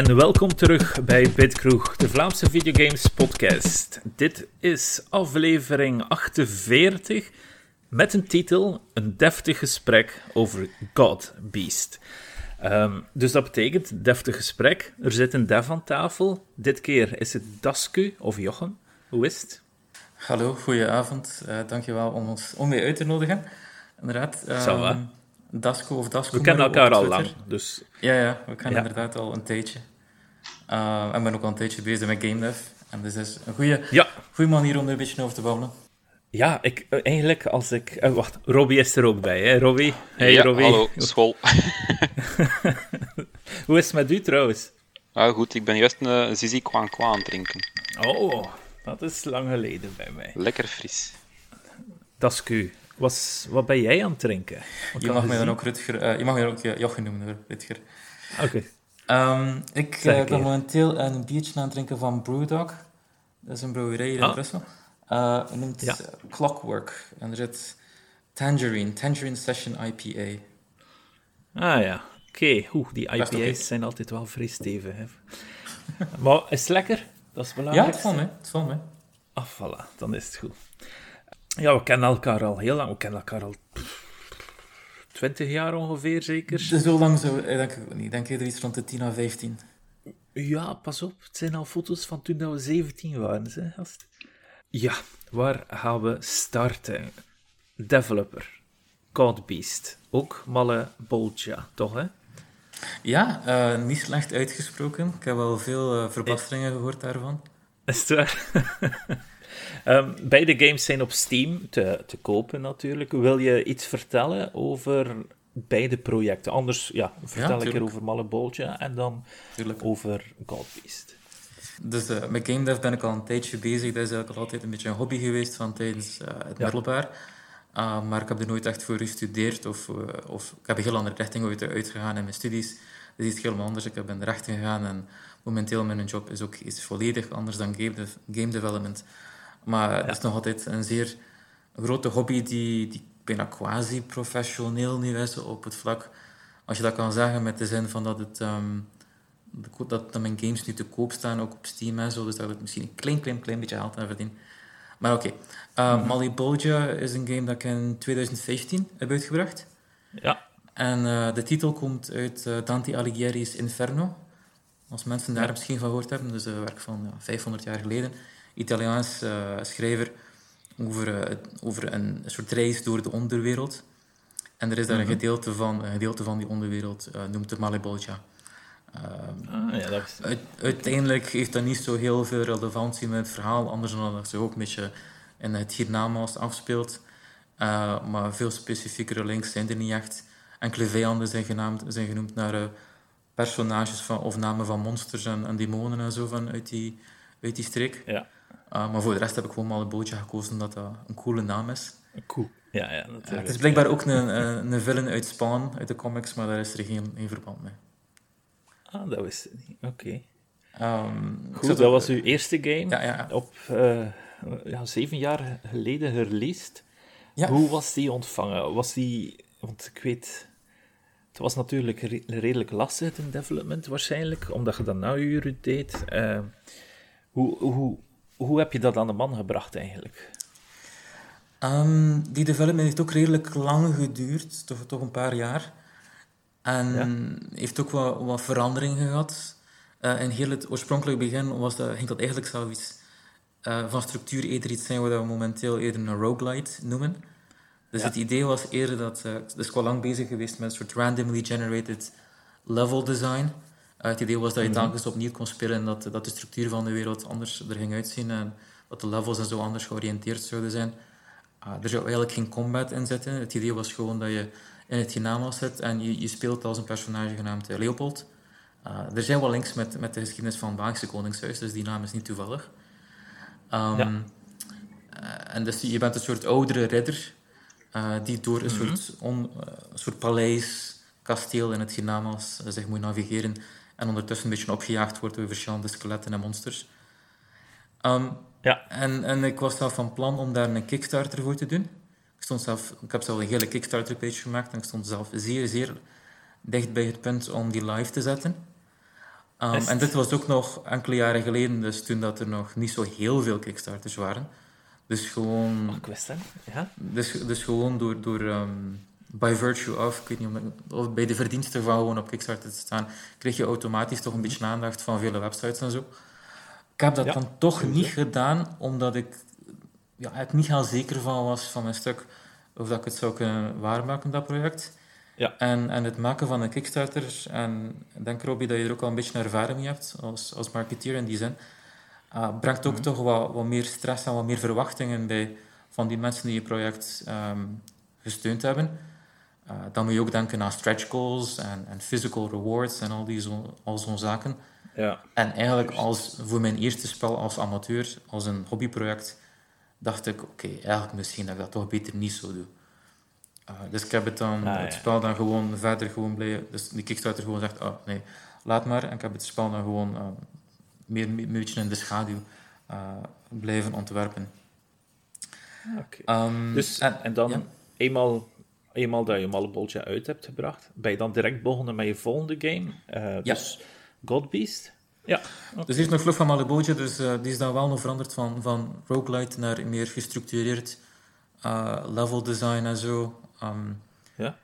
En welkom terug bij Bitkroeg, de Vlaamse videogames podcast. Dit is aflevering 48 met een titel: Een deftig gesprek over God Beast. Um, dus dat betekent deftig gesprek. Er zit een dev aan tafel. Dit keer is het Dasku of Jochem. Hoe is het? Hallo, goedenavond. Uh, dankjewel om ons om mee uit te nodigen. Inderdaad. Um, Dasco of Dasco. We kennen elkaar al lang, dus... Ja, ja, we kennen inderdaad al een tijdje. Uh, en ben ook al een tijdje bezig met game dev. En dus is een goede, ja. goede manier om er een beetje over te babbelen. Ja, ik, uh, eigenlijk als ik... Uh, wacht, Robbie is er ook bij, hè? Robbie? Hey, ja, Robbie. hallo, school. Hoe is het met u trouwens? Ah, goed, ik ben juist een Zizi Kwaan Kwaan aan het drinken. Oh, dat is lang geleden bij mij. Lekker fris. Dasku. Was, wat ben jij aan het drinken? je mag mij dan ook Rutger, uh, je mag mij ook Jochen noemen, Rutger. Oké. Okay. Um, ik uh, ben momenteel een biertje aan het drinken van Brewdog. Dat is een brouwerij hier in ah. Brussel. Het noemt ja. Clockwork. En er zit Tangerine, Tangerine Session IPA. Ah ja, oké. Okay. Die IPA's zijn altijd wel vrij stevig. Hè. maar is het lekker? Dat is belangrijk. Ja, het valt mee. Het valt mee. Ah, voilà. Dan is het goed. Ja, we kennen elkaar al heel lang. We kennen elkaar al twintig jaar ongeveer, zeker. Zo lang zo, denk ik niet. Denk eerder iets rond de 10 à 15. Ja, pas op. Het zijn al foto's van toen dat we 17 waren. Hè, gast. Ja, waar gaan we starten? Developer. God Beast. Ook Malle Bolja, toch hè? Ja, uh, niet slecht uitgesproken. Ik heb wel veel uh, verbasteringen gehoord daarvan. Is het waar? Um, beide games zijn op Steam te, te kopen natuurlijk. Wil je iets vertellen over beide projecten? Anders ja, vertel ik er over Malleboltje en dan tuurlijk. over Godbeast. Dus uh, met game dev ben ik al een tijdje bezig. Dat is eigenlijk altijd een beetje een hobby geweest van tijdens uh, het ja. middelbaar. Uh, maar ik heb er nooit echt voor gestudeerd of, uh, of ik heb een heel andere richting uit, uitgegaan in mijn studies. Dat is iets helemaal anders. Ik heb in de rechten gegaan en momenteel mijn job is ook iets volledig anders dan game, de game development. Maar het is nog altijd een zeer grote hobby die, die bijna quasi-professioneel nu is op het vlak. Als je dat kan zeggen met de zin van dat, het, um, dat, dat mijn games nu te koop staan, ook op Steam en zo, dus dat ik misschien een klein, klein, klein beetje geld aan verdien. Maar oké, okay. uh, Mali Bolja is een game dat ik in 2015 heb uitgebracht. Ja. En uh, de titel komt uit uh, Dante Alighieri's Inferno. Als mensen daar misschien van gehoord hebben, dus een werk van ja, 500 jaar geleden. Italiaans uh, schrijver over, uh, over een soort reis door de onderwereld. En er is daar een, mhm. gedeelte van, een gedeelte van die onderwereld, uh, noemt de Malebolgia. ah, ja, dat is... uiteindelijk heeft dat niet zo heel veel relevantie met het verhaal, anders dan dat het zich ook een beetje in het hiernamaals afspeelt. maar veel specifiekere links zijn er niet echt. Enkele vijanden zijn, genaamd, zijn genoemd naar personages van, of namen van monsters en, en demonen en zo van uit die, uit die streek. Ja. Uh, maar voor de rest heb ik gewoon maar een bootje gekozen omdat dat een coole naam is. Cool. Ja, ja, natuurlijk. Uh, het is blijkbaar ook een, een, een villain uit Spawn, uit de comics, maar daar is er geen, geen verband mee. Ah, dat wist ik niet. Oké. Okay. Um, Goed, dat was uw eerste game. Ja, ja. Op uh, ja, zeven jaar geleden gereleased. Ja. Hoe was die ontvangen? Was die... Want ik weet... Het was natuurlijk redelijk lastig in development, waarschijnlijk, omdat je dat na deed. Uh, hoe, hoe, hoe heb je dat aan de man gebracht eigenlijk? Um, die development heeft ook redelijk lang geduurd, toch, toch een paar jaar. En heeft ook wat, wat veranderingen gehad. Uh, in heel het oorspronkelijk begin was dat, ging dat eigenlijk zoiets uh, van structuur eerder iets zijn wat we momenteel eerder een roguelite noemen. Dus het idee was eerder dat... Uh, dus ik was lang bezig geweest met een soort randomly generated level design het idee was dat je mhm. telkens opnieuw kon spelen en dat, dat de structuur van de wereld anders er ging uitzien en dat de levels en zo anders georiënteerd zouden zijn. Uh, er zou eigenlijk geen combat in zitten. Het idee was gewoon dat je in het hiernamaals zit en je, je speelt als een personage genaamd eh, Leopold. Uh, er zijn wel links met, met de geschiedenis van het Belgische Koningshuis, dus die naam is niet toevallig. Um, ja. uh, en dus je bent een soort oudere ridder die door een, mhm. soort, on, soort paleis, kasteel in het hiernamaals zich moet navigeren en ondertussen een beetje opgejaagd wordt door verschillende skeletten en monsters. Um, ja. en, en ik was zelf van plan om daar een Kickstarter voor te doen. Ik, stond zelf, ik heb zelf een hele Kickstarter-page gemaakt en ik stond zelf zeer, zeer dicht bij het punt om die live te zetten. Um, en dit was ook nog enkele jaren geleden, dus toen dat er nog niet zo heel veel Kickstarters waren. Dus gewoon... Oh, ik wist ja. Dus, dus gewoon door... door um, by virtue of, ik weet niet of bij de verdiensten van gewoon op Kickstarter te staan, kreeg je automatisch toch een beetje aandacht van vele websites en zo. Ik heb dat dan toch niet gedaan, omdat ik ja, het niet heel zeker van was van mijn stuk of dat ik het zou kunnen waarmaken, dat project. Ja. En, en het maken van een Kickstarter, en ik denk Robbie dat je er ook al een beetje ervaring mee hebt als, als marketeer in die zin, uh, brengt ook mhm. toch wat, wat meer stress en wat meer verwachtingen bij van die mensen die je project um, gesteund hebben. Uh, dan moet je ook denken aan stretch goals en, en physical rewards en al, die zo, al zo'n zaken. Ja. En eigenlijk als, voor mijn eerste spel als amateur, als een hobbyproject, dacht ik, oké, eigenlijk misschien dat ik dat toch beter niet zo doe. Uh, dus ik heb het, dan, ah, het spel dan gewoon verder gewoon blijven... Dus die Kickstarter gewoon zegt, oh nee, laat maar. En ik heb het spel dan gewoon uh, meer een beetje in de schaduw blijven ontwerpen. Okay. Um, dus, en, en dan, eenmaal, eenmaal dat je Malebolja uit hebt gebracht, ben je dan direct begonnen met je volgende game? Uh, ja. Dus Godbeast? Ja. Okay. Dus hier is nog vlug van Malebolja, dus uh, die is dan wel nog veranderd van, van roguelite naar meer gestructureerd uh, level design en zo. Um, ja?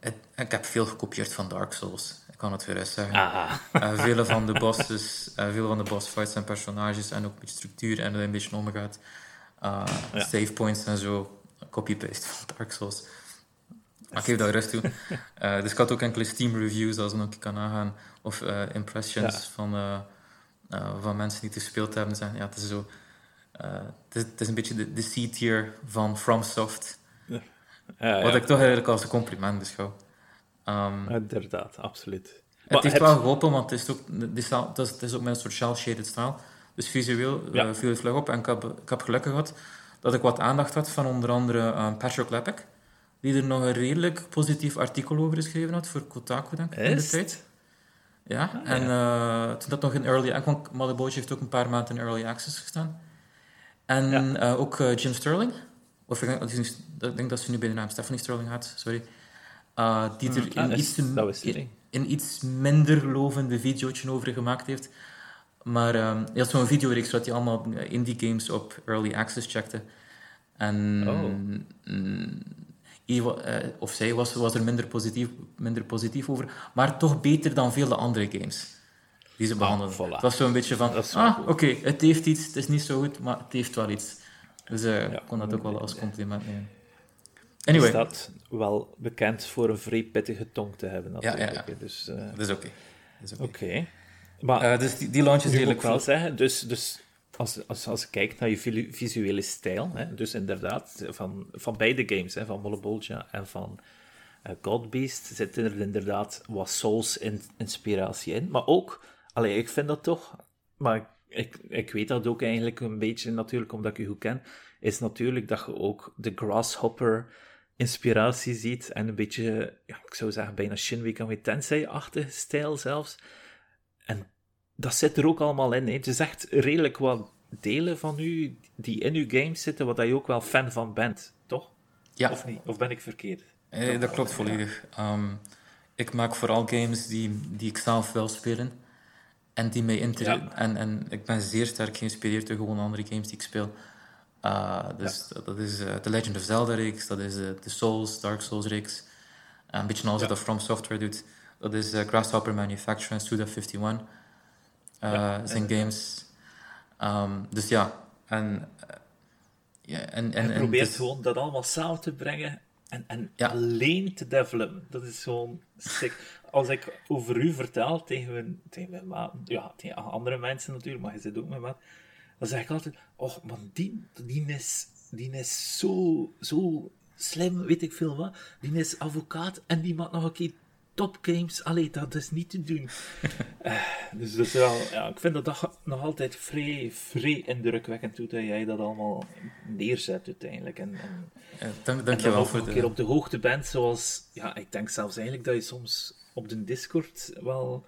Het, ik heb veel gekopieerd van Dark Souls. Ik kan het weer eens zeggen. Uh, vele van de bosses, veel van de boss fights en personages en ook met structuur en dat een beetje omgaat. Ja. Save points en zo. Copy-paste van Dark Souls. Maar ik geef dat rust toe. dus ik had ook enkele Steam reviews als ik nog kan nagaan. Of impressions ja. van, van mensen die het gespeeld hebben. Zeggen, ja, het is zo... Het is, het, is, een beetje de, de C-tier van FromSoft. Ja, Wat ik toch eigenlijk als een compliment beschouw. Um, Inderdaad, absoluut. Het maar heeft het... wel geholpen, want het is ook, het is, het is ook met een soort shell-shaded stijl. Dus visueel viel het vlug op. En ik heb, ik heb geluk gehad dat ik wat aandacht had van onder andere um, Patrick Lepek, die er nog een redelijk positief artikel over geschreven had voor Kotaku, denk ik, in de tijd. Ja, ah, en uh, toen dat nog in early access... Malibu heeft ook een paar maanden in early access gestaan. En ja. uh, ook Jim Sterling. Of ik denk, ik denk dat ze nu bij de naam Stephanie Sterling had, sorry. Die er in, ah, iets, in, in, iets minder lovende videootje over gemaakt heeft. Maar um, hij had zo'n videoreeks waar hij allemaal indie games op early access checkte. En oh. mm, uh, of zij was, was er minder positief, minder positief over, maar toch beter dan vele andere games die ze behandelden. Ah, voilà. Het was zo'n beetje van, ah, oké, okay, het heeft iets, het is niet zo goed, maar het heeft wel iets. Dus uh, ja, ik kon dat ook wel als compliment nemen. Anyway. Is dat wel bekend voor een vrij pittige tong te hebben, natuurlijk. Ja, ja, ja. Dus, uh... dat is oké. Okay. Oké. Okay. Maar uh, dus die, die launch is redelijk wel zeggen, dus, dus als, als, als je kijkt naar je visuele stijl, hè, dus inderdaad, van, van beide games, hè, van Molebolja en van uh, Godbeast, zit er inderdaad wat Souls-inspiratie in. Maar ook, allee, ik vind dat toch, maar ik, ik weet dat ook eigenlijk een beetje natuurlijk, omdat ik u goed ken, is natuurlijk dat je ook de Grasshopper inspiratie ziet en een beetje, ja, ik zou zeggen, bijna Shin Megami Tensei-achtige stijl zelfs. En dat zit er ook allemaal in. Hè. Het is redelijk wat delen van u die in uw games zitten, wat je ook wel fan van bent, toch? Ja. Of niet? Of ben ik verkeerd? Eh, dat klopt volledig. Um, ik maak vooral games die, die ik zelf wil spelen. En die mij inter ja. en, en ik ben zeer sterk geïnspireerd door gewoon andere games die ik speel. Uh, dus ja. dat is uh, The Legend of Zelda-reeks, dat is uh, de Souls, Dark Souls-reeks. een beetje ja. dat From Software doet. Dat is Grasshopper Manufacturing en Suda51 ja, zijn games. Um, dus ja, en... ja, en, en, en probeert dus, gewoon dat allemaal samen te brengen en, en alleen te developen. Dat is gewoon sick. Als ik over u vertel tegen mijn, tegen mijn maat, ja, tegen andere mensen natuurlijk, maar je zit ook met maat, dan zeg ik altijd, oh, man, die, die, is, die is zo, zo slim, weet ik veel wat. Die is advocaat en die maakt nog een keer topgames. Allee, dat is niet te doen. uh, dus dat is wel, ja, ik vind dat, dat nog altijd vrij, vrij indrukwekkend hoe dat jij dat allemaal neerzet uiteindelijk. En, en, ja, dank, dank je wel voor een keer op de hoogte bent, zoals, ja, ik denk zelfs eigenlijk dat je soms op de Discord wel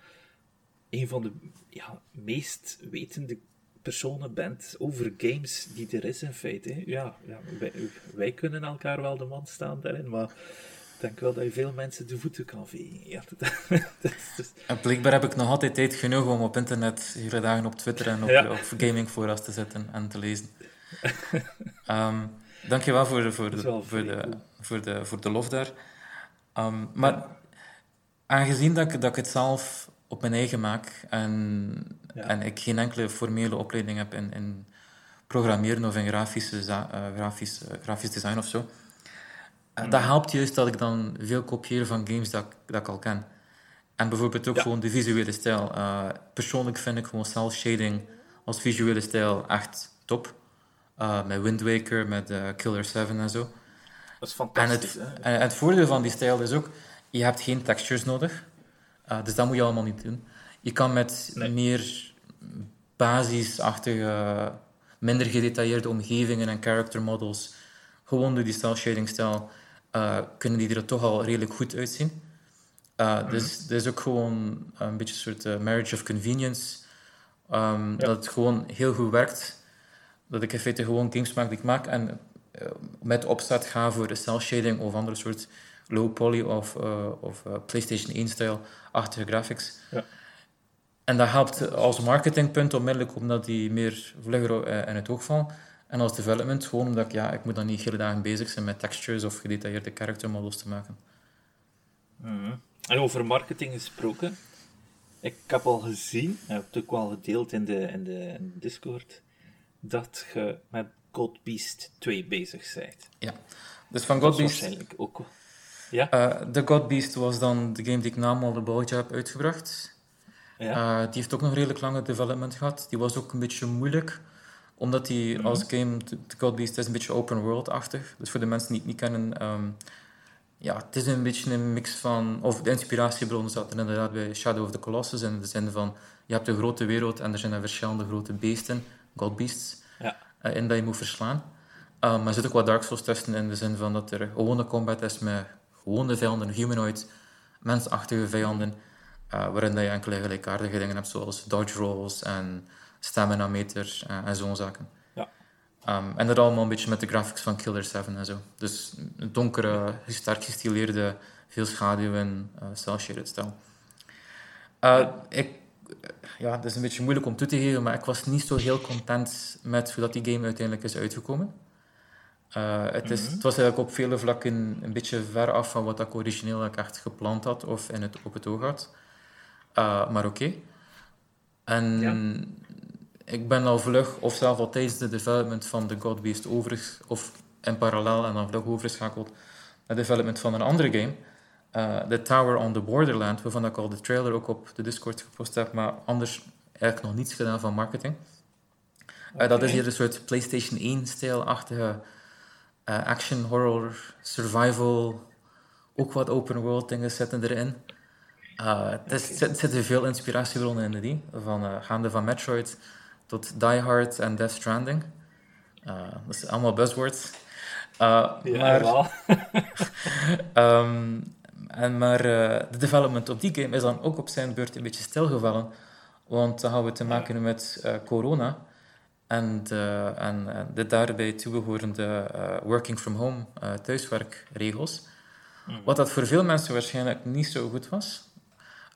een van de ja, meest wetende personen bent over games die er is in feite. Ja, ja wij, wij, kunnen elkaar wel de man staan daarin, maar denk wel dat je veel mensen de voeten kan vegen. Ja, En blijkbaar heb ik nog altijd tijd genoeg om op internet hele dagen op Twitter en op, ja. op gamingforums te zitten en te lezen. um, dankjewel voor, voor, de, voor, de, voor, de, voor de lof daar. Ehm, maar aangezien dat ik, dat ik het zelf op mijn eigen maak en, en ik geen enkele formele opleiding heb in, in programmeren of in grafische, uh, grafisch, uh, grafisch design of zo, uh, dat helpt juist dat ik dan veel kopieer van games dat, dat ik al ken. En bijvoorbeeld ook gewoon de visuele stijl. persoonlijk vind ik gewoon cel shading als visuele stijl echt top. met Wind Waker, met Killer 7 en zo. Dat is fantastisch. En het, en het voordeel van die stijl is ook, je hebt geen textures nodig. Dus dat moet je allemaal niet doen. Je kan met meer basisachtige, minder gedetailleerde omgevingen en character models, gewoon door die style shading stijl, uh, kunnen die er toch al redelijk goed uitzien. Uh, Dus dat is ook gewoon een beetje een soort marriage of convenience. Um, Dat het gewoon heel goed werkt. Dat ik in feite gewoon games maak die ik maak en met opstart ga voor de cel shading of andere soort low poly of, of PlayStation 1-style-achtige graphics. Ja. En dat helpt als marketingpunt onmiddellijk omdat die meer vlugger in het oog vallen. En als development gewoon omdat ik, ja, ik moet dan niet hele dagen bezig zijn met textures of gedetailleerde character models te maken. Mm En over marketing gesproken, ik heb al gezien, en heb het ook wel gedeeld in de, in de, in de Discord, dat je met God Beast 2 bezig bent. Ja, dus van God Beast... Waarschijnlijk ook ja? Uh, The God Beast was dan de game die ik na Mother Ballja heb uitgebracht. Ja. Uh, die heeft ook nog redelijk lange development gehad. Die was ook een beetje moeilijk, omdat die mm als game, The Beast is een beetje open world-achtig. Dus voor de mensen die het niet kennen, um, ja, het is een beetje een mix van, of de inspiratiebron zat er inderdaad bij Shadow of the Colossus, in de zin van, je hebt een grote wereld en er zijn verschillende grote beesten, God Beasts, ja. uh, in dat je moet verslaan. Um, maar er zit ook wat Dark Souls tussen in de zin van dat er gewone combat is met gewone vijanden, humanoid, mensachtige vijanden, uh, waarin dat je enkele gelijkaardige dingen hebt, zoals dodge rolls en stamina meter en, en zo'n zaken. Ja. Um, en dat allemaal een beetje met de graphics van Killer 7 en zo. Dus een donkere, sterk gestileerde, veel schaduw en uh, cel-shaded stijl. Uh, ik, ja, het is een beetje moeilijk om toe te geven, maar ik was niet zo heel content met hoe dat die game uiteindelijk is uitgekomen. Uh, het, is, mhm. het was eigenlijk op vele vlakken een beetje ver af van wat ik origineel echt gepland had of in het, op het oog had. Uh, maar oké. Okay. En ja. Ik ben al vlug, of zelf al tijdens de development van The God Beast over, of in parallel en dan vlug overschakeld naar de development van een andere game. Uh, The Tower on the Borderland, waarvan ik al de trailer ook op de Discord gepost heb, maar anders eigenlijk nog niets gedaan van marketing. Okay. dat is hier een soort PlayStation 1-stijl-achtige uh, action, horror, survival, ook wat open world dingen zitten erin. Uh, er zitten veel inspiratiebronnen in die, van gaande van Metroid tot Die Hard en Death Stranding. dat is allemaal buzzwords. ja, maar, um, en maar de development op die game is dan ook op zijn beurt een beetje stilgevallen, want dan gaan we te maken met corona. En de, en, de daarbij toebehorende uh, working from home uh, thuiswerkregels. Mm. Wat dat voor veel mensen waarschijnlijk niet zo goed was.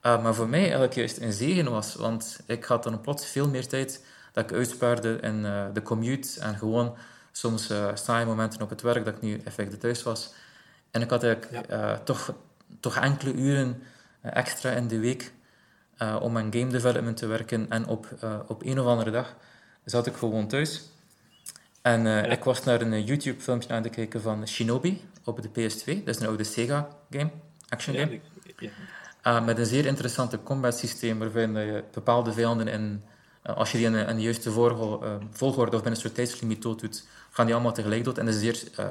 Maar voor mij eigenlijk juist een zegen was. Want ik had dan plots veel meer tijd dat ik uitspaarde in de commute. En gewoon soms saaie momenten op het werk dat ik nu effectief thuis was. En ik had eigenlijk toch, toch enkele uren extra in de week om aan game development te werken. En op, op een of andere dag zat ik gewoon thuis. En uh, ik was naar een YouTube-filmpje aan het kijken van Shinobi op de PS2. Dat is een oude Sega-game, action game. Ja, uh, met een zeer interessante combat systeem waarin je bepaalde vijanden in, uh, als je die in, in de juiste volgorde of binnen een soort tijdslimiet dood doet, gaan die allemaal tegelijk dood. En dat is een zeer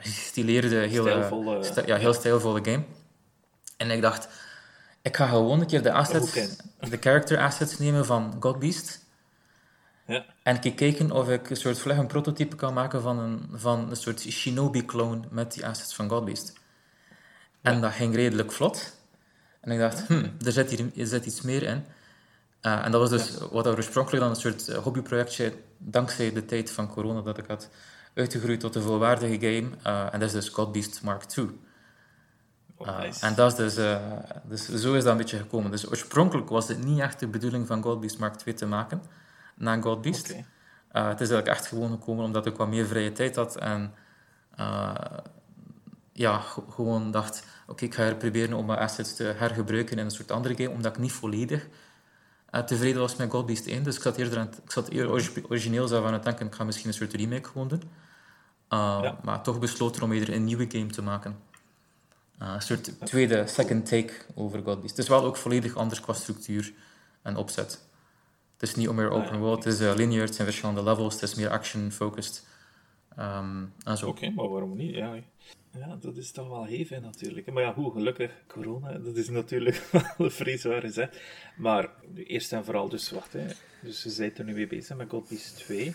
gestileerde, heel, stijlvolle, st ja, heel stijlvolle game. En ik dacht, ik ga gewoon een keer de assets, de character assets nemen van God Beast ja. En ik kijken of ik een soort vlug een prototype kan maken van een, van een soort shinobi-clone met die assets van Godbeast. En dat ging redelijk vlot. En ik dacht, hm, er zit hier er zit iets meer in. Uh, en dat was dus wat oorspronkelijk dan een soort eh, hobbyprojectje, dankzij de tijd van corona dat ik had, uitgegroeid tot een volwaardige game. Uh, en dat is dus Godbeast Mark II. Oh, en dat is dus, dus, zo is dat een beetje gekomen. Dus oorspronkelijk was het niet echt de bedoeling van Godbeast Mark 2 te maken, na Godbeast. Okay. Uh, het is eigenlijk echt gewoon gekomen omdat ik wat meer vrije tijd had en ja, gewoon dacht, oké, ik ga er proberen om mijn assets te hergebruiken in een soort andere game, omdat ik niet volledig tevreden was met Godbeast 1. Dus ik zat eerder, aan het, ik zat eerder origineel zelf aan het denken, ik ga misschien een soort remake gewoon doen. Ja. Maar toch besloten om eerder een nieuwe game te maken. Uh, een soort tweede, second take over Godbeast. Het is wel ook volledig anders qua structuur en opzet. Het is niet meer open world, het is uh, linear, het zijn verschillende levels, het is meer action-focused. Um, Oké, maar waarom niet? Ja. Ja, dat is toch wel hevig natuurlijk. Maar ja, hoe gelukkig, corona, dat is natuurlijk wel een vreesware zet. Maar eerst en vooral, dus wacht, hè. dus ze zijn er nu mee bezig met Godbeast 2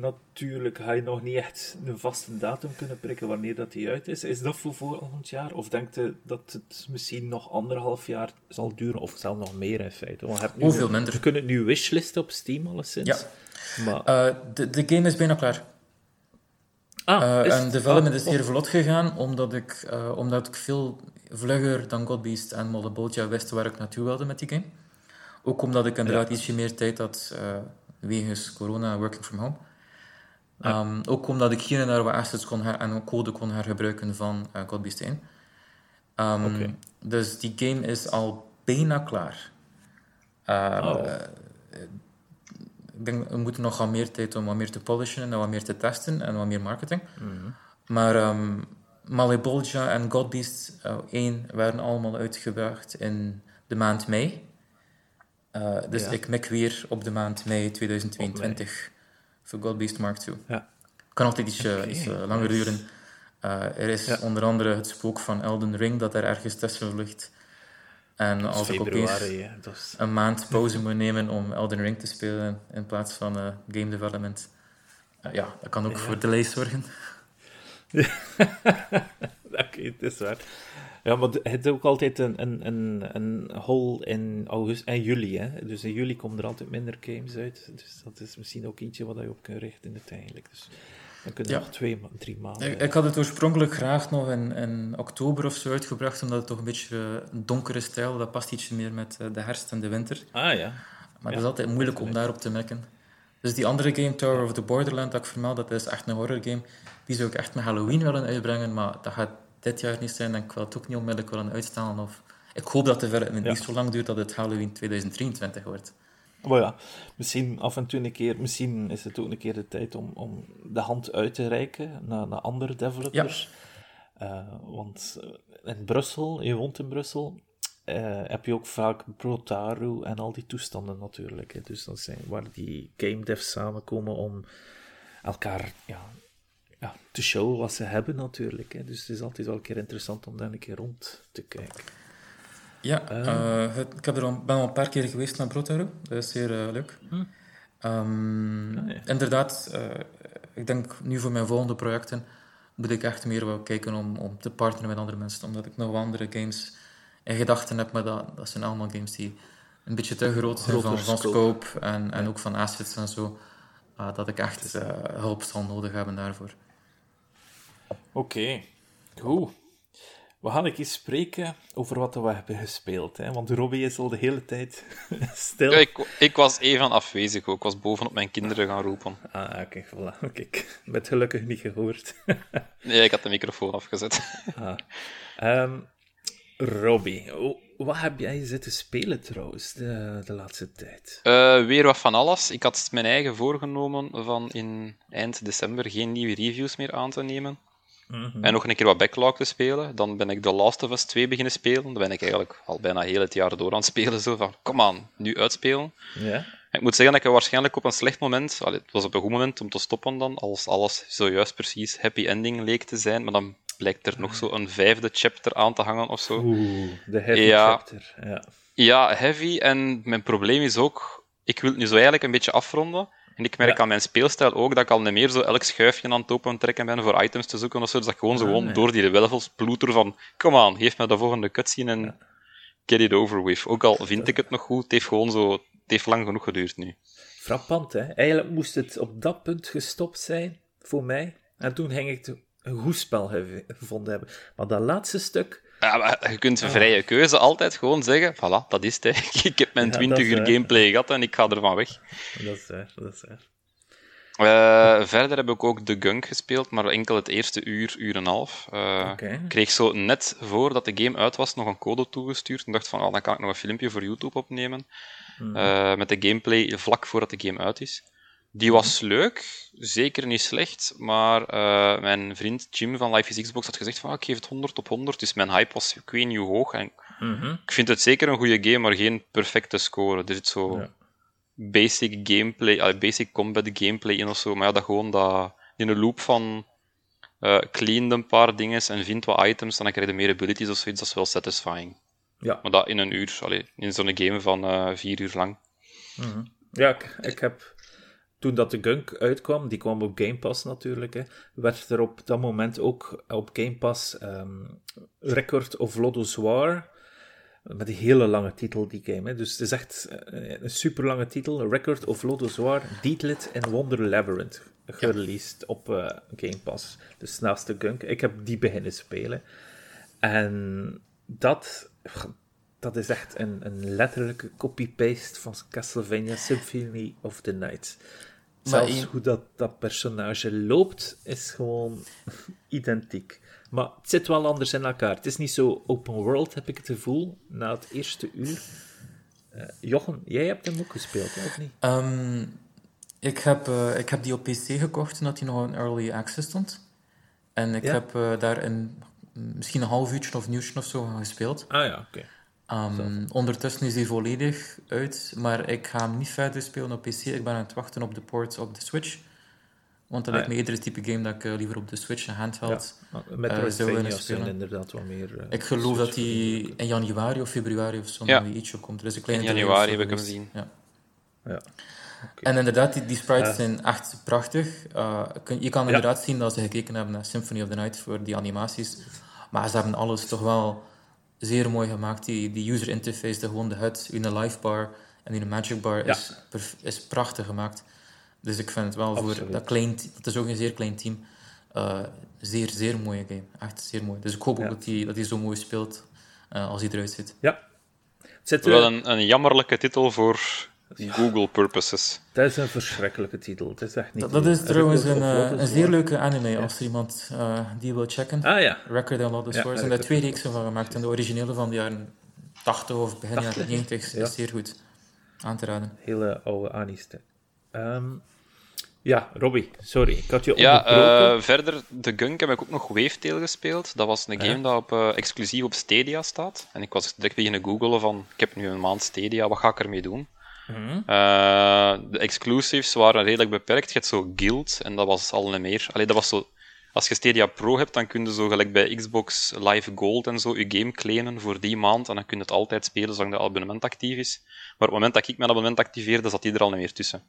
natuurlijk ga je nog niet echt een vaste datum kunnen prikken wanneer dat die uit is. Is dat voor volgend jaar? Of denkt je dat het misschien nog anderhalf jaar zal duren? Of zelfs nog meer in feite? Want Hoeveel minder? We kunnen nu wishlisten op Steam alleszins. Ja. Maar... Uh, de, de game is bijna klaar. Ah, is... En development is hier vlot gegaan, omdat ik, uh, omdat ik veel vlugger dan Godbeast en Molebolja wist waar ik naartoe wilde met die game. Ook omdat ik inderdaad ja. ietsje meer tijd had wegens corona working from home. Um, ook omdat ik hier en daar wat assets kon her en code kon hergebruiken van uh, Godbeast 1. Um, Dus die game is al bijna klaar. Uh, oh. Ik denk, we moeten nog wat meer tijd om wat meer te polishen en wat meer te testen en wat meer marketing. Mm -hmm. Maar um, Malebolgia en Godbeast uh, 1 werden allemaal uitgebracht in de maand mei. Uh, dus ja. ik mik weer op de maand mei 2022 voor Godbeast Mark 2. Ja. Kan altijd iets, okay. iets uh, langer duren. Er is ja. onder andere het spook van Elden Ring dat er ergens tussen ligt. En als ik opeens is... een maand pauze moet nemen om Elden Ring te spelen in plaats van game development, ja, dat kan ook voor delays zorgen. Oké, okay, het is waar. Ja, maar het is ook altijd een, een, een, een hole in augustus en juli. Hè? Dus in juli komen er altijd minder games uit. Dus dat is misschien ook ietsje wat je op kunt richten uiteindelijk. Dus dan kun je ja. nog twee, drie maanden. Ik, ik, had het oorspronkelijk graag nog in, in oktober of zo uitgebracht, omdat het toch een beetje een donkere stijl, dat past ietsje meer met eh, de herfst en de winter. Ah ja. Maar het is altijd moeilijk om daarop te merken. Dus die andere game, Tower of the Borderland, dat ik vermeld, dat is echt een horror game. Die zou ik echt met Halloween willen uitbrengen, maar dat gaat dit jaar niet zijn, dan ik wil het ook niet onmiddellijk willen uitstellen. Of... Ik hoop dat de ja. niet zo lang duurt dat het Halloween 2023 wordt. Maar ja, misschien af en toe een keer, misschien is het ook een keer de tijd om, om de hand uit te reiken naar, naar andere developers. Ja. Uh, want eh, in Brussel, je woont in Brussel, uh, heb je ook vaak Brotaru en al die toestanden natuurlijk. Hè. Dus dat zijn waar die game devs samenkomen om elkaar ja, ja, te showen wat ze hebben natuurlijk. Hè. Dus het is altijd wel een keer interessant om daar een keer rond te kijken. Ja, uh, ik heb er al, ben al een paar keer geweest naar Brotaru. Dat is zeer uh, leuk. Hm. Um, ah, ja. Inderdaad, uh, ik denk nu voor mijn volgende projecten moet ik echt meer wel kijken om, om te partneren met andere mensen. Omdat ik nog andere games in gedachten heb, maar dat, dat zijn allemaal games die een beetje te groot zijn van, van scope en, en ook van assets en zo. dat ik echt hulp zal nodig hebben daarvoor. Oké, okay. goed. We gaan een keer spreken over wat we hebben gespeeld. Hè? Want Robbie is al de hele tijd stil. Ja, ik, ik, was even afwezig ook. Ik was bovenop mijn kinderen gaan roepen. Ah, kijk, voilà. Kijk, met gelukkig niet gehoord. nee, ik had de microfoon afgezet. ah. Um, Robbie, wat heb jij zitten spelen trouwens de, de laatste tijd? Uh, weer wat van alles. Ik had mijn eigen voorgenomen van in eind december geen nieuwe reviews meer aan te nemen. Mhm. En nog een keer wat backlog te spelen. Dan ben ik The Last of Us 2 beginnen spelen. Dan ben ik eigenlijk al bijna heel het jaar door aan het spelen. Zo van, kom aan, nu uitspelen. Ik moet zeggen dat ik waarschijnlijk op een slecht moment, allee, het was op een goed moment om te stoppen dan, als alles zojuist precies happy ending leek te zijn, maar dan blijkt er nog zo een vijfde chapter aan te hangen of zo. Oeh, de heavy ja, chapter. Ja. ja, heavy. En mijn probleem is ook, ik wil het nu zo eigenlijk een beetje afronden, en ik merk aan mijn speelstijl ook dat ik al niet meer zo elk schuifje aan het open trekken ben voor items te zoeken of zo. Dus dat ik gewoon zo gewoon door die levels ploeter van, kom aan, geef me de volgende cutscene en get it over with. Ook al vind ik het nog goed, het heeft gewoon zo, het heeft lang genoeg geduurd nu. Frappant, hè? Eigenlijk moest het op dat punt gestopt zijn, voor mij. En toen ging ik een goed spel gevonden hebben. Maar dat laatste stuk... Ja, maar je kunt een vrije keuze altijd gewoon zeggen, voilà, dat is het. Ik heb mijn 20 uur gameplay gehad en ik ga ervan weg. Dat is waar, dat is waar. Uh, verder heb ik ook The Gunk gespeeld, maar enkel het eerste uur, uur en een half. Uh, kreeg zo net voordat de game uit was nog een code toegestuurd en dacht van, oh, dan kan ik nog een filmpje voor YouTube opnemen. Mm -hmm. met de gameplay vlak voordat de game uit is. Die was leuk, zeker niet slecht, maar uh, mijn vriend Jim van Life is Xbox had gezegd van ah, ik geef het 100 op 100, dus mijn hype was ik weet niet hoe hoog. En mm -hmm. Ik vind het zeker een goede game, maar geen perfecte score. Er zit zo ja. basic gameplay, uh, basic combat gameplay in of zo, maar ja, dat gewoon dat, in een loop van uh, clean een paar dingen en vind wat items, dan krijg je meer abilities of zoiets, dat is wel satisfying. Ja. Maar dat in een uur, allee, in zo'n game van uh, vier uur lang. Mm -hmm. Ja, ik, ik heb toen dat de Gunk uitkwam, die kwam op Game Pass natuurlijk, hè, werd er op dat moment ook op Game Pass um, Record of Lodozoir, met een hele lange titel, die game. Hè. Dus het is echt een super lange titel, Record of Lodozoir, Deedlit en Wonder Labyrinth, gereleased ja. op uh, Game Pass. Dus naast de Gunk. Ik heb die beginnen spelen. En dat, dat is echt een, een letterlijke copy-paste van Castlevania Symphony of the Night. Zelfs hoe dat, dat personage loopt, is gewoon identiek. Maar het zit wel anders in elkaar. Het is niet zo open world, heb ik het gevoel, na het eerste uur. Uh, Jochen, jij hebt hem ook gespeeld, hè, of niet? Um, ik, heb, uh, ik heb die op PC gekocht omdat hij nog in early access stond. En ik ja? heb uh, daar een, misschien een half uurtje of een uurtje of zo gespeeld. Ah ja, oké. Okay. Um, ondertussen is hij volledig uit, maar ik ga hem niet verder spelen op PC. Ik ben aan het wachten op de ports op de Switch. Want dat ah, lijkt me eerder het type game dat ik uh, liever op de Switch en handheld ja, met uh, zou willen spelen. inderdaad wat meer... Uh, ik geloof dat hij in januari of februari of zo ja. naar ietsje komt. Er is een kleine in januari heb ik hem gezien. Ja. ja. Okay. En inderdaad, die, die sprites zijn echt prachtig. je kan inderdaad zien dat ze gekeken hebben naar Symphony of the Night voor die animaties. Maar ze hebben alles toch wel zeer mooi gemaakt. Die, die user interface, de, gewoon de HUD, een life bar en een magic bar is, is prachtig gemaakt. Dus ik vind het wel Absoluut. voor dat klein, dat is ook een zeer klein team, uh, zeer, zeer mooie game. Echt zeer mooi. Dus ik hoop ook dat hij dat zo mooi speelt uh, als hij eruit zit. Ja. Zit er... Wel een, een jammerlijke titel voor Google purposes. Dat is een verschrikkelijke titel. Het is echt niet dat, dat is trouwens een, uh, een zeer leuke anime ja. als er iemand uh, die wil checken. Ah ja. Record and Lotus ja, Er zijn daar twee reeksen van gemaakt. En de originele van de jaren 80 of begin jaren 90 ja. is zeer goed aan te raden. Hele oude aniste. Um, ja, Robbie, sorry, ik had je Ja, uh, verder, de Gunk heb ik ook nog Wavetail gespeeld. Dat was een game ja. dat op, uh, exclusief op Stadia staat. En ik was direct beginnen googelen van, ik heb nu een maand Stadia, wat ga ik ermee doen? -hmm. uh, de exclusives waren redelijk beperkt. Je hebt zo Guild, en dat was al een meer. Allee, dat was zo... Als je Stadia Pro hebt, dan kun je zo gelijk bij Xbox Live Gold en zo je game claimen voor die maand. En dan kun je het altijd spelen zolang de abonnement actief is. Maar op het moment dat ik mijn abonnement activeerde, zat die er al niet meer tussen.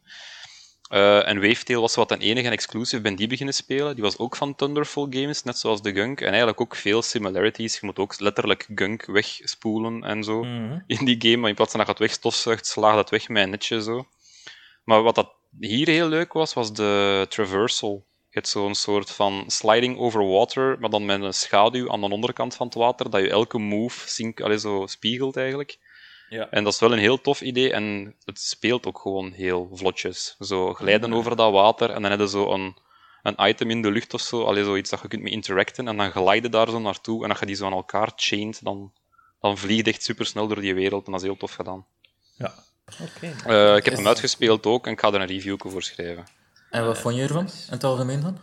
Uh, en Wavetail was wat een enige en exclusive, ben die beginnen spelen. Die was ook van Thunderful Games, net zoals de Gunk. En eigenlijk ook veel similarities. Je moet ook letterlijk Gunk wegspoelen en zo mm -hmm. in die game. Maar in plaats van dat je het wegstofzuigt, slaag dat weg met een netje zo. Maar wat dat hier heel leuk was, was de traversal. Je hebt zo'n soort van sliding over water, maar dan met een schaduw aan de onderkant van het water, dat je elke move sync, allez, zo spiegelt eigenlijk. Ja. En dat is wel een heel tof idee en het speelt ook gewoon heel vlotjes. Zo glijden over dat water en dan heb je zo een, een item in de lucht of zo, allee, zoiets dat je kunt mee interacten en dan glijden daar zo naartoe en als je die zo aan elkaar chaint, dan, dan vliegt echt super snel door die wereld en dat is heel tof gedaan. Ja, oké. Okay. Uh, ik heb hem uitgespeeld ook en ik ga er een review voor schrijven. En wat vond je ervan, in het algemeen dan?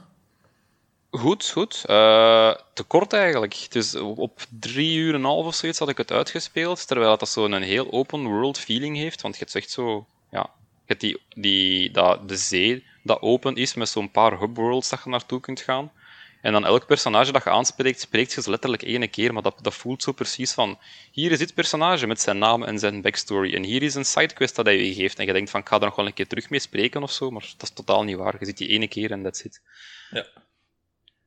Goed, goed. Uh, te kort eigenlijk. Dus op drie uur en een half of zoiets had ik het uitgespeeld, terwijl het zo'n heel open world feeling heeft. Want je hebt echt zo, ja, je hebt die, die, dat, de zee dat open is met zo'n paar hub worlds dat je naartoe kunt gaan. En dan elk personage dat je aanspreekt, spreekt je letterlijk één keer, maar dat, dat voelt zo precies van, hier is dit personage met zijn naam en zijn backstory, en hier is een sidequest dat hij je geeft, en je denkt van, ik ga er nog wel een keer terug mee spreken of zo, maar dat is totaal niet waar. Je ziet die ene keer en that's it. Ja.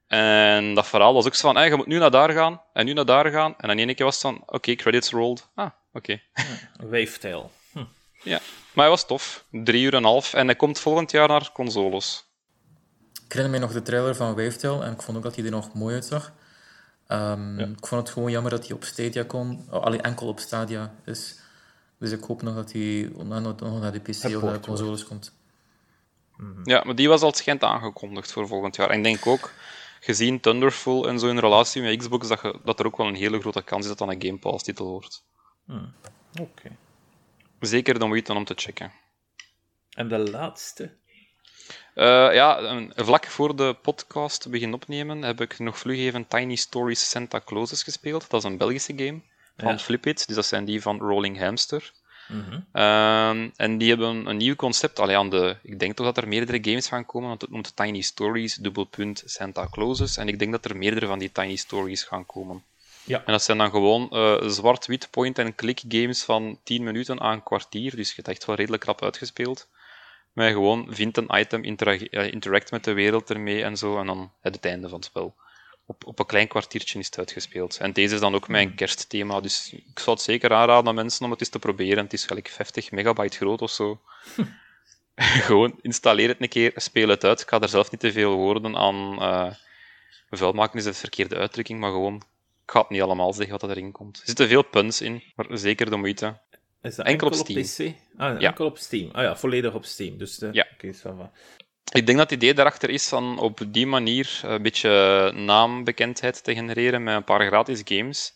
En dat verhaal was ook zo van, hey, je moet nu naar daar gaan, en nu naar daar gaan. En dan ene keer was het van, oké, okay, credits rolled. Ah, oké. Okay. Wavetail. Hm. Ja, maar hij was tof. Drie uur en een half. En hij komt volgend jaar naar consoles. Ik herinner me nog de trailer van Wavetail en ik vond ook dat hij er nog mooi uitzag. Um, Ik vond het gewoon jammer dat hij op Stadia kon, oh, alleen enkel op Stadia is. Dus ik hoop nog dat hij nog, nog naar de PC of naar de consoles komt. Mhm. Ja, maar die was al schijnt aangekondigd voor volgend jaar. En ik denk ook, gezien Thunderful en zo in relatie met Xbox, dat, je, dat er ook wel een hele grote kans is dat dat een Game Pass-titel wordt. Hmm. Oké. Zeker de moeite om te checken. En de laatste? Uh, ja, vlak voor de podcast begin opnemen heb ik nog vlug even Tiny Stories Santa Clauses gespeeld. Dat is een Belgische game van ja. Flipit, dus dat zijn die van Rolling Hamster. Mhm. Ehm, en die hebben een nieuw concept. Allee, aan de, ik denk toch dat er meerdere games gaan komen, want het noemt Tiny Stories, dubbelpunt Santa Clauses. En ik denk dat er meerdere van die Tiny Stories gaan komen. Ja. En dat zijn dan gewoon uh, zwart-wit point-and-click games van 10 minuten aan een kwartier. Dus je hebt echt wel redelijk krap uitgespeeld. Maar gewoon vindt een item, interact met de wereld ermee en zo. En dan het einde van het spel op, op een klein kwartiertje is het uitgespeeld. En deze is dan ook mijn hmm. kerstthema, dus ik zou het zeker aanraden aan mensen om het eens te proberen. Het is gelijk 50 megabyte groot of zo. Gewoon installeer het een keer, speel het uit. Ik ga er zelf niet te veel woorden aan uh, vuil maken, is de verkeerde uitdrukking, maar gewoon, ik ga het niet allemaal zeggen wat erin komt. Er zitten veel puns in, maar zeker de moeite. Is dat enkel, op Steam? PC? Ah, ja. enkel op Steam. Ah ja, volledig op Steam. Dus de... ja. Okay, ik denk dat het idee daarachter is van op die manier een beetje naambekendheid te genereren met een paar gratis games.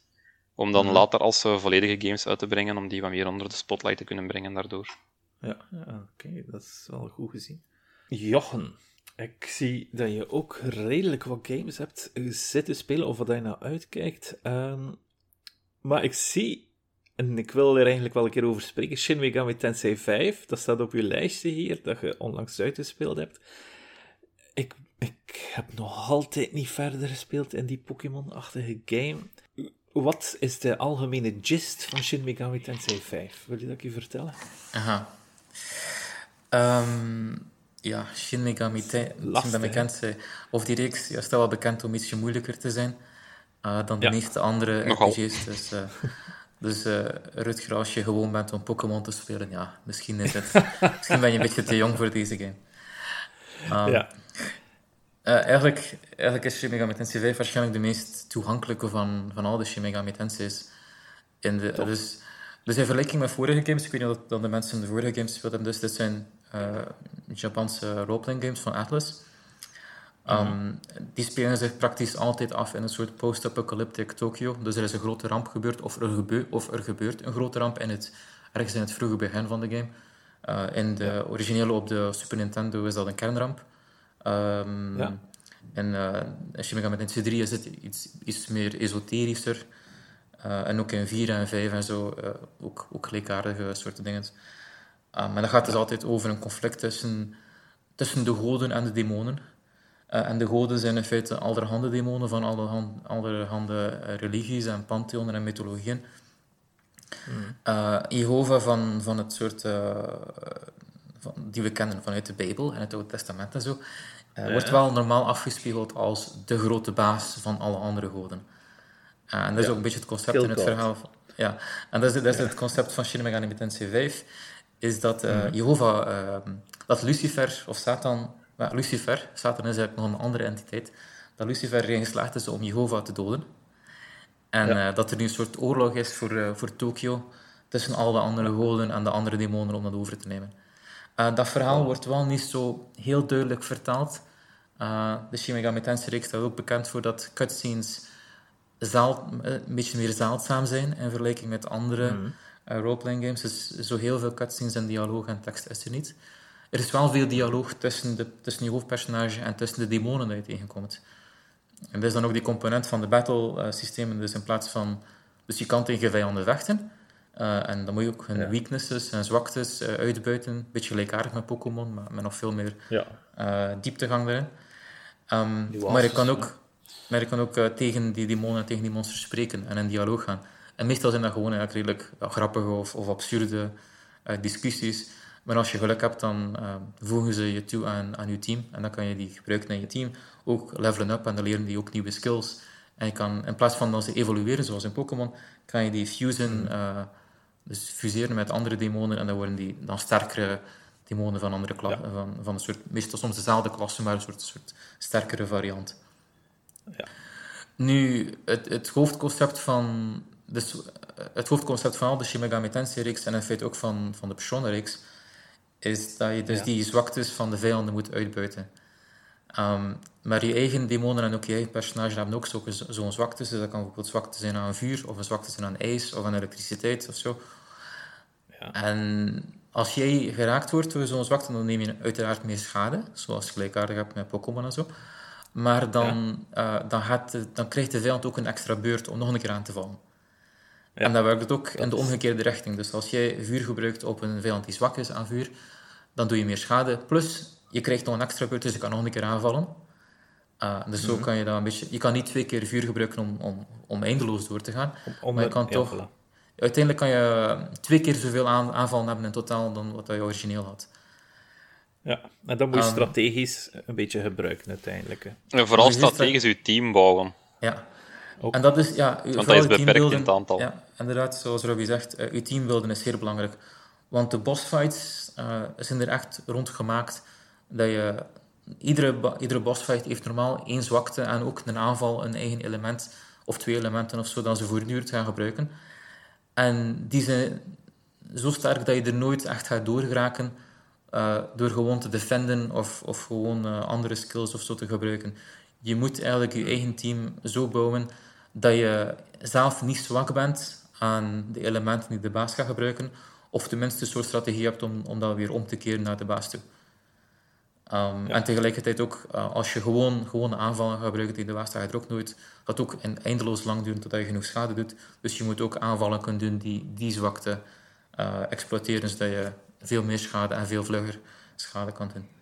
Om dan mhm. later als volledige games uit te brengen, om die wat meer onder de spotlight te kunnen brengen daardoor. Ja, oké, dat is wel goed gezien. Jochen, ik zie dat je ook redelijk wat games hebt zitten spelen, of wat je nou uitkijkt. Um, maar ik zie en ik wil er eigenlijk wel een keer over spreken. Shin Megami Tensei 5, dat staat op je lijstje hier, dat je onlangs uitgespeeld hebt. Ik, ik heb nog altijd niet verder gespeeld in die Pokémon-achtige game. Wat is de algemene gist van Shin Megami Tensei 5? Wil je dat je vertellen? Aha. Um, ja, Shin Megami Tensei, of die reeks, ja, staat wel bekend om ietsje moeilijker te zijn uh, dan de meeste andere RPG's. Dus, uh, Dus uh, Rutger, als je gewoon bent om Pokémon te spelen, ja, misschien, is het, misschien ben je een beetje te jong voor deze game. Um, ja. Uh, eigenlijk, eigenlijk is Shin Megami Tensei 5 waarschijnlijk de meest toegankelijke van, van al de Shin Megami Tensei's. In de, dus, dus in vergelijking met vorige games, ik weet niet dat, dat de mensen de vorige games speelden dus dit zijn uh, Japanse roleplaying games van Atlas. Um, die spelen zich praktisch altijd af in een soort post-apocalyptic Tokyo. Dus er is een grote ramp gebeurd, of er, gebe of er gebeurt een grote ramp in het, ergens in het vroege begin van de game. Uh, in de originele op de Super Nintendo is dat een kernramp. Um, ja. En uh, in Shin Megami Tensei 3 is het iets, iets meer esoterischer. Uh, en ook in 4 en 5 en zo, uh, ook, ook gelijkaardige soorten dingen. Um, en dat gaat dus altijd over een conflict tussen, tussen de goden en de demonen. Uh, en de goden zijn in feite allerhande demonen van allerhande, allerhande uh, religies en pantheonen en mythologieën. Mm. Uh, Jehovah van, van het soort van, die we kennen vanuit de Bijbel en het Oude Testament en zo, ja. wordt wel normaal afgespiegeld als de grote baas van alle andere goden. en dat is ook een beetje het concept in het verhaal. Van, ja, en dat is, dat is het concept van Shin Megami Tensei 5, is dat mm. Jehovah, dat Lucifer of Satan maar Lucifer, Satan is eigenlijk nog een andere entiteit, dat Lucifer erin geslaagd is om Jehovah te doden. En eh, dat er nu een soort oorlog is voor, uh, voor Tokio tussen al de andere goden en de andere demonen om dat over te nemen. Uh, dat verhaal wordt wel niet zo heel duidelijk vertaald. de Shin Megami Tensei reeks staat ook bekend voor dat cutscenes een beetje meer zeldzaam zijn in vergelijking met andere mm. roleplaying games. Dus zo heel veel cutscenes en dialoog en tekst is er niet er is wel veel dialoog tussen, de, tussen je hoofdpersonage en tussen de demonen dat je tegenkomt. En dat is dan ook die component van de battle uh, systemen. Dus in plaats van... Dus je kan tegen vijanden vechten. Uh, en dan moet je ook hun weaknesses en zwaktes uh, uitbuiten. Beetje gelijkaardig met Pokémon, maar met nog veel meer ja. dieptegang erin. Um, maar je kan ook, maar je kan ook tegen die demonen en tegen die monsters spreken en in dialoog gaan. En meestal zijn dat gewoon eigenlijk redelijk grappige of, of absurde discussies maar als je geluk hebt, dan uh, voegen ze je toe aan, aan je team. En dan kan je die gebruiken in je team. Ook levelen up en dan leren die ook nieuwe skills. En je kan, in plaats van dat ze evolueren, zoals in Pokémon, kan je die fusen, uh, dus fuseren met andere demonen. En dan worden die dan sterkere demonen van andere van, van een soort, meestal soms dezelfde klasse, maar een soort, soort sterkere variant. Ja. Nu, het, het hoofdconcept van dus, het hoofdconcept van de Shin Megami Tensei-reeks en in feite ook van, van de Persona-reeks is dat je dus Ja. die zwaktes van de vijanden moet uitbuiten. Ehm, maar je eigen demonen en ook je eigen personage hebben ook zo- zo'n zwaktes. Dus dat kan bijvoorbeeld zwakte zijn aan vuur, of een zwakte zijn aan ijs, of aan elektriciteit of zo. Ja. En als jij geraakt wordt door zo'n zwakte, dan neem je uiteraard meer schade, zoals je gelijkaardig hebt met Pokémon en zo. Maar dan, eh, dan, gaat de- dan krijgt de vijand ook een extra beurt om nog een keer aan te vallen. Ja. En dat werkt het ook in de omgekeerde richting. Dus als jij vuur gebruikt op een vijand die zwak is aan vuur, dan doe je meer schade. Plus, je krijgt nog een extra beurt, dus je kan nog een keer aanvallen. Uh, dus Mhm. zo kan je dat een beetje... Je kan niet twee keer vuur gebruiken om, om, om eindeloos door te gaan. Om, om Maar je de- kan ja, toch- voilà. Uiteindelijk kan je twee keer zoveel aan, aanvallen hebben in totaal dan wat je origineel had. Ja, en dan moet je Ehm, strategisch een beetje gebruiken uiteindelijk. hè. En vooral ziet strategisch je team bouwen. Ja. Ook. En dat is, ja, dat vooral is beperkt in het aantal. Ja, inderdaad, zoals Robbie zegt, eh, je teambuilden is zeer belangrijk. Want de bossfights eh, zijn er echt rond gemaakt dat je... Iedere, iedere bossfight heeft normaal één zwakte en ook een aanval, een eigen element of twee elementen of zo, dat ze voortdurend gaan gebruiken. En die zijn zo sterk dat je er nooit echt gaat doorgeraken eh, door gewoon te defenden of, of gewoon eh, andere skills of zo te gebruiken. Je moet eigenlijk je eigen team zo bouwen dat je zelf niet zwak bent aan de elementen die de baas gaat gebruiken, of tenminste een soort strategie hebt om, om dat weer om te keren naar de baas toe. Um, Ja. En tegelijkertijd ook, uh, als je gewoon, gewoon aanvallen gaat gebruiken tegen de baas, dan gaat ook nooit, gaat ook een eindeloos lang duren totdat je genoeg schade doet. Dus je moet ook aanvallen kunnen doen die die zwakte uh, exploiteren, zodat je veel meer schade en veel vlugger schade kan doen.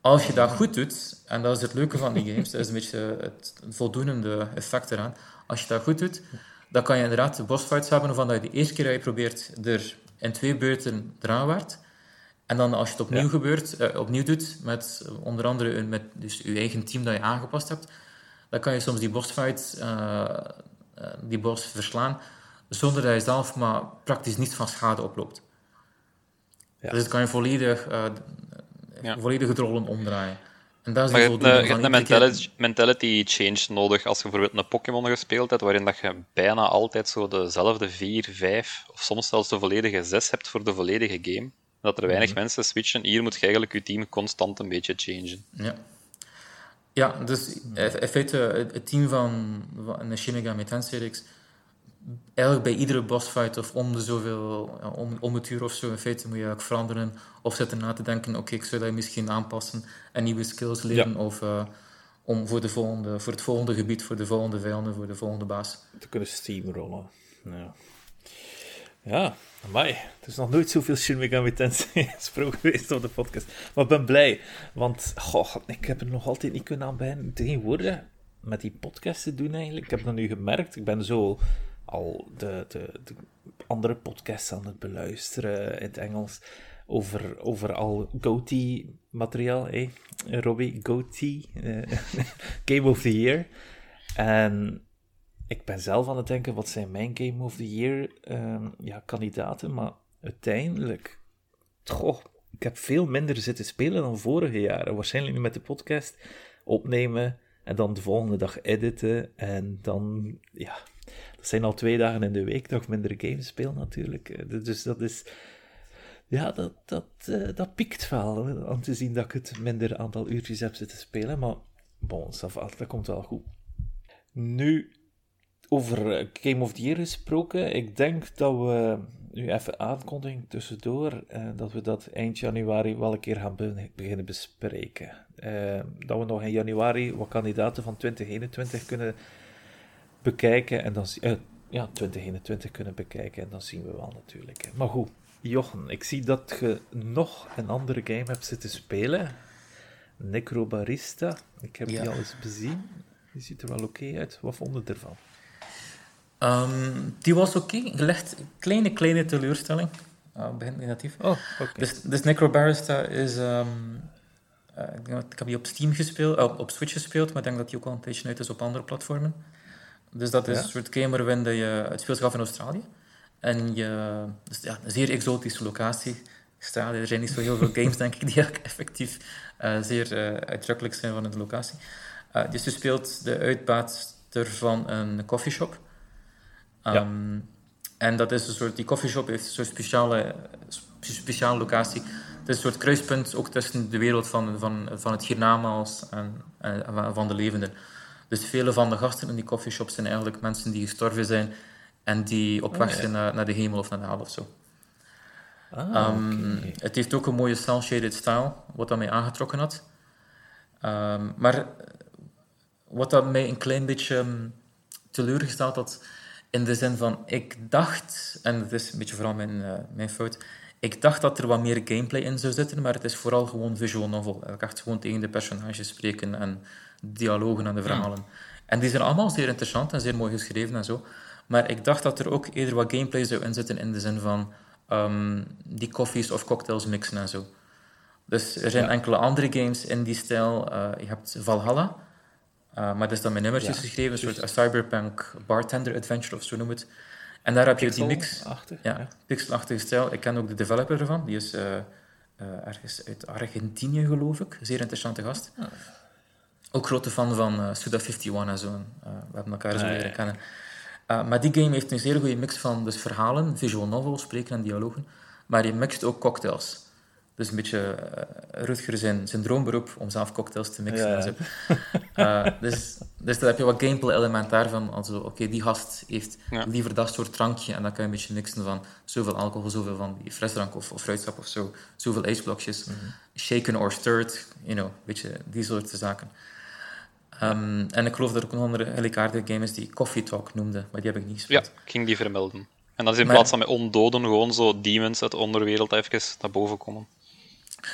Als je dat goed doet, en dat is het leuke van die games, dat is een beetje het voldoende effect eraan. Als je dat goed doet, dan kan je inderdaad de bossfights hebben waarvan dat je de eerste keer dat je probeert er in twee beurten eraan waart. En dan als je het opnieuw, Ja. gebeurt, eh, opnieuw doet, met onder andere een- met dus je eigen team dat je aangepast hebt, dan kan je soms die bossfight, eh, eh, die boss verslaan, zonder dat je zelf maar praktisch niets van schade oploopt. Ja. Dus dan kan je volledig, Ja. volledige rollen omdraaien. En dat is Maar de je hebt een, je hebt mentality, mentality change nodig als je bijvoorbeeld een Pokémon gespeeld hebt, waarin dat je bijna altijd zo dezelfde 4, 5 of soms zelfs de volledige 6 hebt voor de volledige game. Dat er weinig mensen switchen. Hier moet je eigenlijk je team constant een beetje changen. Ja. Ja, dus in feite het het team van, van de Shin Megami Tensei-reeks, eigenlijk bij iedere bossfight of om de zoveel, om, om het uur of zo, in feite moet je eigenlijk veranderen of zitten na te denken, oké, ik zou dat misschien aanpassen en nieuwe skills leren of eh, om voor, de volgende, voor het volgende gebied, voor de volgende vijanden, voor de volgende baas. te kunnen steamrollen. Ja, ja amai. Er is nog nooit zoveel Shin Megami Tensei gesproken geweest op de podcast. Maar ik ben blij, want goh, ik heb er nog altijd niet kunnen aan tegenwoordig met die podcast te doen eigenlijk. Ik heb dat nu gemerkt. Ik ben zo al de, de, de andere podcasts aan het beluisteren in het Engels over, over al GOTY-materiaal. Hey? Robbie, GOTY, eh, Game of the Year. En ik ben zelf aan het denken, wat zijn mijn Game of the Year ehm, ja, kandidaten? Maar uiteindelijk, goh, ik heb veel minder zitten spelen dan vorige jaren. Waarschijnlijk nu met de podcast opnemen en dan de volgende dag editen. En dan, ja, dat zijn al twee dagen in de week ik minder games speel natuurlijk. Eh, Dus dat is, ja, dat, dat, eh, dat piekt wel. Om te zien dat ik het minder aantal uurtjes heb zitten spelen. Maar bon, dat komt wel goed. Nu, over eh, Game of the Year gesproken, ik denk dat we nu even aankondigen tussendoor, dat we dat eind januari wel een keer gaan be- beginnen bespreken. Dat we nog in januari wat kandidaten van 2021 kunnen bekijken en dan eh, ja, 2021 kunnen bekijken en dan zien we wel natuurlijk. hè. Maar goed, Jochen, ik zie dat je nog een andere game hebt zitten spelen. Necrobarista. Ik heb Ja. die al eens bezien. Die ziet er wel oké uit. Wat vond je ervan? Ehm, die was oké, gelegd kleine, kleine teleurstelling. Uh, begint negatief. Oh, oké. Dus, dus Necrobarista is... ehm, eh, ik, heb die op Steam gespeeld, eh, op, op Switch gespeeld, maar ik denk dat die ook al een tijdje uit is op andere platformen. Dus dat is Ja? een soort game waarin je... Het speelt zich af in Australië. En je... Dus ja, een zeer exotische locatie. stijl. Er zijn niet zo heel veel games, denk ik, die effectief uh, zeer uh, uitdrukkelijk zijn van de locatie. Uh, dus je speelt de uitbater van een coffeeshop. Um, ja. Ehm, en dat is een soort, die coffeeshop heeft een soort speciale, speciale locatie. Het is een soort kruispunt ook tussen de wereld van, van, van het hiernamaals en, en van de levenden. Dus vele van de gasten in die coffeeshop zijn eigenlijk mensen die gestorven zijn en die op weg oh, zijn naar, naar, de hemel of naar de hel of zo. Ah, um, Het heeft ook een mooie cel-shaded style, wat dat mij aangetrokken had. Um, maar wat dat mij een klein beetje um, teleurgesteld had, in de zin van, ik dacht, en het is een beetje vooral mijn, uh, mijn fout, ik dacht dat er wat meer gameplay in zou zitten, maar het is vooral gewoon visual novel. Ik echt gewoon tegen de personages spreken en dialogen en de verhalen. En die zijn allemaal zeer interessant en zeer mooi geschreven en zo. Maar ik dacht dat er ook eerder wat gameplay zou inzitten in de zin van um, die koffies of cocktails mixen en zo. Dus er zijn enkele andere games in die stijl. Uh, je hebt Valhalla, uh, maar dat is dan met nummertjes ja, geschreven, een soort cyberpunk bartender adventure of zo noem het. En daar heb je die mix. Ja, ja. pixelachtige stijl. Ik ken ook de developer ervan, die is uh, ergens uit Argentinië, geloof ik. Zeer interessante gast. Ook grote fan van uh, Suda51 en zo. we hebben elkaar zo ah, leren kennen. Uh, maar die game heeft een zeer goede mix van dus verhalen, visual novels, spreken en dialogen. Maar je mixt ook cocktails. Dus een beetje uh, Rutger zijn, zijn droomberoep om zelf cocktails te mixen. Ja, ja. uh, dus, dus daar heb je wat gameplay-element daarvan. Also, oké, die gast heeft liever dat soort drankje en dan kan je een beetje mixen van zoveel alcohol, zoveel van die frisdrank of, of fruitsap of zo, zoveel ijsblokjes, mm shaken or stirred, you know, een beetje die soort zaken. Um, en ik geloof dat er ook een andere gelijkaardige game is die Coffee Talk noemde, maar die heb ik niet gespeeld. Ja, ik ging die vermelden. En dan is in plaats van met ondoden gewoon zo demons uit de onderwereld even naar boven komen.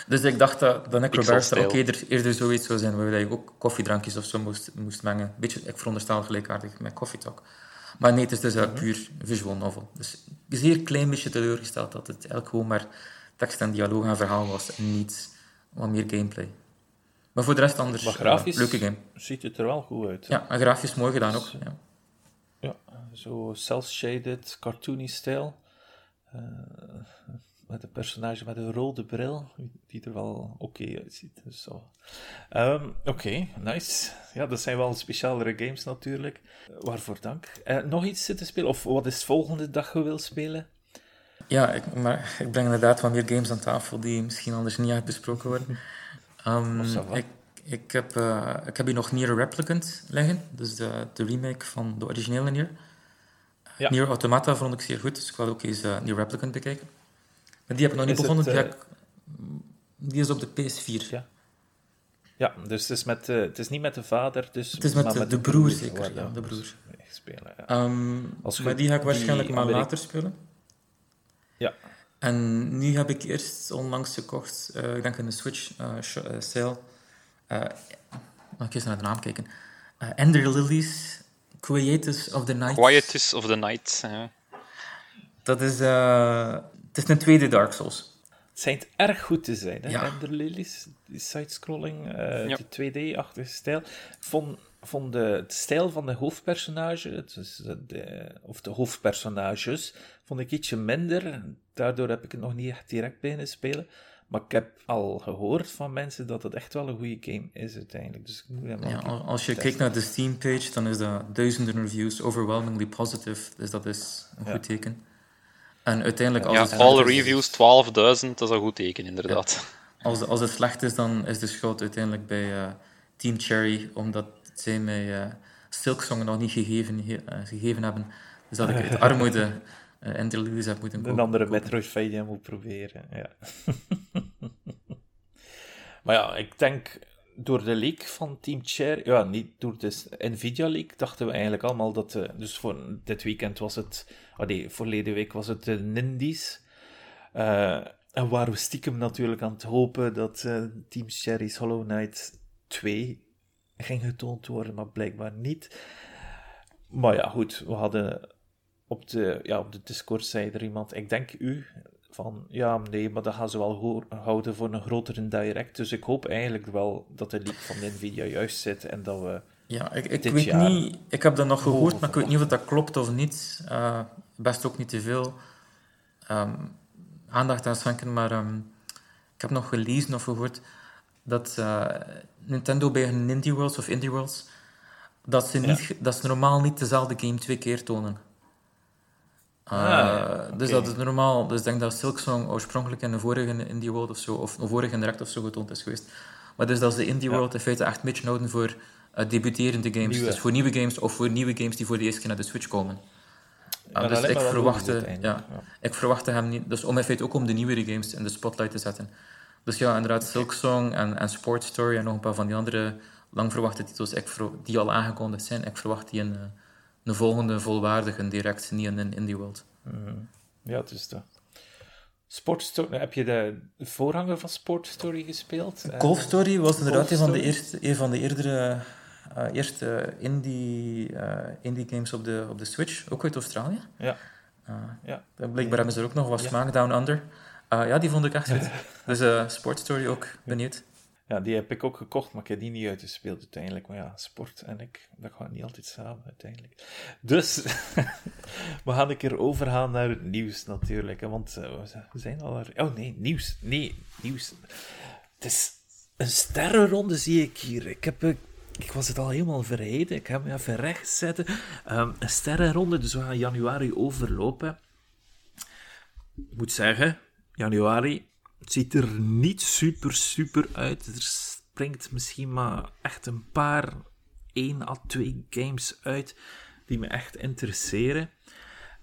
Dus ik dacht dat, dat Necrobarster ook eerder, eerder zoiets zou zijn, waar je ook koffiedrankjes of zo moest, moest mengen. Beetje, ik veronderstel gelijkaardig met Coffee Talk. Maar nee, het is dus een puur visual novel. Dus een zeer klein beetje teleurgesteld dat het eigenlijk gewoon maar tekst en dialoog en verhaal was en niet wat meer gameplay. Maar voor de rest anders. Maar grafisch leuke game. ziet het er wel goed uit. Ja, en grafisch mooi gedaan ook. Ja, ja zo cel-shaded, cartoony stijl. Uh, met een personage met een rode bril, die er wel oké uitziet. Dus zo. Um, oké, nice. Ja, dat zijn wel specialere games natuurlijk. Waarvoor dank. Uh, nog iets zitten spelen? Of wat is volgende dag je wil spelen? Ja, ik, maar ik breng inderdaad wat meer games aan tafel die misschien anders niet uitbesproken worden. Um, ik, ik, heb, uh, ik heb hier nog Nier Replicant liggen, dus de, de remake van de originele Nier. Ja. Nier Automata vond ik zeer goed, dus ik wil ook eens uh, Nier Replicant bekijken. Maar die heb ik nog niet begonnen, die, uh, die, is op de PS4. Ja. Ja, dus het is, met, uh, het is niet met de vader, dus het is met, de, met de, broer, zeker. Ja, de broer. Spelen, ja. Um, maar die ga ik waarschijnlijk maar later spelen. En nu heb ik eerst onlangs gekocht, uh, ik denk in de Switch uh, sale, uh, ik eens naar de naam kijken. Ender Lilies, Quietus of the Night. Quietus of the Night, ja. Dat is, het is een tweede Dark Souls. Het schijnt erg goed te zijn, hè? Ja. Ender Lilies, die sidescrolling, ja. die 2D-achtige stijl. Vond, vond de, stijl van de hoofdpersonage, dus de, of de hoofdpersonages, vond ik ietsje minder. Daardoor heb ik het nog niet echt direct bijna spelen. Maar ik heb al gehoord van mensen dat het echt wel een goede game is uiteindelijk. Dus ik moet hem ja, als je kijkt naar de Steam-page, dan is dat duizenden reviews, overwhelmingly positive. Dus dat is een goed teken. En uiteindelijk... Als ja, alle reviews 12.000, dat is een goed teken, inderdaad. Als, als het slecht is, dan is de schuld uiteindelijk bij uh, Team Cherry, omdat zij mij uh, Silksong nog niet gegeven, uh, gegeven hebben. Dus dat ik uit armoede uh, interludes heb moeten Een andere Metroidvania moet proberen, ja. maar ja, ik denk door de leak van Team Cherry, ja, niet door de Nvidia leak, dachten we eigenlijk allemaal dat, uh, dus voor dit weekend was het, oh nee, verleden week was het de Nindies. Uh, en waren we stiekem natuurlijk aan het hopen dat uh, Team Cherry's Hollow Knight 2 ging getoond worden, maar blijkbaar niet. Maar ja, goed, we hadden op de, ja, op de Discord zei er iemand, ik denk u, van ja, nee, maar dat gaan ze wel houden voor een grotere direct. Dus ik hoop eigenlijk wel dat de leak van Nvidia juist zit en dat we. Ja, ik, ik weet niet, ik heb dat nog gehoord, maar ik weet niet of dat klopt of niet. Uh, best ook niet te veel. Um, aandacht aan schenken, maar ehm, ik heb nog gelezen of gehoord dat uh, Nintendo bij hun Indie Worlds of Indie Worlds, dat ze, niet, dat ze normaal niet dezelfde game twee keer tonen. Uh, Dus dat is normaal. Dus ik denk dat Silksong oorspronkelijk in de vorige Indie World of zo, of de vorige direct of zo getoond is geweest. Maar dus dat is de Indie World in feite echt een beetje houden voor uh, debuterende games. Dus voor nieuwe games of voor nieuwe games die voor de eerste keer naar de Switch komen. Uh, dus ik verwachtte, ja, ik verwachtte hem niet. Dus om in feite ook om de nieuwere games in de spotlight te zetten. Dus ja, inderdaad, Silksong en, en Sports Story en nog een paar van die andere lang verwachte titels ik die al aangekondigd zijn. Ik verwacht die in, een volgende volwaardige direct, niet in Indie World. Mm Ja, het is dat. Sportstory, heb je de voorganger van Sport Story gespeeld? Golf Story was inderdaad een van de, eerste, een van de eerdere uh, eerste indie, uh, indie games op de, op de Switch, ook uit Australië. Ja. Uh, ja. Blijkbaar hebben ze er ook nog wat ja. smaak Down Under. ja, die vond ik echt goed. dus Sport Story ook benieuwd. Ja, die heb ik ook gekocht, maar ik heb die niet uitgespeeld uiteindelijk. Maar ja, sport en ik, dat gaat niet altijd samen uiteindelijk. Dus, we gaan een keer overgaan naar het nieuws natuurlijk. Want uh, we zijn al er... Oh nee, nieuws. Nee, nieuws. Het is een sterrenronde zie ik hier. Ik heb... Ik was het al helemaal vergeten. Ik heb me even recht zetten. Um, een sterrenronde, dus we gaan januari overlopen. Ik moet zeggen, januari ziet er niet super, super uit. Er springt misschien maar echt een paar, één à twee games uit die me echt interesseren.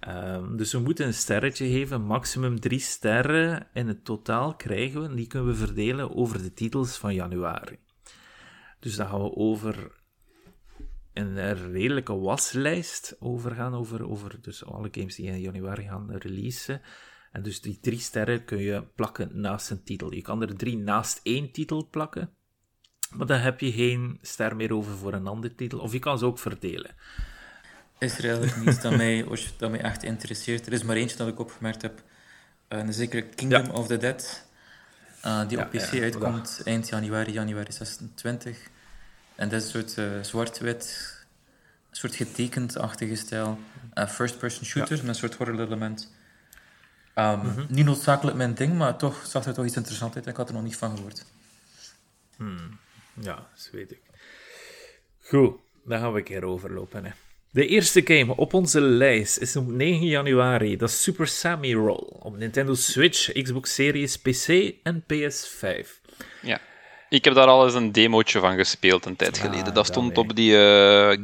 Um, dus we moeten een sterretje geven, maximum drie sterren in het totaal krijgen we. Die kunnen we verdelen over de titels van januari. Dus dan gaan we over een redelijke waslijst overgaan, over, over dus alle games die in januari gaan releasen. En dus die drie sterren kun je plakken naast een titel. Je kan er drie naast één titel plakken, maar dan heb je geen ster meer over voor een andere titel. Of je kan ze ook verdelen. Is er eigenlijk niets dat mij, dat mij echt interesseert? Er is maar eentje dat ik opgemerkt heb. Uh, een zekere Kingdom of the Dead. Uh, die op PC uitkomt eind januari, januari 26. En dat is een soort uh, zwart-wit, een soort getekend-achtige stijl. First-person shooter met een soort element. Um, Niet noodzakelijk mijn ding, maar toch zag er toch iets interessants uit. Ik had er nog niet van gehoord. Hmm. Ja, dat weet ik. Goed, dan gaan we een keer overlopen. Hè. De eerste game op onze lijst is op 9 januari. Dat is Super Sammy Roll op Nintendo Switch, Xbox Series, PC en PS5. Ja, ik heb daar al eens een demootje van gespeeld een tijd geleden. Ah, dat stond op die uh,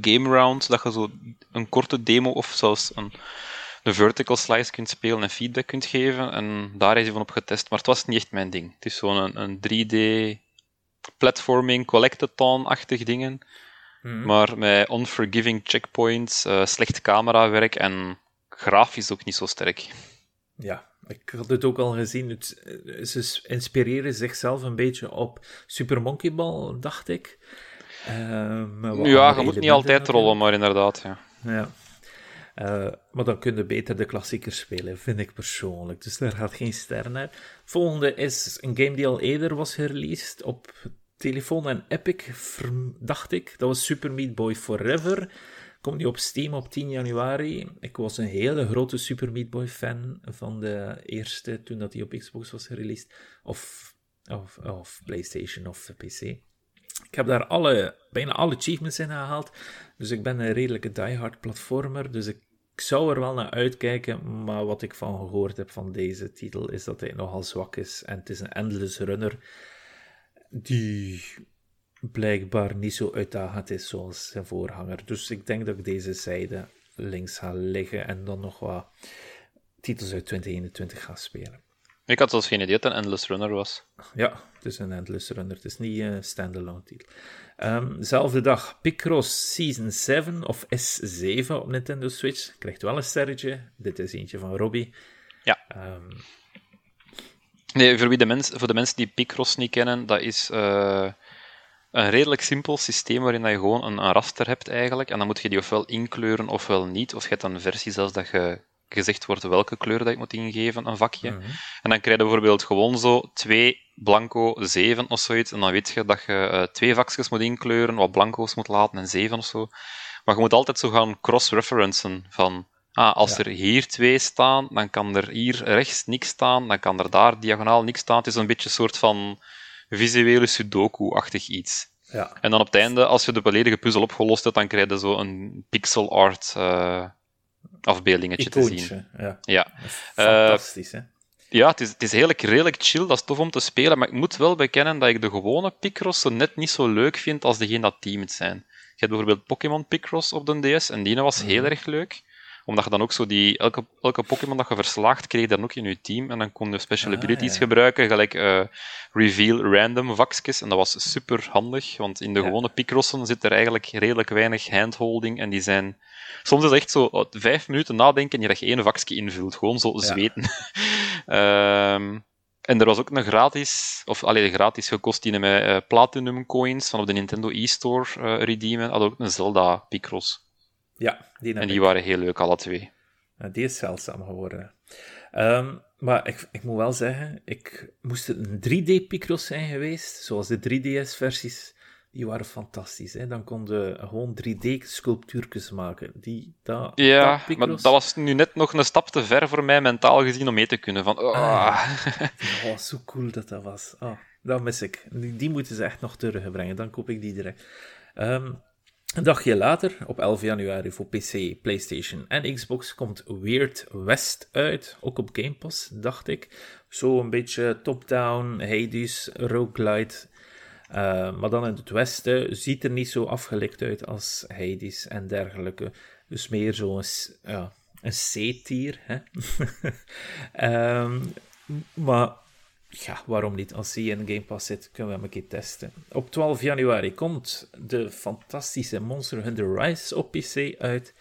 Game Round, dat je zo een korte demo of zelfs een de vertical slice kunt spelen en feedback kunt geven. En daar is hij van op getest, maar het was niet echt mijn ding. Het is zo'n een, een 3D platforming, collectathon-achtig dingen. Mhm. Maar met unforgiving checkpoints, uh, slecht camerawerk en grafisch ook niet zo sterk. Ja, ik had het ook al gezien. Het, eh, ze inspireren zichzelf een beetje op Super Monkey Ball, dacht ik. Uh, ja, je moet niet altijd rollen, maar inderdaad. Ja. ja. Uh, maar dan kun je beter de klassiekers spelen, vind ik persoonlijk. Dus daar gaat geen ster naar. Volgende is een game die al eerder was gereleased op telefoon en Epic, dacht ik. Dat was Super Meat Boy Forever. Komt nu op Steam op 10 januari. Ik was een hele grote Super Meat Boy fan van de eerste, toen dat die op Xbox was gereleased. Of, of, of PlayStation of PC. Ik heb daar alle, bijna alle achievements in gehaald. Dus ik ben een redelijke diehard platformer. Dus ik ik zou er wel naar uitkijken, maar wat ik van gehoord heb van deze titel is dat hij nogal zwak is. En het is een endless runner die blijkbaar niet zo uitdagend is zoals zijn voorganger. Dus ik denk dat ik deze zijde links ga liggen en dan nog wat titels uit 2021 ga spelen. Ik had zelfs geen idee dat het een Endless Runner was. Ja, het is een Endless Runner. Het is niet een standalone titel. Um, zelfde dag, Picross Season 7 of S7 op Nintendo Switch. Krijgt wel een sterretje. Dit is eentje van Robbie. Ja. Um... Nee, voor, wie de mens, voor de mensen die Picross niet kennen, dat is uh, een redelijk simpel systeem waarin je gewoon een, een, raster hebt eigenlijk. En dan moet je die ofwel inkleuren ofwel niet. Of je hebt een versie zelfs dat je gezegd wordt welke kleur dat je moet ingeven, een vakje. Mhm. En dan krijg je bijvoorbeeld gewoon zo twee blanco 7 of zoiets. En dan weet je dat je uh, twee vakjes moet inkleuren, wat blanco's moet laten en 7 of zo. Maar je moet altijd zo gaan cross-referencen van ah, als er hier twee staan, dan kan er hier rechts niks staan, dan kan er daar diagonaal niks staan. Het is een beetje een soort van visuele sudoku-achtig iets. Ja. En dan op het einde, als je de volledige puzzel opgelost hebt, dan krijg je zo een pixel art uh, afbeeldingetje te zien. Ja. ja. Fantastisch, hè? Ja, het is, het is redelijk, redelijk chill, dat is tof om te spelen, maar ik moet wel bekennen dat ik de gewone Picross net niet zo leuk vind als degene dat teamed zijn. Je hebt bijvoorbeeld Pokémon Picross op de DS, en die was heel erg leuk omdat je dan ook zo die, elke, elke Pokémon dat je verslaagt, kreeg je dan ook in je team. En dan kon je special abilities gebruiken, gelijk uh, reveal random vakjes. En dat was super handig, want in de gewone Picrossen zit er eigenlijk redelijk weinig handholding. En die zijn. Soms is het echt zo vijf minuten nadenken en dat je één vakje invult. Gewoon zo zweten. um, en er was ook een gratis, of alleen gratis gekost die met uh, Platinum coins van op de Nintendo e-store uh, redeemen. Had ook een Zelda Picross. Ja, die En die waren heel leuk, alle twee. die is zeldzaam geworden. Um, maar ik, ik moet wel zeggen, ik moest het een 3D-Picross zijn geweest, zoals de 3DS-versies. Die waren fantastisch. Hè? Dan konden gewoon 3D-sculptuurtjes maken. Die, dat, ja, maar dat was nu net nog een stap te ver voor mij mentaal gezien om mee te kunnen. Van, oh. Ah, oh, zo cool dat dat was. Oh, dat mis ik. Die, die moeten ze echt nog terugbrengen. Dan koop ik die direct. Um, een dagje later, op 11 januari voor PC, PlayStation en Xbox, komt Weird West uit. Ook op Game Pass, dacht ik. Zo een beetje top-down, Hades, roguelite. Uh, maar dan in het westen ziet er niet zo afgelikt uit als Hades en dergelijke. Dus meer zo'n ja, een C-tier. um, maar ja, waarom niet? Als hij in Game Pass zit, kunnen we hem een keer testen. Op 12 januari komt de fantastische Monster Hunter Rise op PC uit.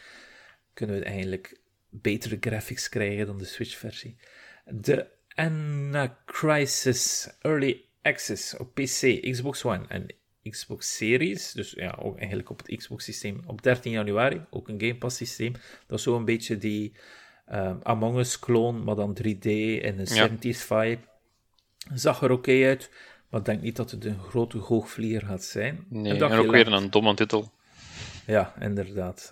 Kunnen we eindelijk betere graphics krijgen dan de Switch-versie. De Anacrysis Early Access op PC, Xbox One en Xbox Series. Dus ja, ook eigenlijk op het Xbox-systeem op 13 januari. Ook een Game Pass-systeem. Dat is zo een beetje die um, Among Us-clone, maar dan 3D en een ja. 70s vibe. Zag er oké uit, maar ik denk niet dat het een grote hoogvlieger gaat zijn. Nee, en, ook weer een domme titel. Ja, inderdaad.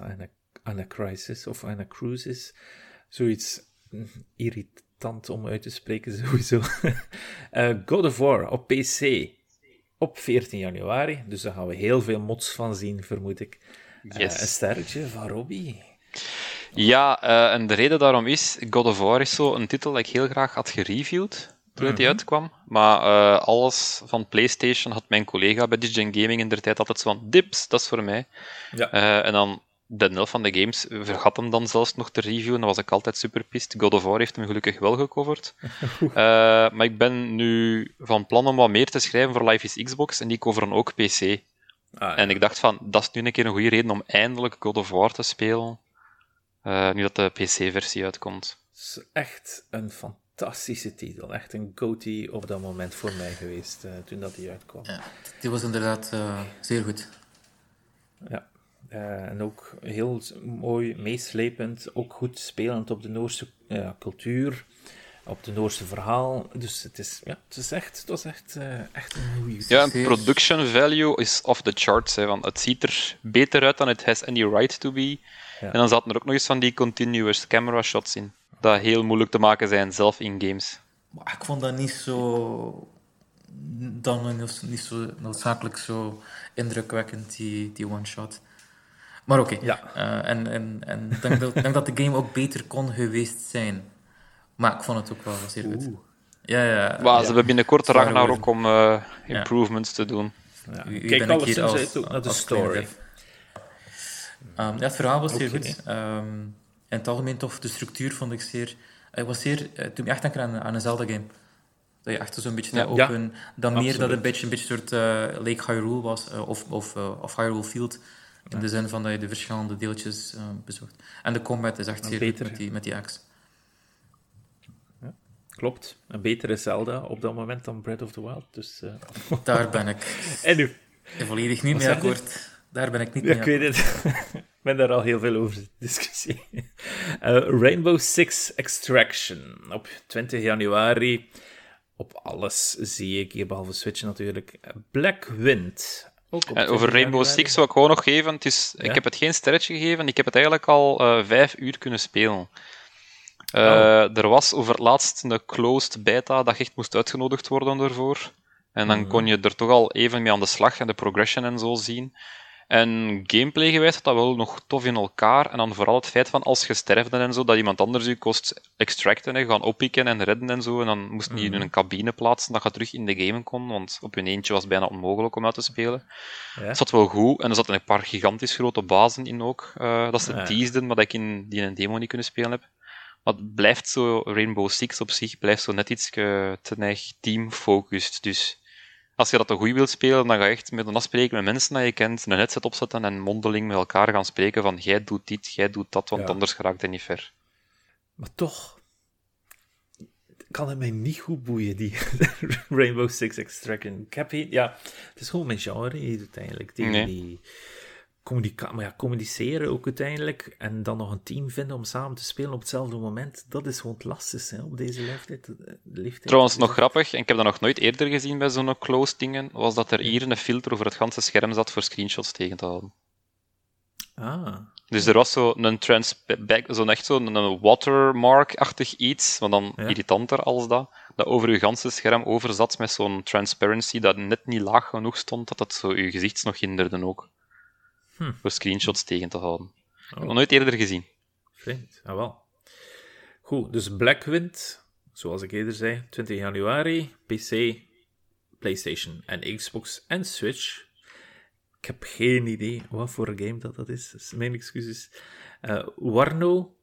Anna, Crisis of Anna Cruises. Zoiets irritant om uit te spreken, sowieso. uh, God of War op PC op 14 januari. Dus daar gaan we heel veel mods van zien, vermoed ik. Uh, een sterretje van Robbie. Ja, uh, en de reden daarom is, God of War is zo een titel dat ik heel graag had gereviewd toen die mhm. uitkwam. Maar uh, alles van PlayStation had mijn collega bij Digigen Gaming in der tijd altijd zo van dips, dat is voor mij. Ja. Uh, en dan de nul van de games vergat hem dan zelfs nog te reviewen. Dan was ik altijd super pist. God of War heeft hem gelukkig wel gecoverd. uh, maar ik ben nu van plan om wat meer te schrijven voor Life is Xbox en die coveren ook PC. Ah, ja. En ik dacht van, dat is nu een keer een goede reden om eindelijk God of War te spelen. nu dat de PC-versie uitkomt. Het is echt een fantastische fantastische titel. Echt een goatee op dat moment voor mij geweest, uh, toen dat die uitkwam. Ja, die was inderdaad uh, zeer goed. Ja, uh, en ook heel mooi, meeslepend, ook goed spelend op de Noorse cultuur, op de Noorse verhaal. Dus het is, ja, het is echt, het was echt, echt een goede Ja, en production value is off the charts, hè, want het ziet er beter uit dan het has any right to be. Ja. En dan zaten er ook nog eens van die continuous camera shots in dat heel moeilijk te maken zijn, zelf in games. Maar ik vond dat niet zo... Dan niet zo noodzakelijk zo indrukwekkend, die, die one-shot. Maar oké. Ja. Uh, en en, en ik denk, dat, denk dat de game ook beter kon geweest zijn. Maar ik vond het ook wel zeer goed. Ja, ja. Maar ze hebben binnenkort Ragnarok om uh, improvements te doen. Ja. Kijk, alles hier als, ook naar de story. Um, ja, het verhaal was zeer goed. Um, in het algemeen tof. De structuur vond ik zeer... Ik was zeer... Eh, toen ik echt aan, aan een Zelda-game. Dat je echt zo'n beetje ja, open... dan meer dat het een beetje een beetje soort uh, Lake Hyrule was. Uh, of, of, uh, of Hyrule Field. In de zin van dat je de verschillende deeltjes bezocht. En de combat is echt zeer beter met die, met die axe. Klopt. Een betere Zelda op dat moment dan Breath of the Wild. Dus, Daar ben ik... en nu? Volledig niet mee akkoord. Daar ben ik niet ja, mee Ik weet het. Ik ben daar al heel veel over discussie. Uh, Rainbow Six Extraction. Op 20 januari. Op alles zie ik hier, behalve Switch natuurlijk. Black Wind. En over Rainbow Six wil ik gewoon nog geven. Het is, Ik heb het geen sterretje gegeven. Ik heb het eigenlijk al uh, vijf uur kunnen spelen. Uh, oh. Er was over het laatst een closed beta dat je echt moest uitgenodigd worden ervoor. En dan mm. kon je er toch al even mee aan de slag en de progression en zo zien. En gameplay gewijs had dat wel nog tof in elkaar. En dan vooral het feit van als je sterfde en zo, dat iemand anders je kost extracten en gaan oppikken en redden en zo. En dan moest je in mhm. een cabine plaatsen dat je terug in de game kon. Want op hun eentje was het bijna onmogelijk om uit te spelen. Ja. Dat zat wel goed. En er zaten een paar gigantisch grote bazen in ook. Uh, dat ze ja. teasden, maar dat ik in die een demo niet kunnen spelen heb. Maar het blijft zo, Rainbow Six op zich blijft zo net iets te neig team-focused. Dus als je dat toch goed wilt spelen, dan ga je echt met een afspreken met mensen dat je kent, een headset opzetten en mondeling met elkaar gaan spreken van jij doet dit, jij doet dat, want anders geraakt hij niet ver. Maar toch kan het mij niet goed boeien, die Rainbow Six Extraction. Ik heb ja, het is gewoon mijn genre uiteindelijk. Die, nee. die, maar ja, communiceren ook uiteindelijk en dan nog een team vinden om samen te spelen op hetzelfde moment, dat is gewoon het lastigste op deze leeftijd, eh, leeftijd. Trouwens, nog grappig, en ik heb dat nog nooit eerder gezien bij zo'n close dingen, was dat er hier een filter over het ganse scherm zat voor screenshots tegen te houden. Ah. Dus er was zo'n zo zo'n echt zo'n watermark-achtig iets, maar dan irritanter als dat, dat over je ganse scherm overzat met zo'n transparency dat net niet laag genoeg stond, dat het zo je gezicht nog hinderde ook. Hm. Voor screenshots tegen te houden. Ik heb nog nooit eerder gezien. Vreemd, ah wel. Goed, dus Blackwind, zoals ik eerder zei, 20 januari, PC, PlayStation en Xbox en Switch. Ik heb geen idee wat voor een game dat, dat is, dus mijn excuses. Uh, Warno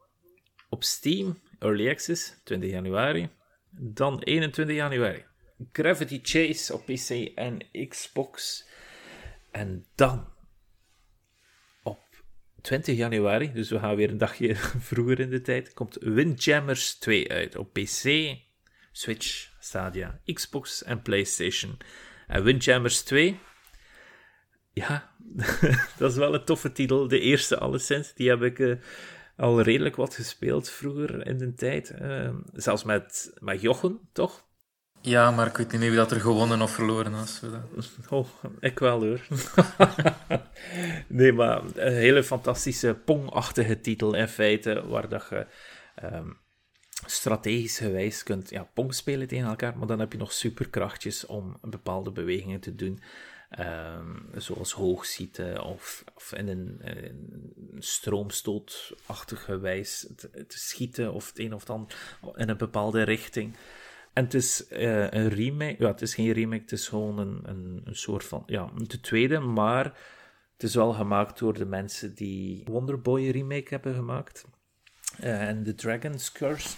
op Steam, Early Access, 20 januari. Dan 21 januari. Gravity Chase op PC en Xbox. En dan 20 januari, dus we gaan weer een dagje vroeger in de tijd, komt Windjammers 2 uit op PC, Switch, Stadia, Xbox en PlayStation. En Windjammers 2, ja, dat is wel een toffe titel. De eerste alleszins, die heb ik uh, al redelijk wat gespeeld vroeger in de tijd. Uh, zelfs met, met Jochen, toch? Ja, maar ik weet niet meer wie dat er gewonnen of verloren was. Oh, ik wel hoor. nee, maar een hele fantastische Pong-achtige titel in feite, waar dat je um, strategisch gewijs kunt ja, Pong spelen tegen elkaar, maar dan heb je nog superkrachtjes om bepaalde bewegingen te doen. Um, zoals hoogzieten of, of in een, een stroomstootachtige wijs te, te, schieten of het een of het ander in een bepaalde richting. En het is uh, een remake. Ja, het is geen remake, het is gewoon een, een, soort van. Ja, de tweede, maar het is wel gemaakt door de mensen die Wonderboy remake hebben gemaakt. Uh, en The Dragon's Curse.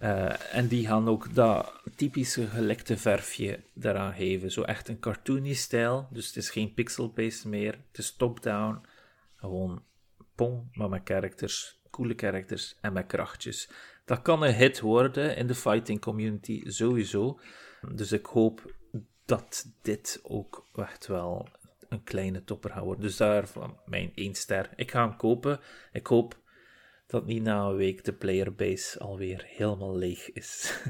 Uh, en die gaan ook dat typische gelekte verfje daaraan geven. Zo echt een cartoony stijl. Dus het is geen pixel-based meer. Het is top-down. Gewoon pong, maar met characters. Coole characters en met krachtjes. Dat kan een hit worden in de fighting community sowieso. Dus ik hoop dat dit ook echt wel een kleine topper gaat worden. Dus daarvan mijn 1 ster. Ik ga hem kopen. Ik hoop dat niet na een week de playerbase alweer helemaal leeg is.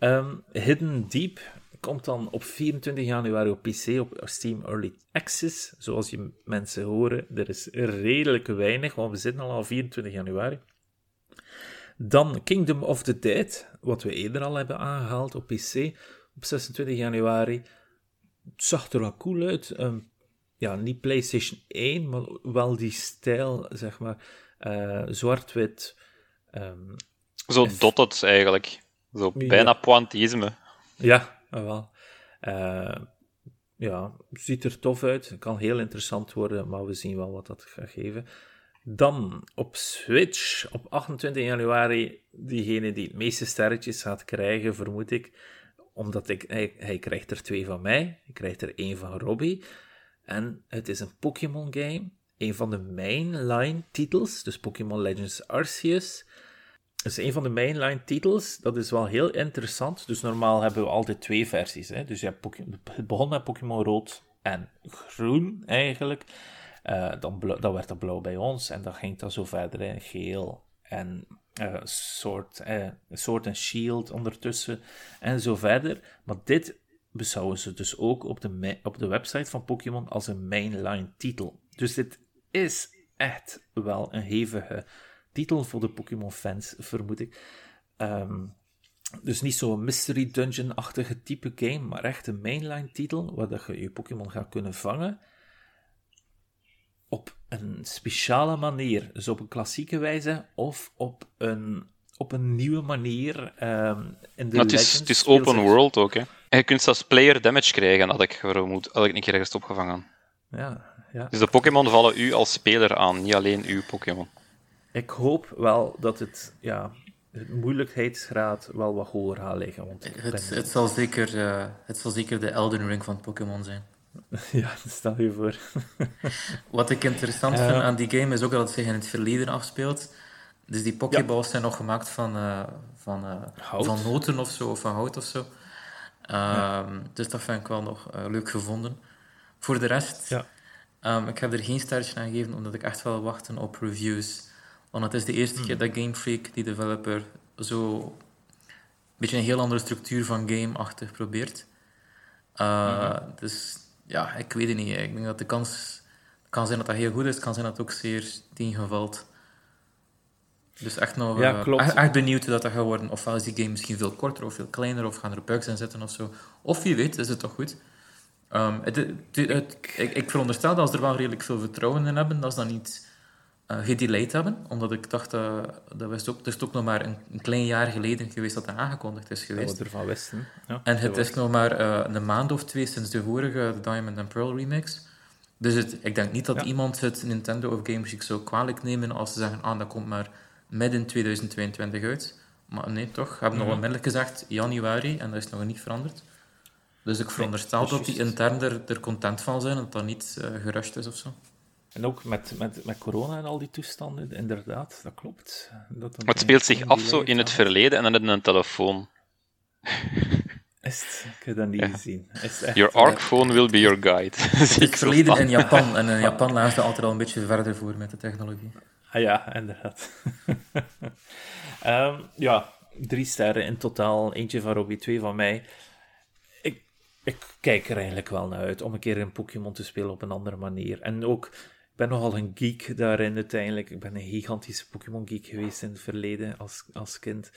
um, Hidden Deep komt dan op 24 januari op PC op Steam Early Access. Zoals je mensen horen, er is redelijk weinig, want we zitten al op 24 januari. Dan Kingdom of the Dead, wat we eerder al hebben aangehaald op PC op 26 januari. Het zag er wel cool uit. Um, ja, niet PlayStation 1, maar wel die stijl, zeg maar. Uh, Zwart-wit. Um, Zo dotted eigenlijk. Zo bijna ja. pointisme. Ja, wel. Uh, ja, ziet er tof uit. Kan heel interessant worden, maar we zien wel wat dat gaat geven. Dan op Switch op 28 januari, diegene die het meeste sterretjes gaat krijgen, vermoed ik. Omdat ik, hij, krijgt er twee van mij, ik krijg er één van Robbie. En het is een Pokémon game, een van de mainline titels, dus Pokémon Legends Arceus. Is een van de mainline titels, dat is wel heel interessant. Dus normaal hebben we altijd twee versies. Hè? Dus je hebt het begon met Pokémon Rood en Groen eigenlijk. Uh, dan, dan werd dat blauw bij ons en dan ging dat zo verder in geel en uh, soort, uh, soort en shield ondertussen en zo verder. Maar dit beschouwen ze dus ook op de, op de website van Pokémon als een mainline titel. Dus dit is echt wel een hevige titel voor de Pokémon-fans, vermoed ik. Ehm, dus niet zo'n mystery dungeon-achtige type game, maar echt een mainline titel waar dat je je Pokémon gaat kunnen vangen op een speciale manier. Dus op een klassieke wijze of op een, op een nieuwe manier. Um, in de het, is, het is open world ook, hè? En je kunt zelfs player damage krijgen, had ik vermoed, had ik een keer ergens opgevangen. Ja, ja. Dus de Pokémon vallen u als speler aan, niet alleen uw Pokémon. Ik hoop wel dat het, ja, de moeilijkheidsgraad wel wat hoger gaat liggen. Want het, het, zal zeker, uh, het zal zeker de Elden Ring van Pokémon zijn. Ja, stel je voor. Wat ik interessant vind aan die game is ook dat het zich in het verleden afspeelt. Dus die Pokéballs zijn nog gemaakt van, uh, van, uh, van noten of zo, of van hout of zo. Ehm, dus dat vind ik wel nog leuk gevonden. Voor de rest, ja. um, ik heb er geen sterretje aan gegeven, omdat ik echt wel wachten op reviews. Want het is de eerste hmm. keer dat Game Freak, die developer, zo een beetje een heel andere structuur van game-achtig probeert. Uh, Dus ja, ik weet het niet. Ik denk dat de kans kan zijn dat dat heel goed is, kan zijn dat het ook zeer tegenvalt. Dus echt nog ja, uh, echt, echt, benieuwd hoe dat, dat gaat worden. Ofwel is die game misschien veel korter of veel kleiner, of gaan er bugs in zitten of zo. Of wie weet, is het toch goed. Um, het, het, ik, ik, veronderstel dat als er wel redelijk veel vertrouwen in hebben, dat ze dat niet gedelayed hebben. Omdat ik dacht, uh, dat was ook, het is ook nog maar een, een, klein jaar geleden geweest dat dat aangekondigd is geweest. Dat we ervan wisten. Ja, en het is nog maar uh, een maand of twee sinds de vorige Diamond and Pearl remix. Dus het, ik denk niet dat ja. iemand het Nintendo of Games zou kwalijk nemen als ze zeggen, ah, dat komt maar midden 2022 uit. Maar nee, toch. We hebben nog mhm. onmiddellijk gezegd januari en dat is nog niet veranderd. Dus ik veronderstel nee, dat die intern er, er, content van zijn en dat dat niet uh, gerust is of zo. En ook met, met, met corona en al die toestanden, inderdaad, dat klopt. Dat maar het speelt zich af zo in het verleden en dan in een telefoon. Is het? Ik heb dat niet ja. gezien. Is your ARC phone will be your guide. het verleden in Japan. En in Japan lagen ze altijd al een beetje verder voor met de technologie. Ah ja, inderdaad. um, ja, drie sterren in totaal. Eentje van Robbie, twee van mij ik, ik kijk er eigenlijk wel naar uit om een keer een Pokémon te spelen op een andere manier. En ook, ben nogal een geek daarin uiteindelijk. Ik ben een gigantische Pokémon-geek geweest in het verleden als, als kind.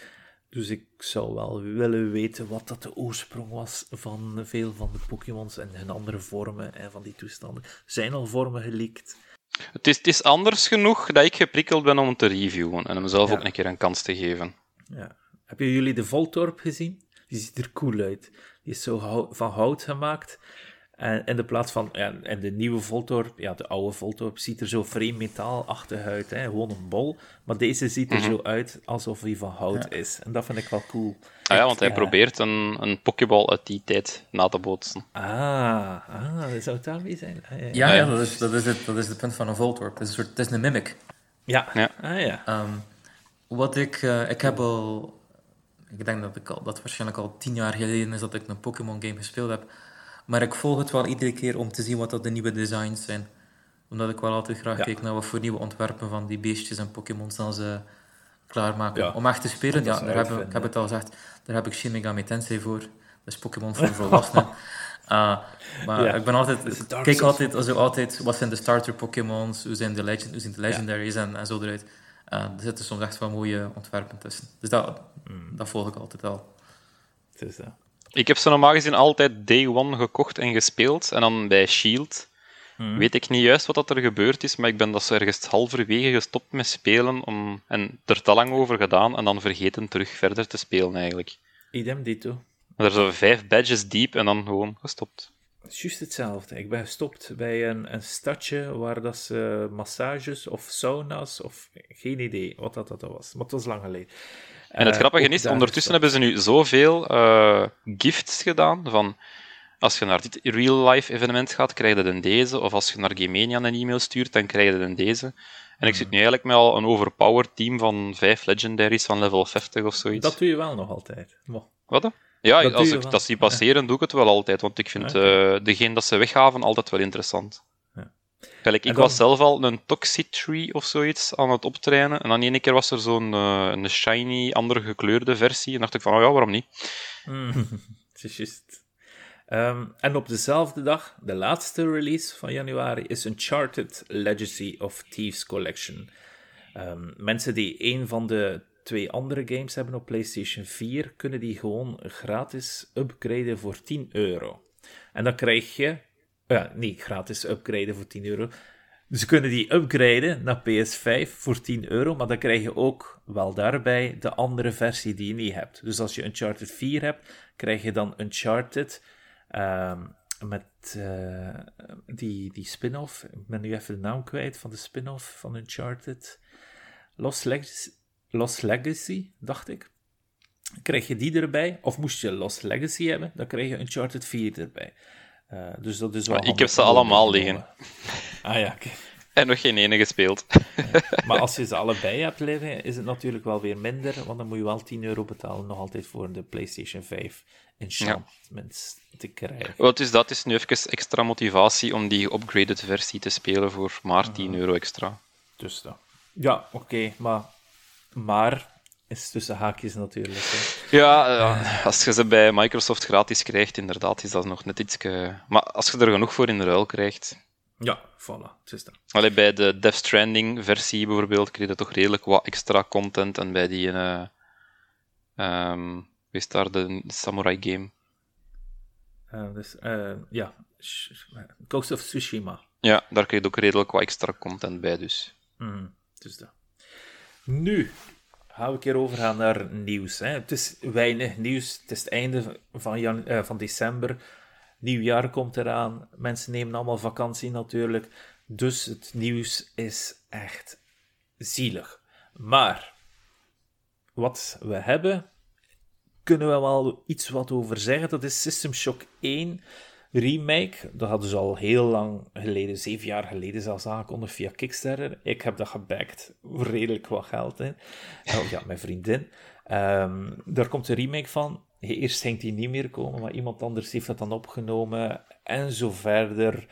Dus ik zou wel willen weten wat dat de oorsprong was van veel van de Pokémons en hun andere vormen en van die toestanden. Zijn al vormen gelikt? Het is, het is anders genoeg dat ik geprikkeld ben om te reviewen en hem zelf ook een keer een kans te geven. Ja. Hebben jullie de Voltorp gezien? Die ziet er cool uit. Die is zo van hout gemaakt. En in de plaats van, ja, en de nieuwe Voltorp, ja, de oude Voltorp ziet er zo frame metaalachtig uit, hè, gewoon een bol. Maar deze ziet er mhm. zo uit alsof hij van hout is. En dat vind ik wel cool. Ah ja, want hij probeert een, een Pokéball uit die tijd na te bootsen. Ah, ah dat zou het daarmee zijn. Ah, ja, ja, ja, dat, is, dat, is het, dat is het punt van een Voltorp. Het is een, soort, het is een mimic. Ja, ja. Ah, ja. Um, wat ik, uh, ik heb al ik denk dat, ik al, dat waarschijnlijk al tien jaar geleden is dat ik een Pokémon game gespeeld heb. Maar ik volg het wel iedere keer om te zien wat dat de nieuwe designs zijn. Omdat ik wel altijd graag kijk naar wat voor nieuwe ontwerpen van die beestjes en Pokémons dan ze klaarmaken. Om echt te spelen, ja, daar heb, ik heb het al gezegd, daar heb ik Shin Megami Tensei voor. Dat is Pokémon voor volwassenen. Uh, maar ik ben altijd, kijk altijd, also altijd, wat zijn de starter Pokémons, hoe zijn de, legend, hoe zijn de legendaries en, en zo eruit. Uh, er zitten soms echt wel mooie ontwerpen tussen. Dus dat, mm. dat volg ik altijd al. is dat. Ik heb ze normaal gezien altijd day one gekocht en gespeeld. En dan bij Shield mm. weet ik niet juist wat dat er gebeurd is, maar ik ben dat zo ergens halverwege gestopt met spelen om, en er te lang over gedaan en dan vergeten terug verder te spelen eigenlijk. Idem dito. Er zijn vijf badges diep en dan gewoon gestopt. Juist hetzelfde. Ik ben gestopt bij een, een stadje waar dat ze massages of sauna's of geen idee wat dat, dat was. Maar het was lang geleden. En het uh, grappige is, ondertussen hebben ze nu zoveel uh, gifts gedaan van als je naar dit real-life evenement gaat, krijg je dan deze. Of als je naar Gamania een e-mail stuurt, dan krijg je dan deze. En ik zit nu eigenlijk met al een overpowered team van vijf legendaries van level 50 of zoiets. Dat doe je wel nog altijd. Wat dan? Ja, als ik dat zie passeren, doe ik het wel altijd. Want ik vind okay. uh, degene dat ze weggaven altijd wel interessant. Ja. ik was zelf al een Toxitree of zoiets aan het optrainen. En dan ene keer was er zo'n uh, een shiny, andere gekleurde versie. En dacht ik van, oh ja, waarom niet? Mm, het is juist. Ehm, en op dezelfde dag, de laatste release van januari, is Uncharted Legacy of Thieves Collection. Um, mensen die een van de twee andere games hebben op PlayStation 4, kunnen die gewoon gratis upgraden voor 10 euro. En dan krijg je, uh, niet gratis upgraden voor 10 euro. Ze kunnen die upgraden naar PS5 voor 10 euro, maar dan krijg je ook wel daarbij de andere versie die je niet hebt. Dus als je Uncharted 4 hebt, krijg je dan Uncharted um, met uh, die, die spin-off. Ik ben nu even de naam kwijt van de spin-off van Uncharted. Lost Legacy, Lost Legacy, dacht ik. Krijg je die erbij? Of moest je Lost Legacy hebben, dan krijg je Uncharted 4 erbij. Uh, dus dat is wel ik heb ze allemaal liggen. Ah ja, okay. En nog geen ene gespeeld. maar als je ze allebei hebt liggen, is het natuurlijk wel weer minder, want dan moet je wel 10 euro betalen, nog altijd voor de PlayStation 5 enchantments ja. te krijgen. Wel, dus dat is nu even extra motivatie om die upgraded versie te spelen voor maar 10 euro extra. Dus dat. Ja, oké, maar, maar is tussen haakjes natuurlijk. Hè. Ja, ja, als je ze bij Microsoft gratis krijgt, inderdaad, is dat nog net iets. Maar als je er genoeg voor in de ruil krijgt. Ja, voilà, het is dat. Allee, bij de Death Stranding versie bijvoorbeeld kreeg je toch redelijk wat extra content. En bij die. Uh, um, is daar de Samurai game? Uh, dus, uh, ja, Ghost of Tsushima. Ja, daar kreeg je ook redelijk wat extra content bij, dus. Mm, dus dat. Nu gaan we een keer overgaan naar nieuws. Hè. Het is weinig nieuws. Het is het einde van, jan uh, van december. Nieuwjaar komt eraan. Mensen nemen allemaal vakantie natuurlijk. Dus het nieuws is echt zielig. Maar wat we hebben, kunnen we wel iets wat over zeggen. Dat is System Shock 1 remake. Dat hadden ze al heel lang geleden, zeven jaar geleden zelfs aangekondigd via Kickstarter. Ik heb dat gebackt redelijk wat geld in. Oh, ja, mijn vriendin. Um, daar komt een remake van. Eerst ging die niet meer komen, maar iemand anders heeft het dan opgenomen. En zo verder.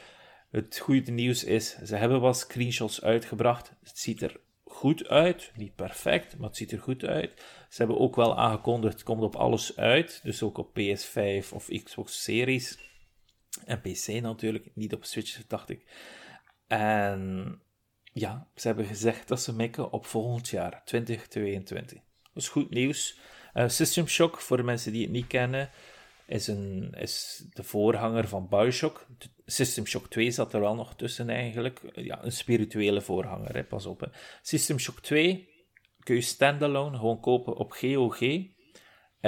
Het goede nieuws is, ze hebben wat screenshots uitgebracht. Het ziet er goed uit. Niet perfect, maar het ziet er goed uit. Ze hebben ook wel aangekondigd, het komt op alles uit. Dus ook op PS5 of Xbox Series. En PC natuurlijk, niet op Switch, dacht ik. En ja, ze hebben gezegd dat ze mikken op volgend jaar, 2022. Dat is goed nieuws. Uh, System Shock, voor de mensen die het niet kennen, is, een, is de voorganger van Bioshock. System Shock 2 zat er wel nog tussen eigenlijk. Ja, een spirituele voorganger, hè, pas op. Hè. System Shock 2 kun je standalone gewoon kopen op GOG.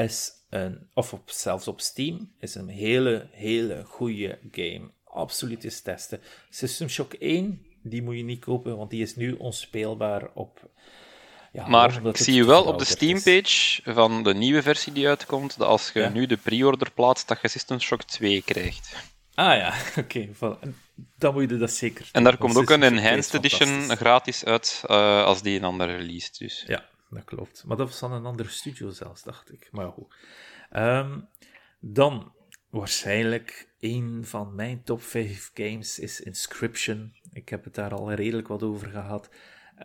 Is een, of op, zelfs op Steam. Is een hele, hele goede game. Absoluut eens testen. System Shock 1, die moet je niet kopen, want die is nu onspeelbaar op ja, maar ik zie je wel op de Steam-page van de nieuwe versie die uitkomt, dat als je nu de pre-order plaatst, dat je System Shock 2 krijgt. Ah ja, oké. Dan moet je dat zeker En daar komt ook een Enhanced Edition gratis uit uh, als die een ander release. Dus. Ja, dat klopt. Maar dat was van een andere studio zelfs, dacht ik. Maar goed. Um, dan waarschijnlijk een van mijn top 5 games is Inscription. Ik heb het daar al redelijk wat over gehad.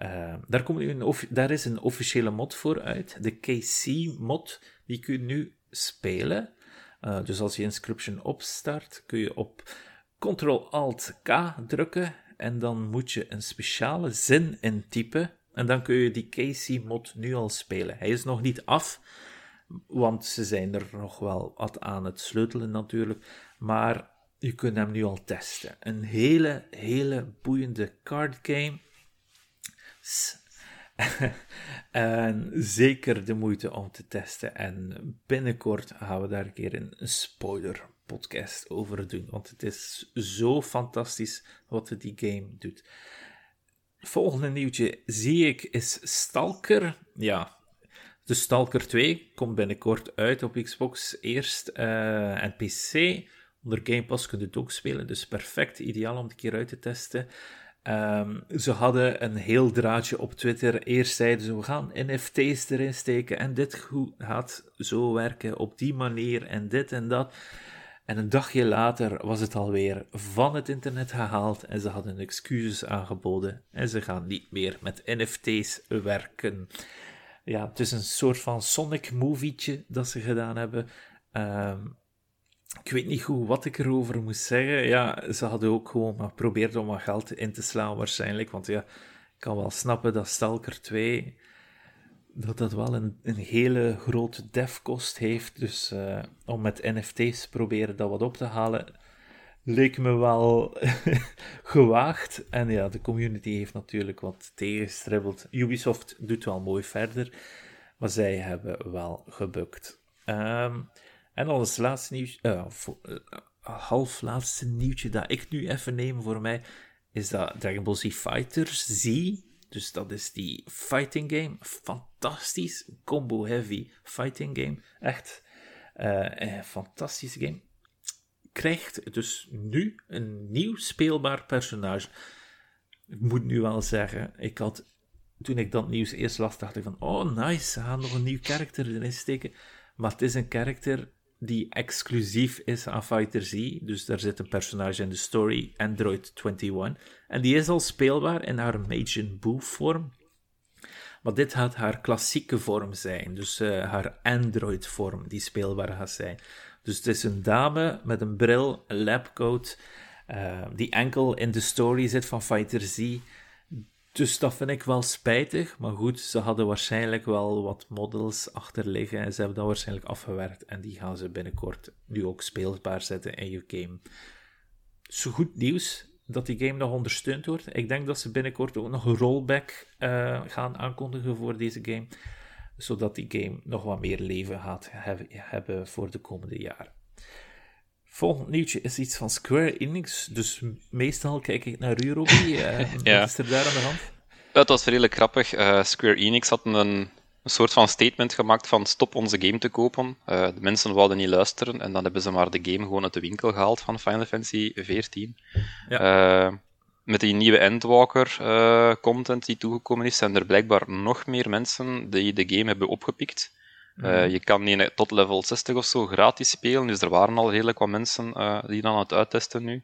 Uh, daar, komt een daar is een officiële mod voor uit. De KC-mod, die kun je nu spelen. Uh, dus als je Inscription opstart, kun je op Ctrl-Alt-K drukken. En dan moet je een speciale zin intypen. En dan kun je die KC-mod nu al spelen. Hij is nog niet af, want ze zijn er nog wel wat aan het sleutelen natuurlijk. Maar je kunt hem nu al testen. Een hele, hele boeiende card game en zeker de moeite om te testen. En binnenkort gaan we daar een keer een spoiler podcast over doen. Want het is zo fantastisch wat die game doet. Volgende nieuwtje zie ik is Stalker. Ja, de Stalker 2 komt binnenkort uit op Xbox eerst uh, en PC. Onder Game Pass kun je het ook spelen, dus perfect, ideaal om het een keer uit te testen. Um, ze hadden een heel draadje op Twitter. Eerst zeiden ze: we gaan NFT's erin steken en dit gaat zo werken op die manier en dit en dat. En een dagje later was het alweer van het internet gehaald en ze hadden excuses aangeboden en ze gaan niet meer met NFT's werken. Ja, het is een soort van Sonic movietje dat ze gedaan hebben. Um, ik weet niet goed wat ik erover moest zeggen. Ja, ze hadden ook gewoon maar geprobeerd om wat geld in te slaan, waarschijnlijk. Want ja, ik kan wel snappen dat Stalker 2 dat dat wel een, een hele grote devkost heeft. Dus uh, om met NFT's proberen dat wat op te halen, leek me wel gewaagd. En ja, de community heeft natuurlijk wat tegenstribbeld. Ubisoft doet wel mooi verder, maar zij hebben wel gebukt. Um, en als laatste nieuws, uh, half laatste nieuwtje dat ik nu even neem voor mij, is dat Dragon Ball Z Fighters Z. Dus dat is die fighting game. Fantastisch, combo-heavy fighting game. Echt uh, een fantastische game. Krijgt dus nu een nieuw speelbaar personage. Ik moet nu wel zeggen, ik had, toen ik dat nieuws eerst las, dacht ik van, oh nice, ze gaan nog een nieuw karakter erin steken. Maar het is een karakter die exclusief is aan Fighter Z. Dus daar zit een personage in de story, Android 21. En die is al speelbaar in haar Majin Buu vorm. Maar dit gaat haar klassieke vorm zijn. Dus uh, haar Android vorm die speelbaar gaat zijn. Dus het is een dame met een bril, een labcoat, uh, die enkel in de story zit van Fighter Z. Dus dat vind ik wel spijtig. Maar goed, ze hadden waarschijnlijk wel wat models achterliggen. En ze hebben dat waarschijnlijk afgewerkt. En die gaan ze binnenkort nu ook speelbaar zetten in je game. Zo goed nieuws dat die game nog ondersteund wordt. Ik denk dat ze binnenkort ook nog een rollback uh, gaan aankondigen voor deze game. Zodat die game nog wat meer leven gaat hebben voor de komende jaren. Volgend nieuwtje is iets van Square Enix. Dus meestal kijk ik naar u, Robbie. Uh, ja. Wat is er daar aan de hand? Het was redelijk grappig. Uh, Square Enix had een, een soort van statement gemaakt van stop onze game te kopen. Uh, de mensen wilden niet luisteren en dan hebben ze maar de game gewoon uit de winkel gehaald van Final Fantasy XIV. Ja. met die nieuwe Endwalker content die toegekomen is, zijn er blijkbaar nog meer mensen die de game hebben opgepikt. Uh, je kan die tot level 60 of zo gratis spelen, dus er waren al redelijk wat mensen uh, die dan aan het uittesten nu.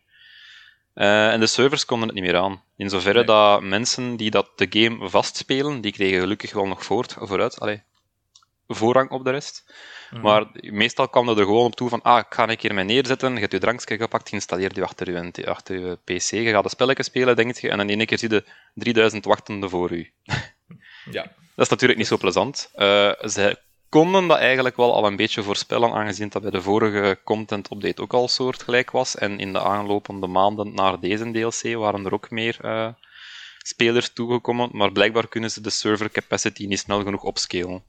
Uh, en de servers konden het niet meer aan. In zoverre dat mensen die dat de game vastspelen, die kregen gelukkig wel nog voort, vooruit, allee, voorrang op de rest. Mhm. Maar meestal kwam er gewoon op toe van, ah, ik ga een keer mij neerzetten, je hebt je drankje gepakt, installeer die achter je, achter je pc, je gaat een spelletje spelen, denk je, en dan in één keer zie je 3000 wachtende voor u. ja. Dat is natuurlijk niet zo plezant. Uh, ze konden dat eigenlijk wel al een beetje voorspellen, aangezien dat bij de vorige content update ook al soortgelijk was. En in de aanlopende maanden naar deze DLC waren er ook meer uh, spelers toegekomen, maar blijkbaar kunnen ze de server capacity niet snel genoeg opscalen.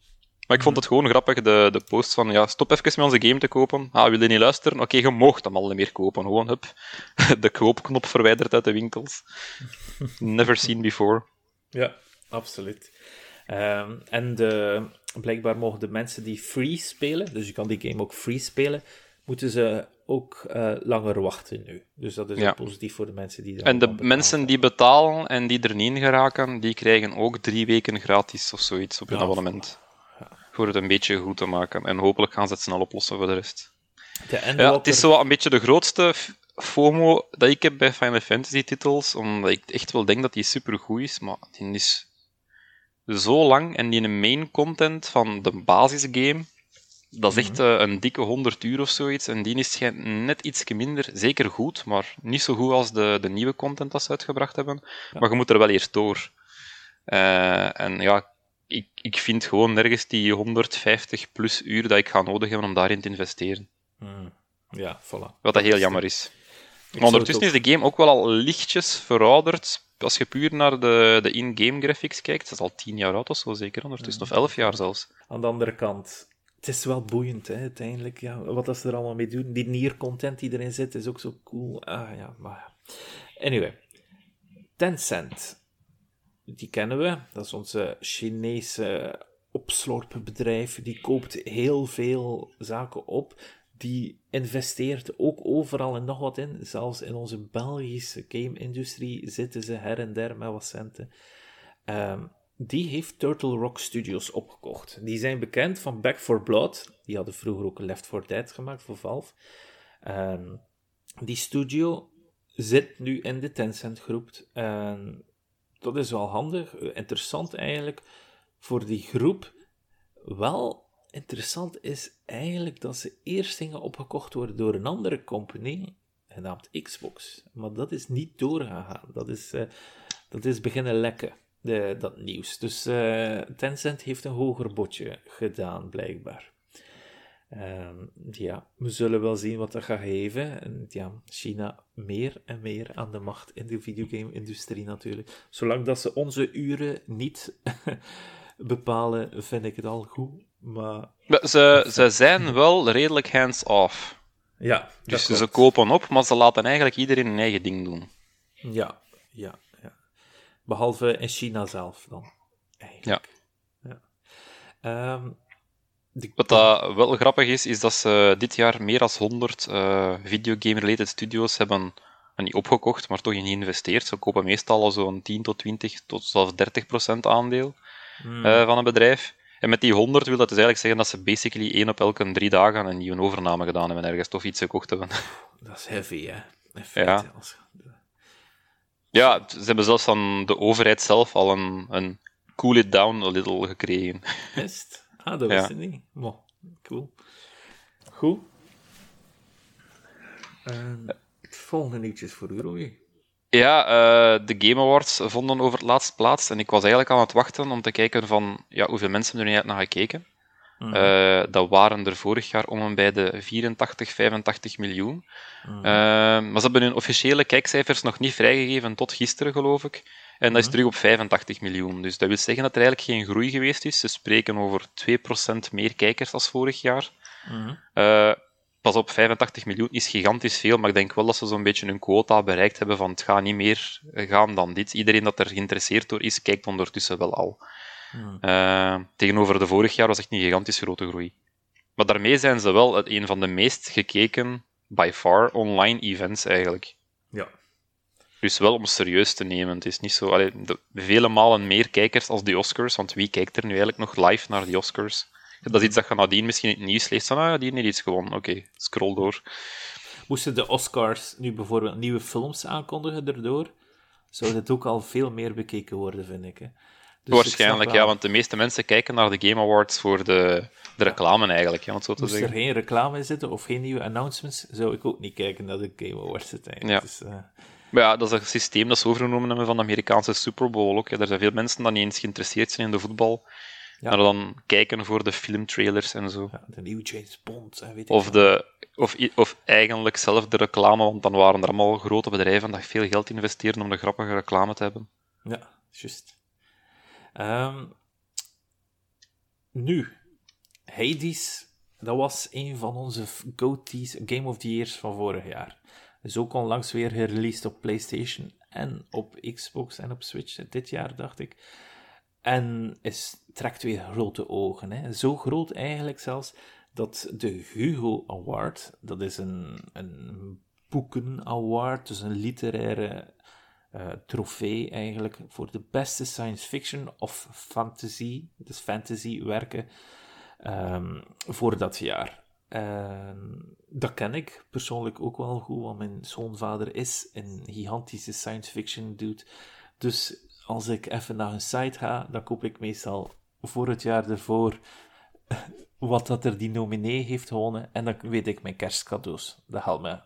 Maar ik vond het gewoon grappig, de, de post van, ja, stop even met onze game te kopen. Ah, wil je niet luisteren? Oké, je mocht hem al niet meer kopen. Gewoon, hup, de koopknop verwijderd uit de winkels. Never seen before. Ja, absoluut. Um, en de, blijkbaar mogen de mensen die free spelen, dus je kan die game ook free spelen, moeten ze ook uh, langer wachten nu. Dus dat is ja. ook positief voor de mensen die. En de mensen die betalen en die er niet in geraken, die krijgen ook drie weken gratis of zoiets op hun ja, abonnement. Ja. Voor het een beetje goed te maken. En hopelijk gaan ze het snel oplossen voor de rest. De ja, het is zo een beetje de grootste FOMO dat ik heb bij Final Fantasy titels, omdat ik echt wel denk dat die super goed is, maar die is zo lang en die main content van de basisgame, dat is echt mhm. eh, een dikke 100 uur of zoiets. En die is net iets minder, zeker goed, maar niet zo goed als de, de nieuwe content dat ze uitgebracht hebben. Maar je moet er wel eerst door. Uh, en ja, ik, ik vind gewoon nergens die 150 plus uur dat ik ga nodig hebben om daarin te investeren. Mm. Ja, voilà. Wat dat heel jammer is. Maar ondertussen is de game ook wel al lichtjes verouderd als je puur naar de, de in-game graphics kijkt, dat is al tien jaar oud of zo zeker, ondertussen, of elf jaar zelfs. Aan de andere kant, het is wel boeiend, hè, uiteindelijk. Ja, wat ze er allemaal mee doen. Die nier-content die erin zit, is ook zo cool. Ah ja, maar... Anyway. Tencent. Die kennen we. Dat is onze Chinese opslorpenbedrijf. Die koopt heel veel zaken op die investeert ook overal en nog wat in. Zelfs in onze Belgische game-industrie zitten ze her en der met wat centen. Um, die heeft Turtle Rock Studios opgekocht. Die zijn bekend van Back 4 Blood. Die hadden vroeger ook Left 4 Dead gemaakt voor Valve. Um, die studio zit nu in de Tencent groep. En dat is wel handig, interessant eigenlijk voor die groep. Wel interessant is eigenlijk dat ze eerst gingen opgekocht worden door een andere company, genaamd Xbox. Maar dat is niet doorgegaan. Dat is, uh, dat is beginnen lekken, de, dat nieuws. Dus uh, Tencent heeft een hoger bodje gedaan, blijkbaar. Uh, ja, we zullen wel zien wat dat gaat geven. En ja, China meer en meer aan de macht in de videogame-industrie natuurlijk. Zolang dat ze onze uren niet bepalen, vind ik het al goed. Maar... Ze, ze zijn wel redelijk hands-off. Ja, dus ze kopen op, maar ze laten eigenlijk iedereen een eigen ding doen. Ja, ja, ja. Behalve in China zelf dan. Eigenlijk. Ja. ja. Um, Wat dat wel grappig is, is dat ze dit jaar meer dan 100 uh, videogame-related studios hebben niet opgekocht, maar toch in geïnvesteerd. Ze kopen meestal al zo'n 10 tot 20 tot zelfs 30 procent aandeel hmm. uh, van een bedrijf. En met die 100 wil dat dus eigenlijk zeggen dat ze basically één op elke drie dagen een nieuwe overname gedaan hebben ergens, toch iets gekocht hebben. Dat is heavy, hè? ja. ja, ze hebben zelfs van de overheid zelf al een, een cool it down a little gekregen. Is Ah, dat wist ik niet. Wow, cool. Goed. Uh, volgende nieuwtjes voor u, Roy. Ja, uh, de Game Awards vonden over het laatst plaats. En ik was eigenlijk aan het wachten om te kijken van ja, hoeveel mensen er nu naar gekeken. Mm. Uh, dat waren er vorig jaar om en bij de 84, 85 miljoen. Mm. Uh, maar ze hebben hun officiële kijkcijfers nog niet vrijgegeven tot gisteren, geloof ik. En dat is mm. terug op 85 miljoen. Dus dat wil zeggen dat er eigenlijk geen groei geweest is. Ze spreken over 2% meer kijkers als vorig jaar. Uh, pas op, 85 miljoen is gigantisch veel, maar ik denk wel dat ze zo'n beetje hun quota bereikt hebben van het gaat niet meer gaan dan dit. Iedereen dat er geïnteresseerd door is, kijkt ondertussen wel al. Hmm. Uh, tegenover de vorig jaar was echt een gigantisch grote groei. Maar daarmee zijn ze wel een van de meest gekeken, by far, online events eigenlijk. Ja. Dus wel om serieus te nemen. Het is niet zo... Allee, de, vele malen meer kijkers als de Oscars, want wie kijkt er nu eigenlijk nog live naar de Oscars? Dat is iets dat je nadien misschien in het nieuws leest van, ah ja, die heeft iets gewonnen. Oké, scroll door. Moesten de Oscars nu bijvoorbeeld nieuwe films aankondigen erdoor, zou dit ook al veel meer bekeken worden, vind ik. Hè? Dus Waarschijnlijk, ja, want de meeste mensen kijken naar de Game Awards voor de, de reclame eigenlijk, ja, om zo te Moest zeggen. er geen reclame in zitten of geen nieuwe announcements, zou ik ook niet kijken naar de Game Awards zitten. Ja. Dus, uh... Maar ja, dat is een systeem dat ze overgenomen hebben van de Amerikaanse Super Bowl ook. Er zijn veel mensen die niet eens geïnteresseerd zijn in de voetbal, ja. Dan kijken voor de filmtrailers en zo. Ja, de nieuwe James Bond. Weet ik of, de, of, of eigenlijk zelf de reclame, want dan waren er allemaal grote bedrijven dat veel geld investeren om de grappige reclame te hebben. Ja, juist. Um, nu, Hades, dat was een van onze go-tos Game of the Years van vorig jaar. Is ook onlangs weer gereleased op PlayStation en op Xbox en op Switch. Dit jaar, dacht ik. En is, trekt weer grote ogen. Hè. Zo groot eigenlijk zelfs dat de Hugo Award, dat is een, een boeken award, dus een literaire uh, trofee eigenlijk voor de beste science fiction of fantasy, dus fantasy werken um, voor dat jaar. Uh, dat ken ik persoonlijk ook wel goed, want mijn schoonvader is een gigantische science fiction dude. Dus als ik even naar een site ga, dan koop ik meestal voor het jaar ervoor wat dat er die nominee heeft gewonnen. En dan weet ik mijn kerstcadeaus. Dat helpt me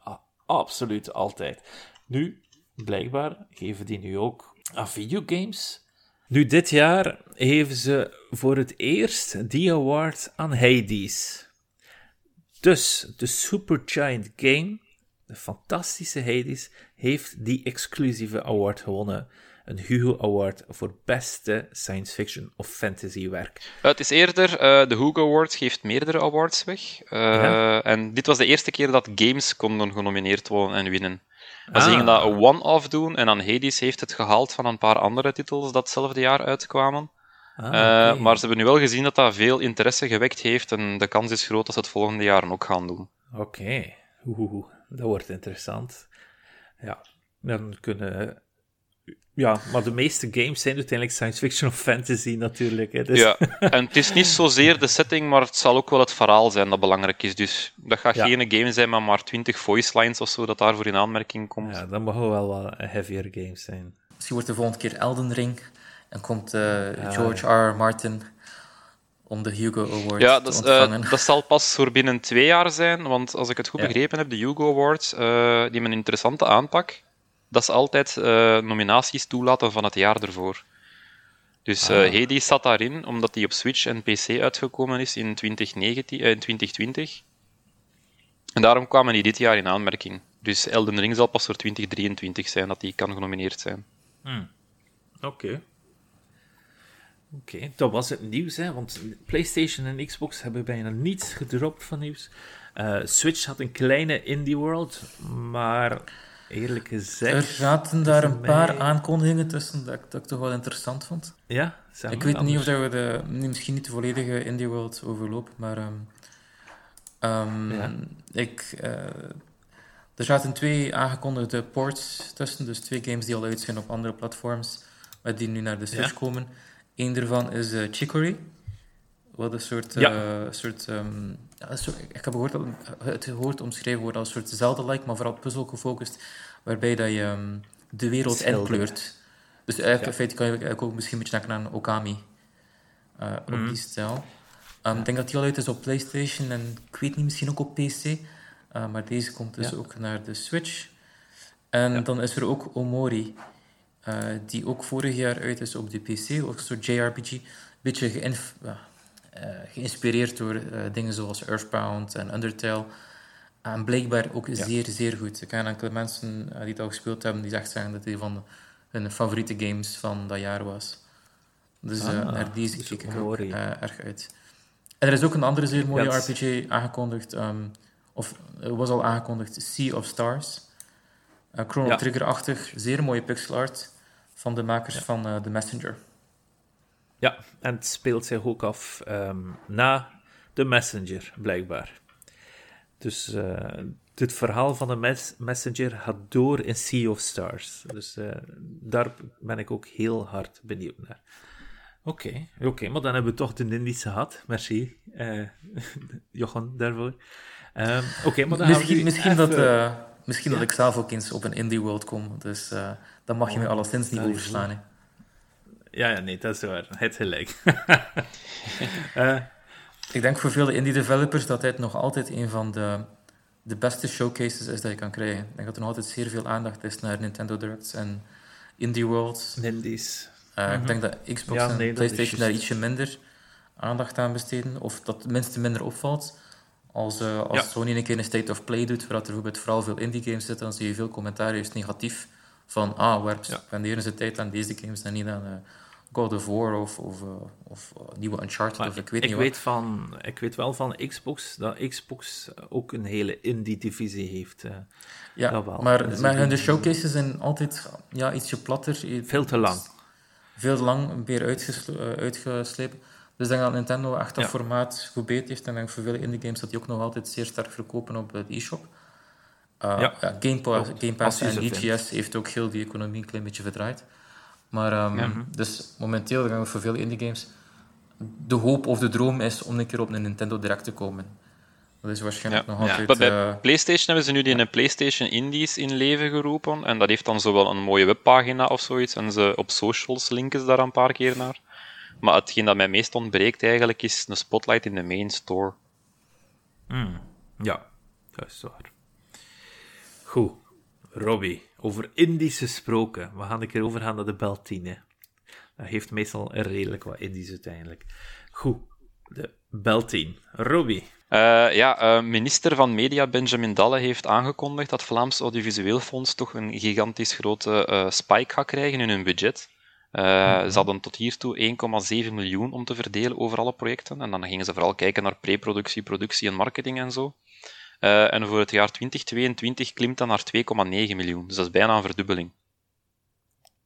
absoluut altijd. Nu, blijkbaar geven die nu ook aan videogames. Nu, dit jaar geven ze voor het eerst die award aan Hades. Dus de Supergiant Game, de fantastische Hades, heeft die exclusieve award gewonnen een Hugo Award voor beste science fiction of fantasy werk. het is eerder, uh, de Hugo Award geeft meerdere awards weg. Uh, En dit was de eerste keer dat games konden genomineerd worden en winnen. Ah. Ze gingen dat een one-off doen en dan Hades heeft het gehaald van een paar andere titels dat hetzelfde jaar uitkwamen. Ah, okay. uh, maar ze hebben nu wel gezien dat dat veel interesse gewekt heeft en de kans is groot dat ze het volgende jaar ook gaan doen. Oké, okay. dat wordt interessant. Ja, dan kunnen ja, maar de meeste games zijn uiteindelijk science fiction of fantasy natuurlijk. Hè, dus... Ja, en het is niet zozeer de setting, maar het zal ook wel het verhaal zijn dat belangrijk is. Dus dat gaat geen game zijn met maar 20 voice lines of zo dat daarvoor in aanmerking komt. Ja, dan mogen wel wat heavier games zijn. Misschien wordt de volgende keer Elden Ring en komt uh, George R. R. Martin om de Hugo Award ja, te dat, is, ontvangen. eh, dat zal pas voor binnen twee jaar zijn, want als ik het goed Ja. begrepen heb, de Hugo Awards, eh, die hebben een interessante aanpak. Dat ze altijd eh, nominaties toelaten van het jaar ervoor. Dus eh Ah. Hades zat daarin, omdat die op Switch en PC uitgekomen is in, 2019, eh, in 2020. En daarom kwamen die dit jaar in aanmerking. Dus Elden Ring zal pas voor 2023 zijn dat die kan genomineerd zijn. Oké. Oké, dat was het nieuws, hè? Want PlayStation en Xbox hebben bijna niets gedropt van nieuws. Eh, Switch had een kleine indie world, maar eerlijk er gezegd. zaten daar een paar mij- aankondigingen tussen dat ik, dat ik toch wel interessant vond. Ja, zeg ik weet niet of dat we de, misschien niet de volledige Indie World overlopen, maar ehm, ehm, Ja. ik, eh, er zaten twee aangekondigde ports tussen, dus twee games die al uit zijn op andere platforms, maar die nu naar de Switch Ja. komen. Eén daarvan is eh, Chicory, wat een soort, Ja. eh, soort, ehm, ja, een soort- ik heb gehoord dat het gehoord omschreven wordt als een soort Zelda-like, maar vooral puzzel gefocust, waarbij dat je ehm, de wereld Zelda. inkleurt. Dus eigenlijk, Ja. in feite kan je eigenlijk ook misschien een beetje denken aan Okami. eh, op Mhm. die stijl. Ehm, Ik denk dat die al uit is op PlayStation en ik weet niet, misschien ook op PC. Eh, maar deze komt dus Ja. ook naar de Switch. En Ja. dan is er ook Omori, eh, die ook vorig jaar uit is op de PC, ook een soort JRPG. Een beetje geïnf- geïnspireerd door eh, dingen zoals Earthbound en Undertale. En blijkbaar ook zeer, zeer goed. Ik ken enkele mensen eh, die het al gespeeld hebben, die echt zeggen dat die van hun favoriete games van dat jaar was. Dus eh, Ah, naar die dus kijk ik ook eh, erg uit. En er is ook een andere zeer mooie RPG aangekondigd, ehm, of was al aangekondigd, Sea of Stars. Eh, Chrono Ja. Trigger-achtig, zeer mooie pixel art van de makers van eh, The Messenger. Ja, en het speelt zich ook af ehm, na The Messenger, blijkbaar. Dus eh, dit verhaal van de mes- Messenger gaat door in Sea of Stars. Dus eh, daar ben ik ook heel hard benieuwd naar. Oké, oké, maar dan hebben we toch de Indies gehad. Merci, Johan, daarvoor. Ehm, oké, maar dan gaan we Misschien, misschien, even- dat, misschien Ja. dat ik zelf ook eens op een indie world kom, dus dan mag je me Oh, alleszins niet overslaan. Ja, ja, nee, dat is waar. Het gelijk. Eh, Ik denk voor veel indie developers dat dit nog altijd een van de, de beste showcases is dat je kan krijgen. Ik denk dat er nog altijd zeer veel aandacht is naar Nintendo Directs en indie worlds. Indies. Eh, Mhm. Ik denk dat Xbox Ja, en nee, PlayStation daar ietsje minder aandacht aan besteden, of dat tenminste minder opvalt. Als, eh, als Ja. Sony een keer een State of Play doet, waar er bijvoorbeeld vooral veel indie games zitten, dan zie je veel commentaar juist negatief van ah, waar spenderen ze tijd aan deze games en niet aan eh, God of War of, of, eh, of eh, nieuwe Uncharted Maar of ik weet ik niet weet, van, ik weet wel van Xbox dat Xbox ook een hele indie-divisie heeft. Ja, Jawel. maar, maar hun de showcases zijn altijd ja, ietsje platter. Veel te lang. Veel te lang, weer uitgesle- uitgeslepen. Dus ik denk dat Nintendo echt dat Ja. formaat goed beet heeft. En ik denk voor veel indie games dat die ook nog altijd zeer sterk verkopen op de e-shop. Uh, Ja. ja. Game, Pass. Game en EGS heeft ook heel die economie een klein beetje verdraaid. Maar ehm, Ja. dus momenteel denk ik voor veel indie games de hoop of de droom is om een keer op een Nintendo Direct te komen. Dat is waarschijnlijk Ja. nog Ja. altijd... Maar bij eh, PlayStation hebben ze nu die een PlayStation Indies in leven geroepen. En dat heeft dan zowel een mooie webpagina of zoiets. En ze op socials linken ze daar een paar keer naar. Maar hetgeen dat mij meest ontbreekt eigenlijk is een spotlight in de main store. Hmm. Ja, dat is waar. Goed. Robbie, over indies gesproken. We gaan een keer overgaan naar de bel 10. Hè. Dat heeft meestal redelijk wat indies uiteindelijk. Goed. De bel 10. Robbie. Eh, ja, eh, minister van Media Benjamin Dalle heeft aangekondigd dat Vlaams Audiovisueel Fonds toch een gigantisch grote eh, spike gaat krijgen in hun budget. Eh, Ze hadden tot hiertoe 1,7 miljoen om te verdelen over alle projecten. En dan gingen ze vooral kijken naar preproductie, productie en marketing en zo. Eh, en voor het jaar 2022 klimt dat naar 2,9 miljoen. Dus dat is bijna een verdubbeling.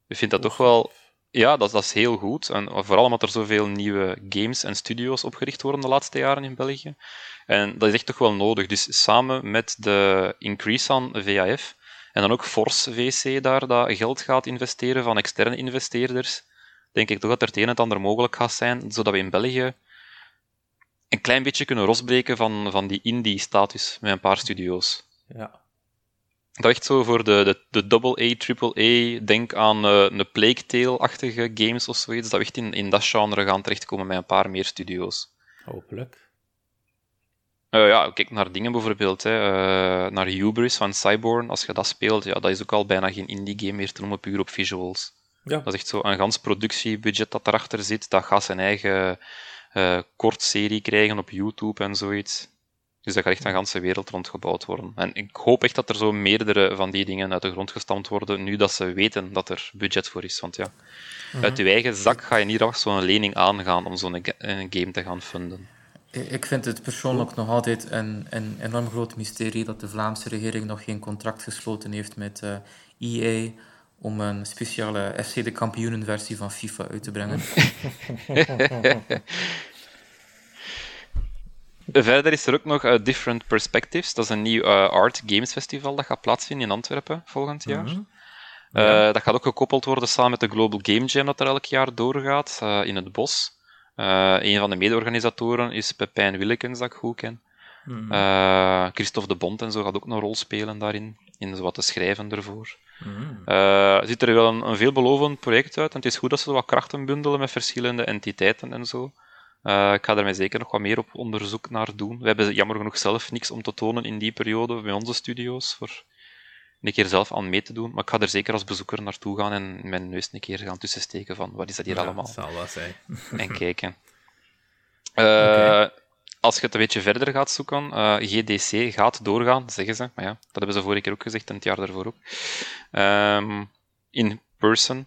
Ik vind dat toch wel... Ja, dat, dat is heel goed. En vooral omdat er zoveel nieuwe games en studio's opgericht worden de laatste jaren in België. En dat is echt toch wel nodig. Dus samen met de Increase aan VAF en dan ook Force VC daar dat geld gaat investeren van externe investeerders, denk ik toch dat er het een en het ander mogelijk gaat zijn, zodat we in België een klein beetje kunnen losbreken van, van die indie-status met een paar studio's. Ja. Dat echt zo voor de, de, de double A, triple A, denk aan eh, een Plague Tale-achtige games of zoiets, dat we echt in, in dat genre gaan terechtkomen met een paar meer studio's. Hopelijk. Uh, ja, kijk naar dingen bijvoorbeeld, hè. Uh, naar Hubris van Cyborn. Als je dat speelt, ja, dat is ook al bijna geen indie game meer te noemen, puur op visuals. Ja. Dat is echt zo een gans productiebudget dat erachter zit. Dat gaat zijn eigen uh, kortserie krijgen op YouTube en zoiets. Dus dat gaat echt een ganse wereld rondgebouwd worden. En ik hoop echt dat er zo meerdere van die dingen uit de grond gestampt worden, nu dat ze weten dat er budget voor is. Want ja, mhm. uit je eigen zak ga je niet af zo'n lening aangaan om zo'n game te gaan funden. Ik vind het persoonlijk nog altijd een, een enorm groot mysterie dat de Vlaamse regering nog geen contract gesloten heeft met uh, eh, EA om een speciale FC de kampioenenversie van FIFA uit te brengen. Verder is er ook nog uh, Different Perspectives. Dat is een nieuw uh, Art Games Festival dat gaat plaatsvinden in Antwerpen volgend jaar. Mhm. Dat gaat ook gekoppeld worden samen met de Global Game Jam dat er elk jaar doorgaat in het bos. Uh, een van de mede-organisatoren is Pepijn Willekens, dat ik goed ken. Mm. Uh, Christophe de Bond en zo gaat ook een rol spelen daarin, in zo wat te schrijven ervoor. Mm. Uh, ziet er wel een, een, veelbelovend project uit en het is goed dat ze wat krachten bundelen met verschillende entiteiten en zo. ik ga daar zeker nog wat meer op onderzoek naar doen. We hebben jammer genoeg zelf niks om te tonen in die periode bij onze studio's voor een keer zelf aan mee te doen. Maar ik ga er zeker als bezoeker naartoe gaan en mijn neus een keer gaan tussensteken van wat is dat hier allemaal. Dat zal wel zijn. en kijken. Uh, Als je het een beetje verder gaat zoeken, uh, eh, GDC gaat doorgaan, zeggen ze. Maar ja, dat hebben ze vorige keer ook gezegd en het jaar daarvoor ook. Um, in person.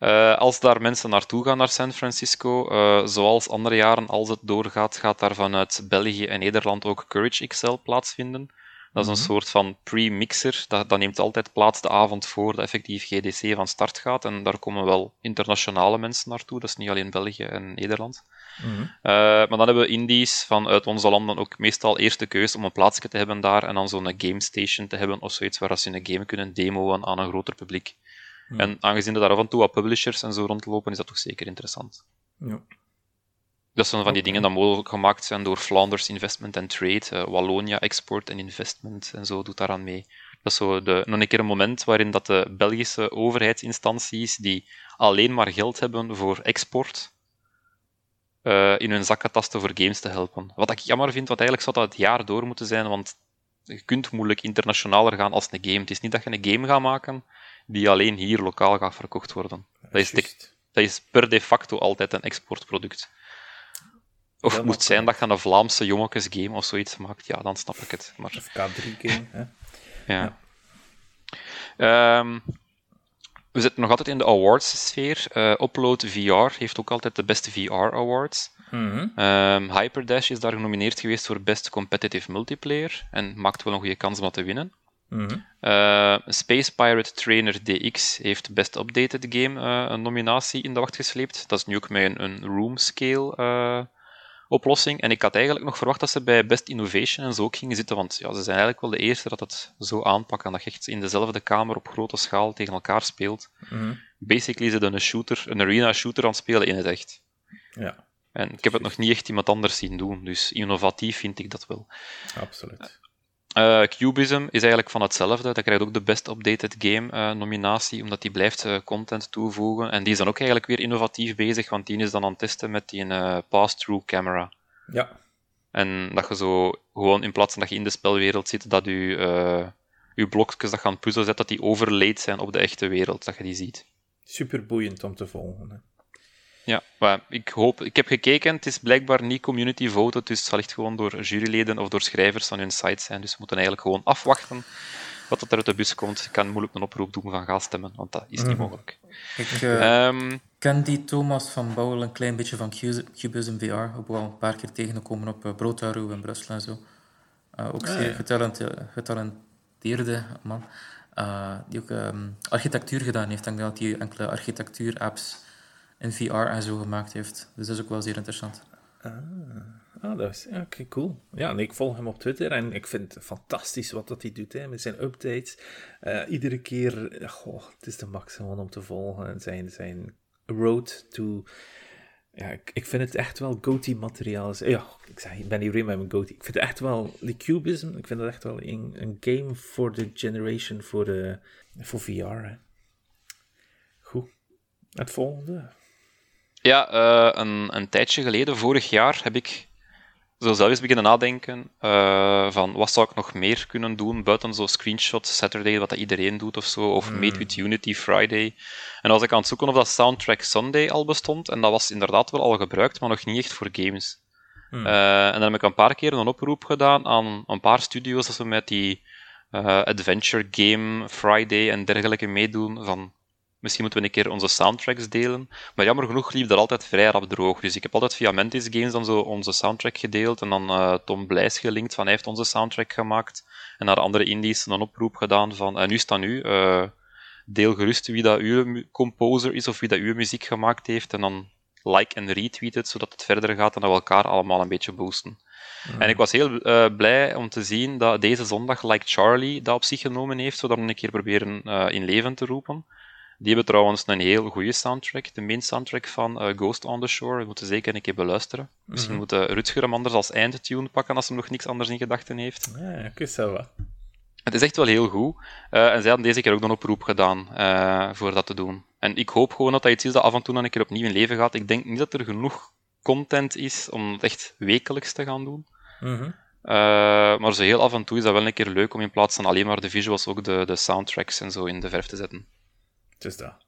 Uh, als daar mensen naartoe gaan naar San Francisco, uh, zoals andere jaren, als het doorgaat, gaat daar vanuit België en Nederland ook Courage XL plaatsvinden. Dat is een mhm. soort van pre-mixer. Dat, dat, neemt altijd plaats de avond voor de effectief GDC van start gaat. En daar komen wel internationale mensen naartoe. Dat is niet alleen België en Nederland. Mm maar dan hebben we indies vanuit onze landen ook meestal eerst de keuze om een plaatsje te hebben daar en dan zo'n game station te hebben of zoiets waar ze een game kunnen demoen aan een groter publiek. En aangezien er daar af en toe wat publishers en zo rondlopen, is dat toch zeker interessant. Ja. Dat zijn van die dingen die mogelijk gemaakt zijn door Flanders Investment and Trade, uh, Wallonia Export and Investment en zo doet daaraan mee. Dat is zo de, nog een keer een moment waarin dat de Belgische overheidsinstanties die alleen maar geld hebben voor export, uh, in hun zak tasten voor games te helpen. Wat ik jammer vind, want eigenlijk zou dat het jaar door moeten zijn, want je kunt moeilijk internationaler gaan als een game. Het is niet dat je een game gaat maken die alleen hier lokaal gaat verkocht worden. Dat is, dat is per de facto altijd een exportproduct. Of het moet zijn dat je een Vlaamse game of zoiets maakt, ja, dan snap ik het. Maar... Of K3-game, hè? Ja. ja. Um, we zitten nog altijd in de awards-sfeer. Uh, Upload VR heeft ook altijd de beste VR-awards. Mm -hmm. um, Hyperdash is daar genomineerd geweest voor Best Competitive Multiplayer en maakt wel een goede kans om dat te winnen. Mm -hmm. uh, Space Pirate Trainer DX heeft Best Updated Game uh, een nominatie in de wacht gesleept. Dat is nu ook met een, een room scale oplossing. En ik had eigenlijk nog verwacht dat ze bij Best Innovation en zo ook gingen zitten, want ja, ze zijn eigenlijk wel de eerste dat het zo aanpakken, dat je echt in dezelfde kamer op grote schaal tegen elkaar speelt. Mhm. Basically het een shooter, een arena shooter aan het spelen in het echt. Ja. En ik heb het nog niet echt iemand anders zien doen, dus innovatief vind ik dat wel. Absoluut. Uh, Cubism is eigenlijk van hetzelfde. Dat krijgt ook de Best Updated Game uh, nominatie, omdat die blijft uh, content toevoegen. En die is dan ook eigenlijk weer innovatief bezig, want die is dan aan het testen met die pass-through camera. Ja. En dat je zo gewoon in plaats van dat je in de spelwereld zit, dat je, je blokjes dat gaan puzzelen zet, dat die overlaid zijn op de echte wereld, dat je die ziet. Super boeiend om te volgen. Hè? Ja, maar ik hoop, ik heb gekeken, het is blijkbaar niet community voted, dus het zal echt gewoon door juryleden of door schrijvers aan hun site zijn. Dus we moeten eigenlijk gewoon afwachten wat er uit de bus komt. Ik kan moeilijk een oproep doen van ga stemmen, want dat is niet mhm. mogelijk. Ik uh, ken die Thomas van Bouwel een klein beetje van Cubism VR, ook wel een paar keer tegengekomen op uh, Broodharu in Brussel en zo. Uh, ook ah, zeer getalenteerde man, die ook um, architectuur gedaan heeft. Ik denk dat hij enkele architectuur-apps in VR en zo gemaakt heeft. Dus dat is ook wel zeer interessant. Ah, ah dat is oké, cool. Ja, en ik volg hem op Twitter en ik vind het fantastisch wat dat hij doet hè, met zijn updates. Uh, iedere keer, goh, het is de max om te volgen. En zijn, zijn road to. Ja, ik, vind het echt wel GOTY-materiaal. Ja, ik, zeg, ik ben hier met mijn GOTY. Ik vind het echt wel, de Cubism, ik vind het echt wel een, een game voor de generation, voor, de, voor VR. Goed. Het volgende. Ja, uh, een, een tijdje geleden, vorig jaar, heb ik zo zelf eens beginnen nadenken uh, van wat zou ik nog meer kunnen doen buiten zo screenshots Saturday, wat dat iedereen doet of zo, of mm. Made with Unity Friday. En als ik aan het zoeken of dat Soundtrack Sunday al bestond, en dat was inderdaad wel al gebruikt, maar nog niet echt voor games. Mm. Uh, en dan heb ik een paar keer een oproep gedaan aan een paar studio's dat ze met die Adventure Game Friday en dergelijke meedoen, van Misschien moeten we een keer onze soundtracks delen. Maar jammer genoeg liep dat altijd vrij rap droog. Dus ik heb altijd via Mantis Games dan zo onze soundtrack gedeeld. En dan uh, Tom Blijs gelinkt van hij heeft onze soundtrack gemaakt. En naar andere indies een oproep gedaan van en nu staat nu. Uh, deel gerust wie dat uw composer is of wie dat uw muziek gemaakt heeft. En dan like en retweet het, zodat het verder gaat en dat we elkaar allemaal een beetje boosten. En ik was heel uh, blij om te zien dat deze zondag Like Charlie dat op zich genomen heeft, zodat we een keer proberen uh, in leven te roepen. Die hebben trouwens een heel goede soundtrack, de main soundtrack van uh, Ghost on the Shore. We moeten zeker een keer beluisteren. Misschien mm -hmm. moet Rutger hem anders als eindtune pakken als hij nog niks anders in gedachten heeft. Ja, ik wist wel wat. Het is echt wel heel goed. Uh, en zij hadden deze keer ook een oproep gedaan uh, voor dat te doen. En ik hoop gewoon dat dat iets is dat af en toe dan een keer opnieuw in leven gaat. Ik denk niet dat er genoeg content is om het echt wekelijks te gaan doen. Mm -hmm. uh, maar zo heel af en toe is dat wel een keer leuk om in plaats van alleen maar de visuals ook de, de soundtracks en zo in de verf te zetten. Is dat.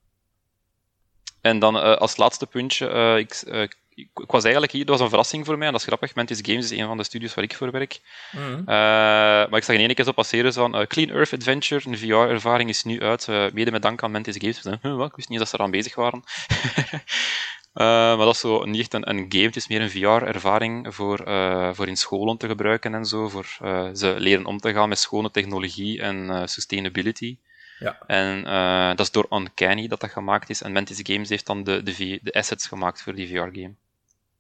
En dan uh, als laatste puntje, uh, ik, uh, ik, ik, was eigenlijk hier, dat was een verrassing voor mij, en dat is grappig, Mantis Games is een van de studios waar ik voor werk. Mm -hmm. maar ik zag in één keer zo passeren van Clean Earth Adventure, een VR-ervaring is nu uit, mede met dank aan Mantis Games. Dus, huh, ik wist niet dat ze eraan bezig waren. maar dat is zo niet echt een, een game, het is meer een VR-ervaring voor, voor in scholen te gebruiken en zo, voor ze leren om te gaan met schone technologie en sustainability. Ja. En uh, dat is door Uncanny dat dat gemaakt is. En Mantis Games heeft dan de, de, de assets gemaakt voor die VR-game.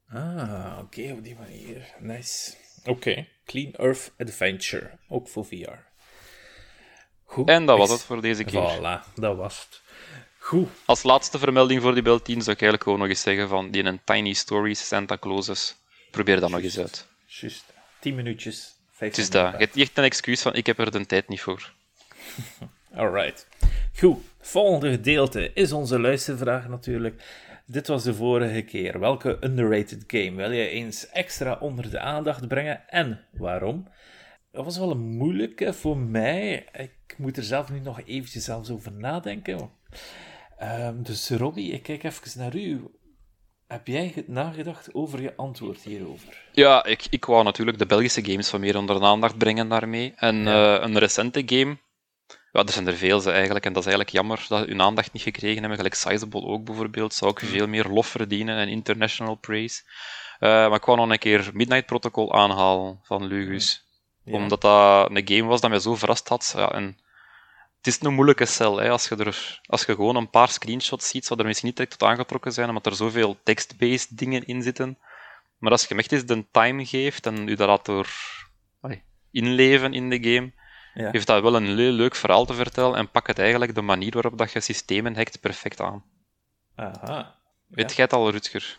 Ah, oké, okay, op die manier. Nice. Oké, okay. Clean Earth Adventure, ook voor VR. Goed. En dat was het voor deze keer. Voilà, dat was het. Goed. Als laatste vermelding voor die Bel 10 zou ik eigenlijk gewoon nog eens zeggen van die een Tiny Stories Santa Clauses. Probeer dat nog eens uit. Juist. 10 minuutjes. Het is dat. Je hebt echt een excuus van ik heb er de tijd niet voor. Alright. Goed, volgende gedeelte is onze luistervraag natuurlijk. Dit was de vorige keer. Welke underrated game wil je eens extra onder de aandacht brengen en waarom? Dat was wel een moeilijke voor mij. Ik moet er zelf nu nog eventjes zelfs over nadenken. Um, dus Robbie, ik kijk even naar u. Heb jij nagedacht over je antwoord hierover? Ja, ik, ik wou natuurlijk de Belgische games van meer onder de aandacht brengen daarmee. En ja. uh, een recente game ja, er zijn er veel ze eigenlijk, en dat is eigenlijk jammer dat hun aandacht niet gekregen hebben. Gelijk Sizable ook bijvoorbeeld, zou ook veel meer lof verdienen en international praise. Uh, maar ik wou nog een keer Midnight Protocol aanhalen van Lugus. Ja. Omdat dat een game was dat mij zo verrast had. Ja, en het is een moeilijke cel. Hè. Als, je er, als je gewoon een paar screenshots ziet, zou er misschien niet direct tot aangetrokken zijn, omdat er zoveel text-based dingen in zitten. Maar als je hem echt eens de time geeft en u dat laat door inleven in de game, ja. heeft dat wel een heel leuk verhaal te vertellen en pak het eigenlijk de manier waarop dat je systemen hackt perfect aan. Aha. Weet jij het al, Rutger?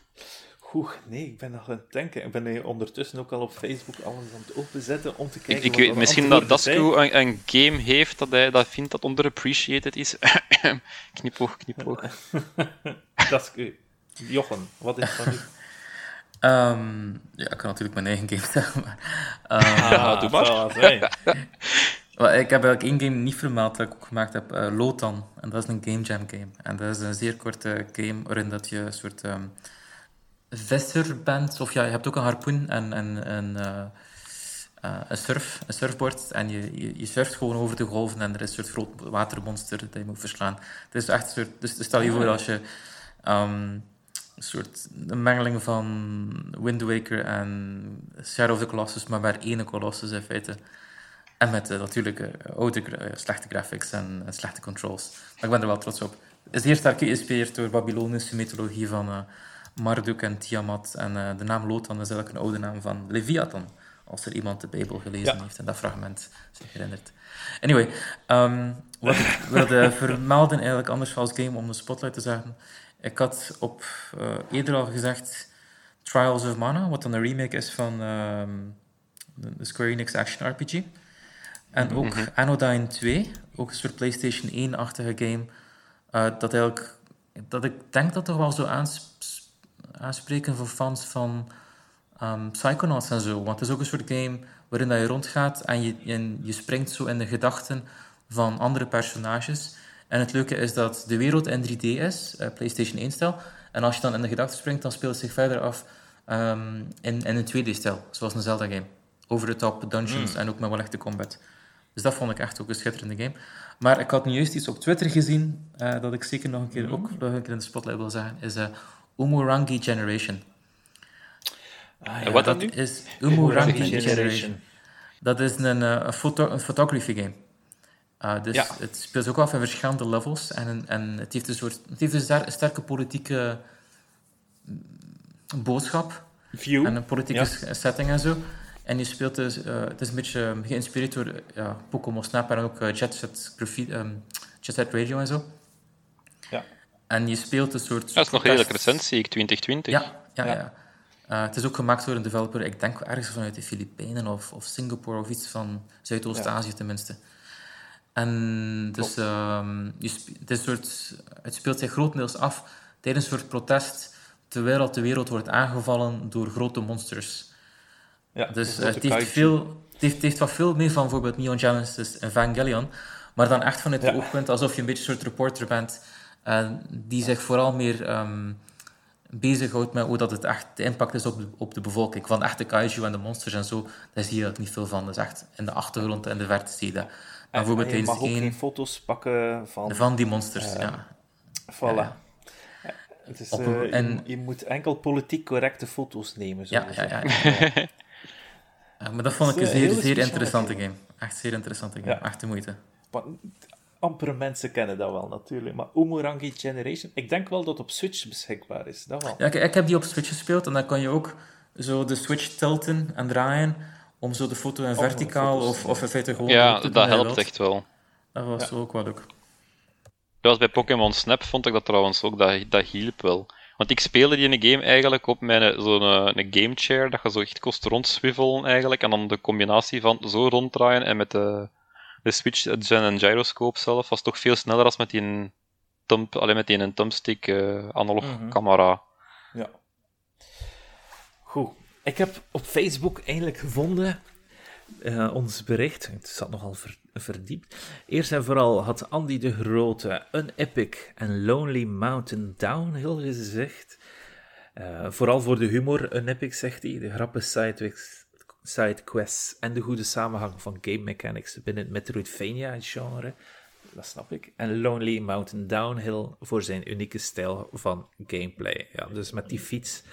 Goed, nee, ik ben nog aan het denken. Ik ben ondertussen ook al op Facebook alles aan het openzetten om te kijken. Ik, ik weet misschien dat Dasco een, een, game heeft dat hij dat vindt dat underappreciated is. knipoog, knipoog. Dasco, Jochen, wat is van u? Um, ja, ik kan natuurlijk mijn eigen game zeggen, maar... Um, ja, doe maar. Well, ik heb eigenlijk één game niet vermeld dat ik ook gemaakt heb, uh, Lotan. En dat is een game jam game. En dat is een zeer korte game waarin dat je een soort um, visser bent. Of ja, je hebt ook een harpoen en, en, en uh, uh, een, surf, een surfboard. En je, je, je, surft gewoon over de golven en er is een soort groot watermonster dat je moet verslaan. Het is echt een soort... Dus, dus stel je voor als je... Um, een soort een mengeling van Wind Waker en Shadow of the Colossus, maar maar één Colossus in feite. En met uh, natuurlijk oude, uh, slechte graphics en slechte controls. Maar ik ben er wel trots op. Het is zeer sterk geïnspireerd door Babylonische mythologie van Marduk en Tiamat. En de naam Lotan is eigenlijk een oude naam van Leviathan. Als er iemand de Bijbel gelezen ja. heeft en dat fragment zich herinnert. Anyway, um, wat ik wilde vermelden eigenlijk anders als game om de spotlight te zeggen. Ik had op eerder al gezegd Trials of Mana, wat dan een remake is van um, de Square Enix Action RPG. En ook mm Anodyne 2, ook een soort PlayStation 1-achtige game. Uh, dat, eigenlijk, dat ik denk dat toch wel zo aanspreken voor fans van um, Psychonauts en zo. Want het is ook een soort game waarin dat je rondgaat en je, en je springt zo in de gedachten van andere personages. En het leuke is dat de wereld in 3D is, uh, PlayStation 1-stijl. En als je dan in de gedachten springt, dan speelt het zich verder af um, in, in een 2D-stijl, zoals een Zelda-game. Over de top dungeons mm. en ook met wel echte combat. Dus dat vond ik echt ook een schitterende game. Maar ik had nu juist iets op Twitter gezien, uh, dat ik zeker nog een keer, mm. ook nog een keer in de spotlight wil zeggen, is uh, Umurangi Generation. Ah, ja, wat dat nu? is Umurangi Generation. Dat is een, een, foto een photography game. Uh, dus ja. het speelt ook af in verschillende levels. En, en het heeft een, soort, het heeft een sterke politieke mm, boodschap. View. En een politieke ja. setting en zo. En je speelt dus, uh, het is een beetje geïnspireerd door ja, Pokémon Snap en ook uh, Jet, Set um, Jet Set Radio en zo. Ja. En je speelt een soort... Dat is nog redelijk recent, zie ik, 2020. Ja, ja, ja. ja. Uh, het is ook gemaakt door een developer, ik denk ergens vanuit de Filipijnen of, of Singapore of iets van Zuidoost-Azië tenminste. En dus um, je het, is soort, het speelt zich grotendeels af tijdens een soort protest, terwijl de wereld wordt aangevallen door grote monsters. Ja, dus uh, het, heeft veel, het, heeft, het heeft wat veel meer van bijvoorbeeld Neon Genesis Evangelion, maar dan echt vanuit het oogpunt alsof je een beetje een soort reporter bent, uh, die zich vooral meer um, bezighoudt met hoe dat het echt de impact is op de, op de bevolking. Van echte kaiju en de monsters en zo, daar zie je niet veel van. Dus echt in de achtergrond en de verte zie je dat. En, bijvoorbeeld je mag ook geen foto's pakken van... Van die monsters, uh, ja. Voilà. Ja. Het is, uh, en, je, je, moet enkel politiek correcte foto's nemen. Ja, ja, ja, ja. maar dat vond ik een zeer, zeer interessante game. Echt zeer interessante game. Echt de moeite. Maar, ampere mensen kennen dat wel natuurlijk. Maar Umurangi Generation, ik denk wel dat het op Switch beschikbaar is. Dat wel. Ja, ik, ik heb die op Switch gespeeld en dan kan je ook zo de Switch tilten en draaien om zo de foto in verticaal of, of in feite gewoon... Ja, dat helpt echt wel. Dat was ja. ook wat ook. Dat was bij Pokémon Snap, vond ik dat trouwens ook, dat, dat hielp wel. Want ik speelde die in game eigenlijk op mijn zo'n een game chair, dat je zo echt kost rondswiffelen eigenlijk, en dan de combinatie van zo ronddraaien en met de, de switch en gyroscope zelf was toch veel sneller als met die thumb, alleen met die een thumbstick uh, analog mm -hmm. camera. Ja. Goed. Ik heb op Facebook eindelijk gevonden uh, ons bericht. Het zat nogal ver, verdiept. Eerst en vooral had Andy de Grote een epic en lonely mountain downhill gezegd. Uh, vooral voor de humor een epic, zegt hij. De grappen sidequests en de goede samenhang van game mechanics binnen het Metroidvania-genre. Dat snap ik. En Lonely Mountain Downhill voor zijn unieke stijl van gameplay. Ja, dus met die fiets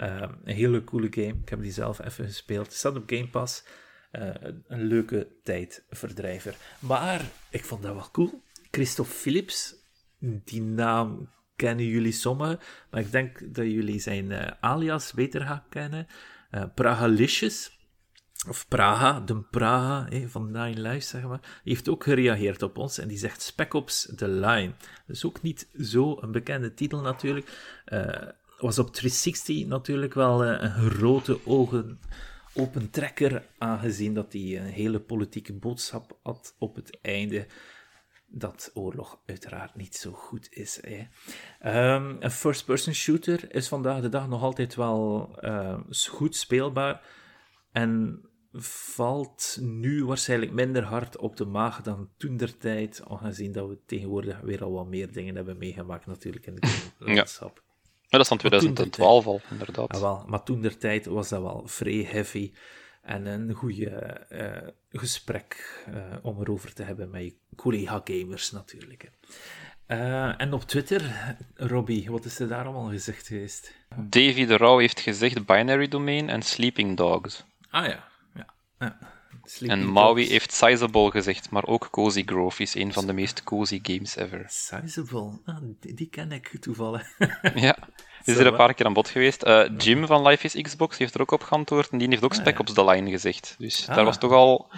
uh, een hele coole game. Ik heb die zelf even gespeeld. Het staat op Game Pass. Uh, een leuke tijdverdrijver. Maar ik vond dat wel cool. Christophe Philips, die naam kennen jullie sommigen, maar ik denk dat jullie zijn uh, alias beter gaan kennen. Uh, Pragalicious, of Praha, de Praha van Nine Lives, zeg maar, heeft ook gereageerd op ons en die zegt Spec Ops The Line. Dat is ook niet zo een bekende titel natuurlijk. Was op 360 natuurlijk wel een grote ogen open trekker, aangezien dat hij een hele politieke boodschap had op het einde dat oorlog uiteraard niet zo goed is. Hè. Um, een first-person shooter is vandaag de dag nog altijd wel uh, goed speelbaar en valt nu waarschijnlijk minder hard op de maag dan toen der tijd, aangezien dat we tegenwoordig weer al wat meer dingen hebben meegemaakt natuurlijk in het landschap. Ja. Dat is van 2012 al, inderdaad. Ja, wel, maar toen der tijd was dat wel vrij heavy en een goede uh, gesprek uh, om erover te hebben met je collega-gamers natuurlijk. Uh, en op Twitter, Robbie, wat is er daar allemaal gezegd geweest? Davy de Rauw heeft gezegd binary domain en sleeping dogs. Ah ja, ja. ja. En Maui heeft Sizable gezegd, maar ook Cozy Grove is een van de meest cozy games ever. Sizable, ah, die, die, ken ik toevallig. ja, is er een paar keer aan bod geweest. Uh, Jim van Life is Xbox heeft er ook op geantwoord en die heeft ook ah, Spec Ops The Line gezegd. Dus ah. daar was toch al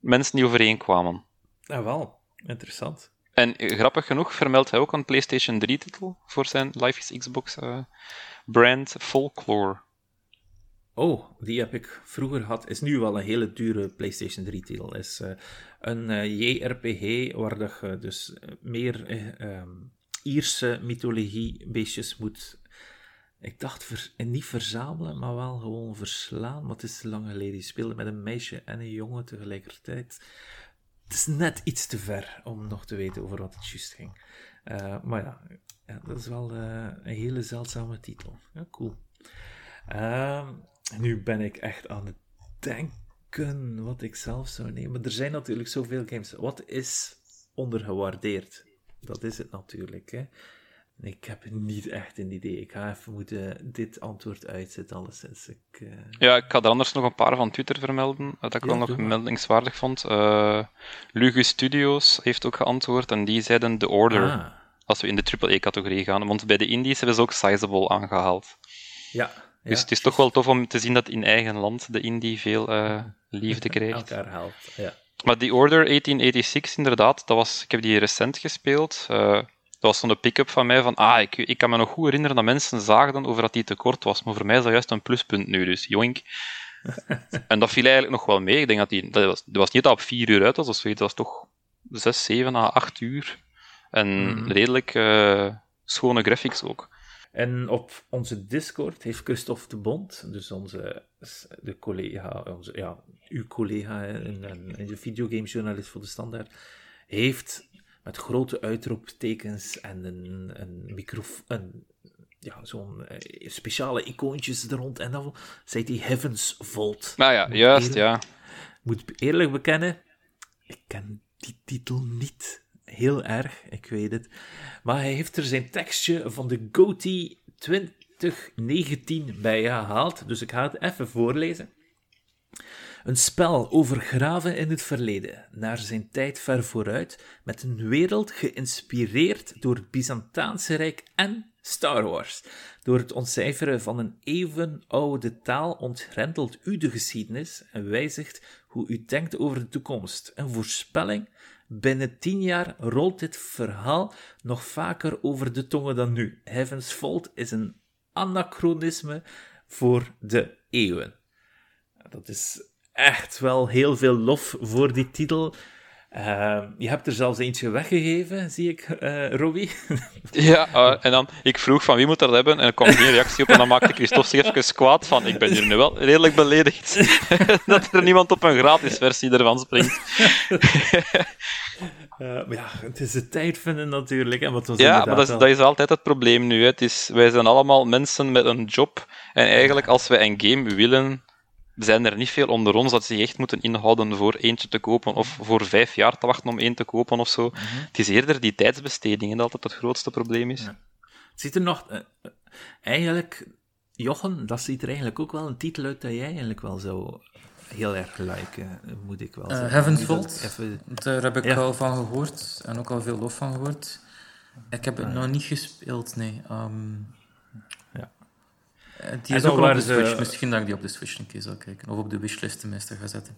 mensen die overeenkwamen. Ja, ah, wel. Interessant. En uh, grappig genoeg vermeldt hij ook een PlayStation 3-titel voor zijn Life is Xbox uh, brand Folklore. Oh, die heb ik vroeger gehad. Is nu wel een hele dure PlayStation 3-titel. Is uh, een uh, JRPG waar je dus meer uh, Ierse mythologie beestjes moet Ik dacht niet verzamelen, maar wel gewoon verslaan. Maar het is lang geleden. Die speelde met een meisje en een jongen tegelijkertijd. Het is net iets te ver om nog te weten over wat het juist ging. Maar ja, dat is wel een hele zeldzame titel. Ja, cool. Uh, nu ben ik echt aan het denken wat ik zelf zou nemen. Er zijn natuurlijk zoveel games. Wat is ondergewaardeerd? Dat is het natuurlijk. Hè? Ik heb niet echt een idee. Ik ga even moeten dit antwoord uitzetten, alleszins. Ik, uh... Ja, ik ga er anders nog een paar van Twitter vermelden, dat ik ja, wel nog meldingswaardig vond. Uh, Lugus Studios heeft ook geantwoord en die zeiden The Order. Ah. Als we in de AAA-categorie gaan. Want bij de Indies hebben ze ook Sizable aangehaald. Ja. Dus het is toch wel tof om te zien dat in eigen land de indie veel uh, liefde krijgt. Elkaar haalt, ja. Maar The Order 1886, inderdaad, dat was, ik heb die recent gespeeld. Uh, dat was zo'n pick-up van mij van, ah, ik, ik kan me nog goed herinneren dat mensen zagen over dat die te kort was. Maar voor mij is dat juist een pluspunt nu, dus joink. en dat viel eigenlijk nog wel mee. Ik denk dat die, dat was, dat was niet dat op vier uur uit was of zoiets, dat was toch zes, zeven à acht uur. En mm. redelijk uh, schone graphics ook. En op onze Discord heeft Christophe de Bond, dus onze de collega, onze, ja, uw collega en, en, de videogamejournalist voor de Standaard, heeft met grote uitroeptekens en een, een microfoon, ja, zo'n uh, speciale icoontjes er rond en dan zei hij Heavens Vault. Nou ja, juist, ja. moet eerlijk bekennen, ik ken die titel niet heel erg, ik weet het. Maar hij heeft er zijn tekstje van de GOTY 2019 bij gehaald, dus ik ga het even voorlezen. Een spel over graven in het verleden, naar zijn tijd ver vooruit, met een wereld geïnspireerd door het Byzantaanse Rijk en Star Wars. Door het ontcijferen van een eeuwenoude taal ontgrendelt u de geschiedenis en wijzigt hoe u denkt over de toekomst. Een voorspelling Binnen tien jaar rolt dit verhaal nog vaker over de tongen dan nu. Heaven's Fault is een anachronisme voor de eeuwen. Dat is echt wel heel veel lof voor die titel. Uh, je hebt er zelfs eentje weggegeven, zie ik, uh, Robbie. ja, uh, en dan, ik vroeg van wie moet dat hebben, en er kwam geen reactie op, en dan maakte Christophe zich even kwaad van, ik ben hier nu wel redelijk beledigd, dat er niemand op een gratis versie ervan springt. maar ja, het is de tijd vinden natuurlijk. Hè, ja, maar dat is, dat is altijd het probleem nu. Hè. Het is, wij zijn allemaal mensen met een job, en eigenlijk als wij een game willen zijn er niet veel onder ons dat zich echt moeten inhouden voor eentje te kopen of voor vijf jaar te wachten om één te kopen of zo. Mhm. Het is eerder die tijdsbesteding dat altijd het grootste probleem is. Ja. Ziet er nog... Uh, eigenlijk, Jochen, dat ziet er eigenlijk ook wel een titel uit dat jij eigenlijk wel zo heel erg liken, moet ik wel eh, zeggen. Uh, Heaven's Vault, even... daar heb ik al van gehoord en ook al veel lof van gehoord. Ik heb het nog niet gespeeld, nee. Um, eh, die is ook op de Switch. Misschien dat ik die op de Switch een keer zal kijken. Of op de wishlist tenminste ga zetten.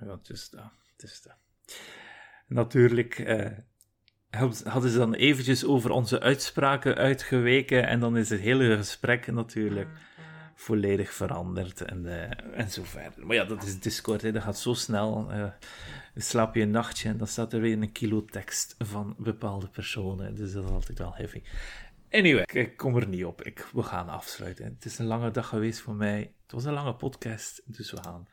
Ja, het is dat. Het is dat. Natuurlijk eh, hadden ze dan eventjes over onze uitspraken uitgeweken en dan is het hele gesprek natuurlijk volledig veranderd en, uh, en zo verder. Maar ja, dat is Discord, hè. dat gaat zo snel. Uh, slaap je een nachtje en dan staat er weer een kilo tekst van bepaalde personen. Dus dat is altijd wel heavy. Anyway, ik kom er niet op. Ik, we gaan afsluiten. Het is een lange dag geweest voor mij. Het was een lange podcast, dus we gaan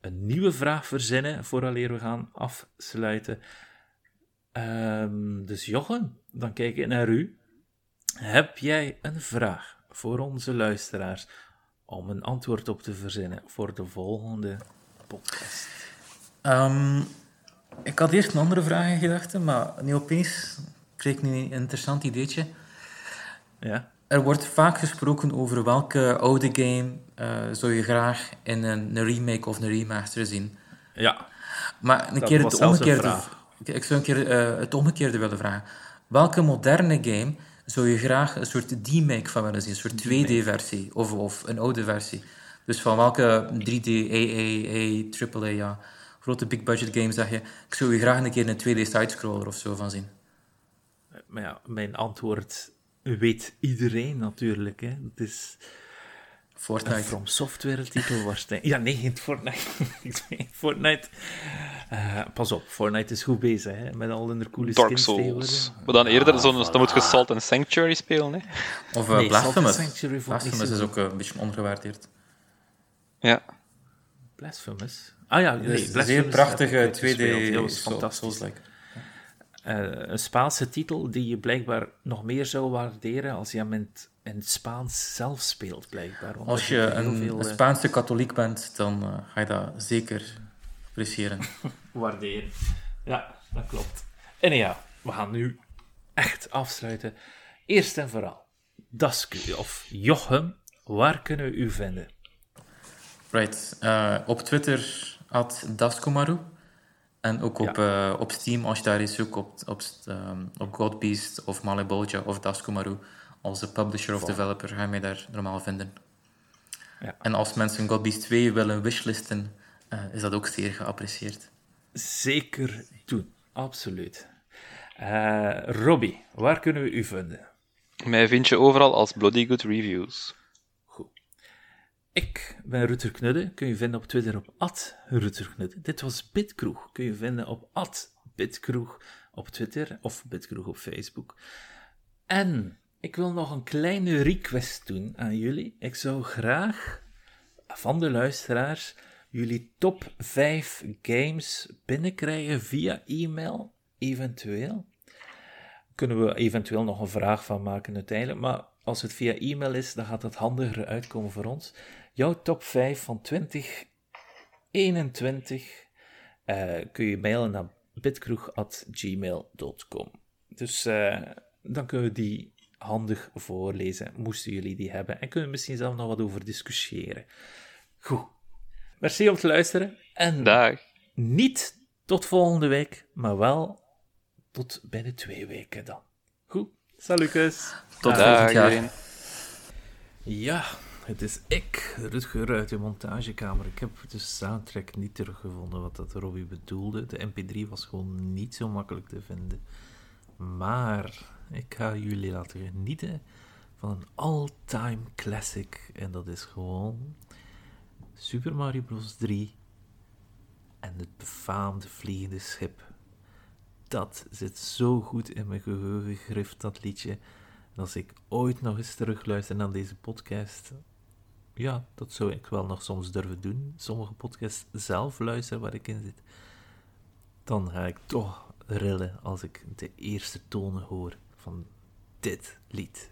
een nieuwe vraag verzinnen vooraleer we gaan afsluiten. Um, dus Jochen, dan kijk ik naar u. Heb jij een vraag voor onze luisteraars om een antwoord op te verzinnen voor de volgende podcast? Um, ik had eerst een andere vraag in gedachten, maar nu opeens kreeg ik nu een interessant ideetje. Ja. Er wordt vaak gesproken over welke oude game uh, zou je graag in een, remake of een remaster zien. Ja. Maar een keer het omgekeerde... Ik zou een keer uh, het omgekeerde willen vragen. Welke moderne game zou je graag een soort D-make van willen zien? Een soort 2D-versie of, of een oude versie? Dus van welke 3D, AAA, AAA, ja, grote big budget games zeg je, ik zou je graag een keer een 2D sidescroller of zo van zien? Maar ja, mijn antwoord weet iedereen natuurlijk. Hè. Het is Fortnite. Een From Software titel waarschijnlijk. Ja, nee, geen Fortnite. Fortnite. Uh, pas op, Fortnite is goed bezig hè, met al hun coole Dark skins Souls. Maar dan eerder ah, zo'n, dan moet je Salt and Sanctuary spelen. Hè? Of uh, nee, Blasphemous. Sanctuary Blasphemous is ook uh, een beetje ondergewaardeerd. Ja. Blasphemous? Ah ja, nee, Blasphemous. Zeer prachtige 2D. Dat was fantastisch. Een Spaanse titel die je blijkbaar nog meer zou waarderen als je hem in het, in het Spaans zelf speelt, blijkbaar. Als je een, veel, een Spaanse katholiek bent, dan ga je dat zeker appreciëren. Waarderen. Ja, dat klopt. En ja, we gaan nu echt afsluiten. Eerst en vooral, Dasku of Jochem, waar kunnen we u vinden? Right. Uh, op Twitter, at Daskumaru. En ook op, ja. uh, op Steam, als je daar eens zoekt op, op, um, op Godbeast of Malibolja of Daskumaru. Als de publisher of developer ga je mij daar normaal vinden. Ja. En als mensen Godbeast 2 willen wishlisten, uh, is dat ook zeer geapprecieerd. Zeker doen, absoluut. Uh, Robbie, waar kunnen we u vinden? Mij vind je overal als Bloody Good Reviews. Ik ben Ruter Knudde, kun je vinden op Twitter op @ruterknudde. Dit was Bitkroeg, kun je vinden op @bitkroeg op Twitter of Bitkroeg op Facebook. En ik wil nog een kleine request doen aan jullie. Ik zou graag van de luisteraars jullie top 5 games binnenkrijgen via e-mail, eventueel. Kunnen we eventueel nog een vraag van maken uiteindelijk, maar als het via e-mail is, dan gaat het handiger uitkomen voor ons. Jouw top 5 van 2021 uh, kun je mailen naar bitkroeg.gmail.com. Dus uh, dan kunnen we die handig voorlezen, moesten jullie die hebben. En kunnen we misschien zelf nog wat over discussiëren. Goed. Merci om te luisteren. En Dag. niet tot volgende week, maar wel tot binnen twee weken dan. Goed. Salutjes. Tot volgend jaar. Ja, het is ik, Rutger uit de montagekamer. Ik heb de soundtrack niet teruggevonden wat dat Robbie bedoelde. De mp3 was gewoon niet zo makkelijk te vinden. Maar ik ga jullie laten genieten van een all-time classic. En dat is gewoon Super Mario Bros. 3 en het befaamde vliegende schip. Dat zit zo goed in mijn geheugen gegrift, dat liedje. En als ik ooit nog eens terugluister naar deze podcast, ja, dat zou ik wel nog soms durven doen. Sommige podcasts zelf luisteren waar ik in zit. Dan ga ik toch rillen als ik de eerste tonen hoor van dit lied.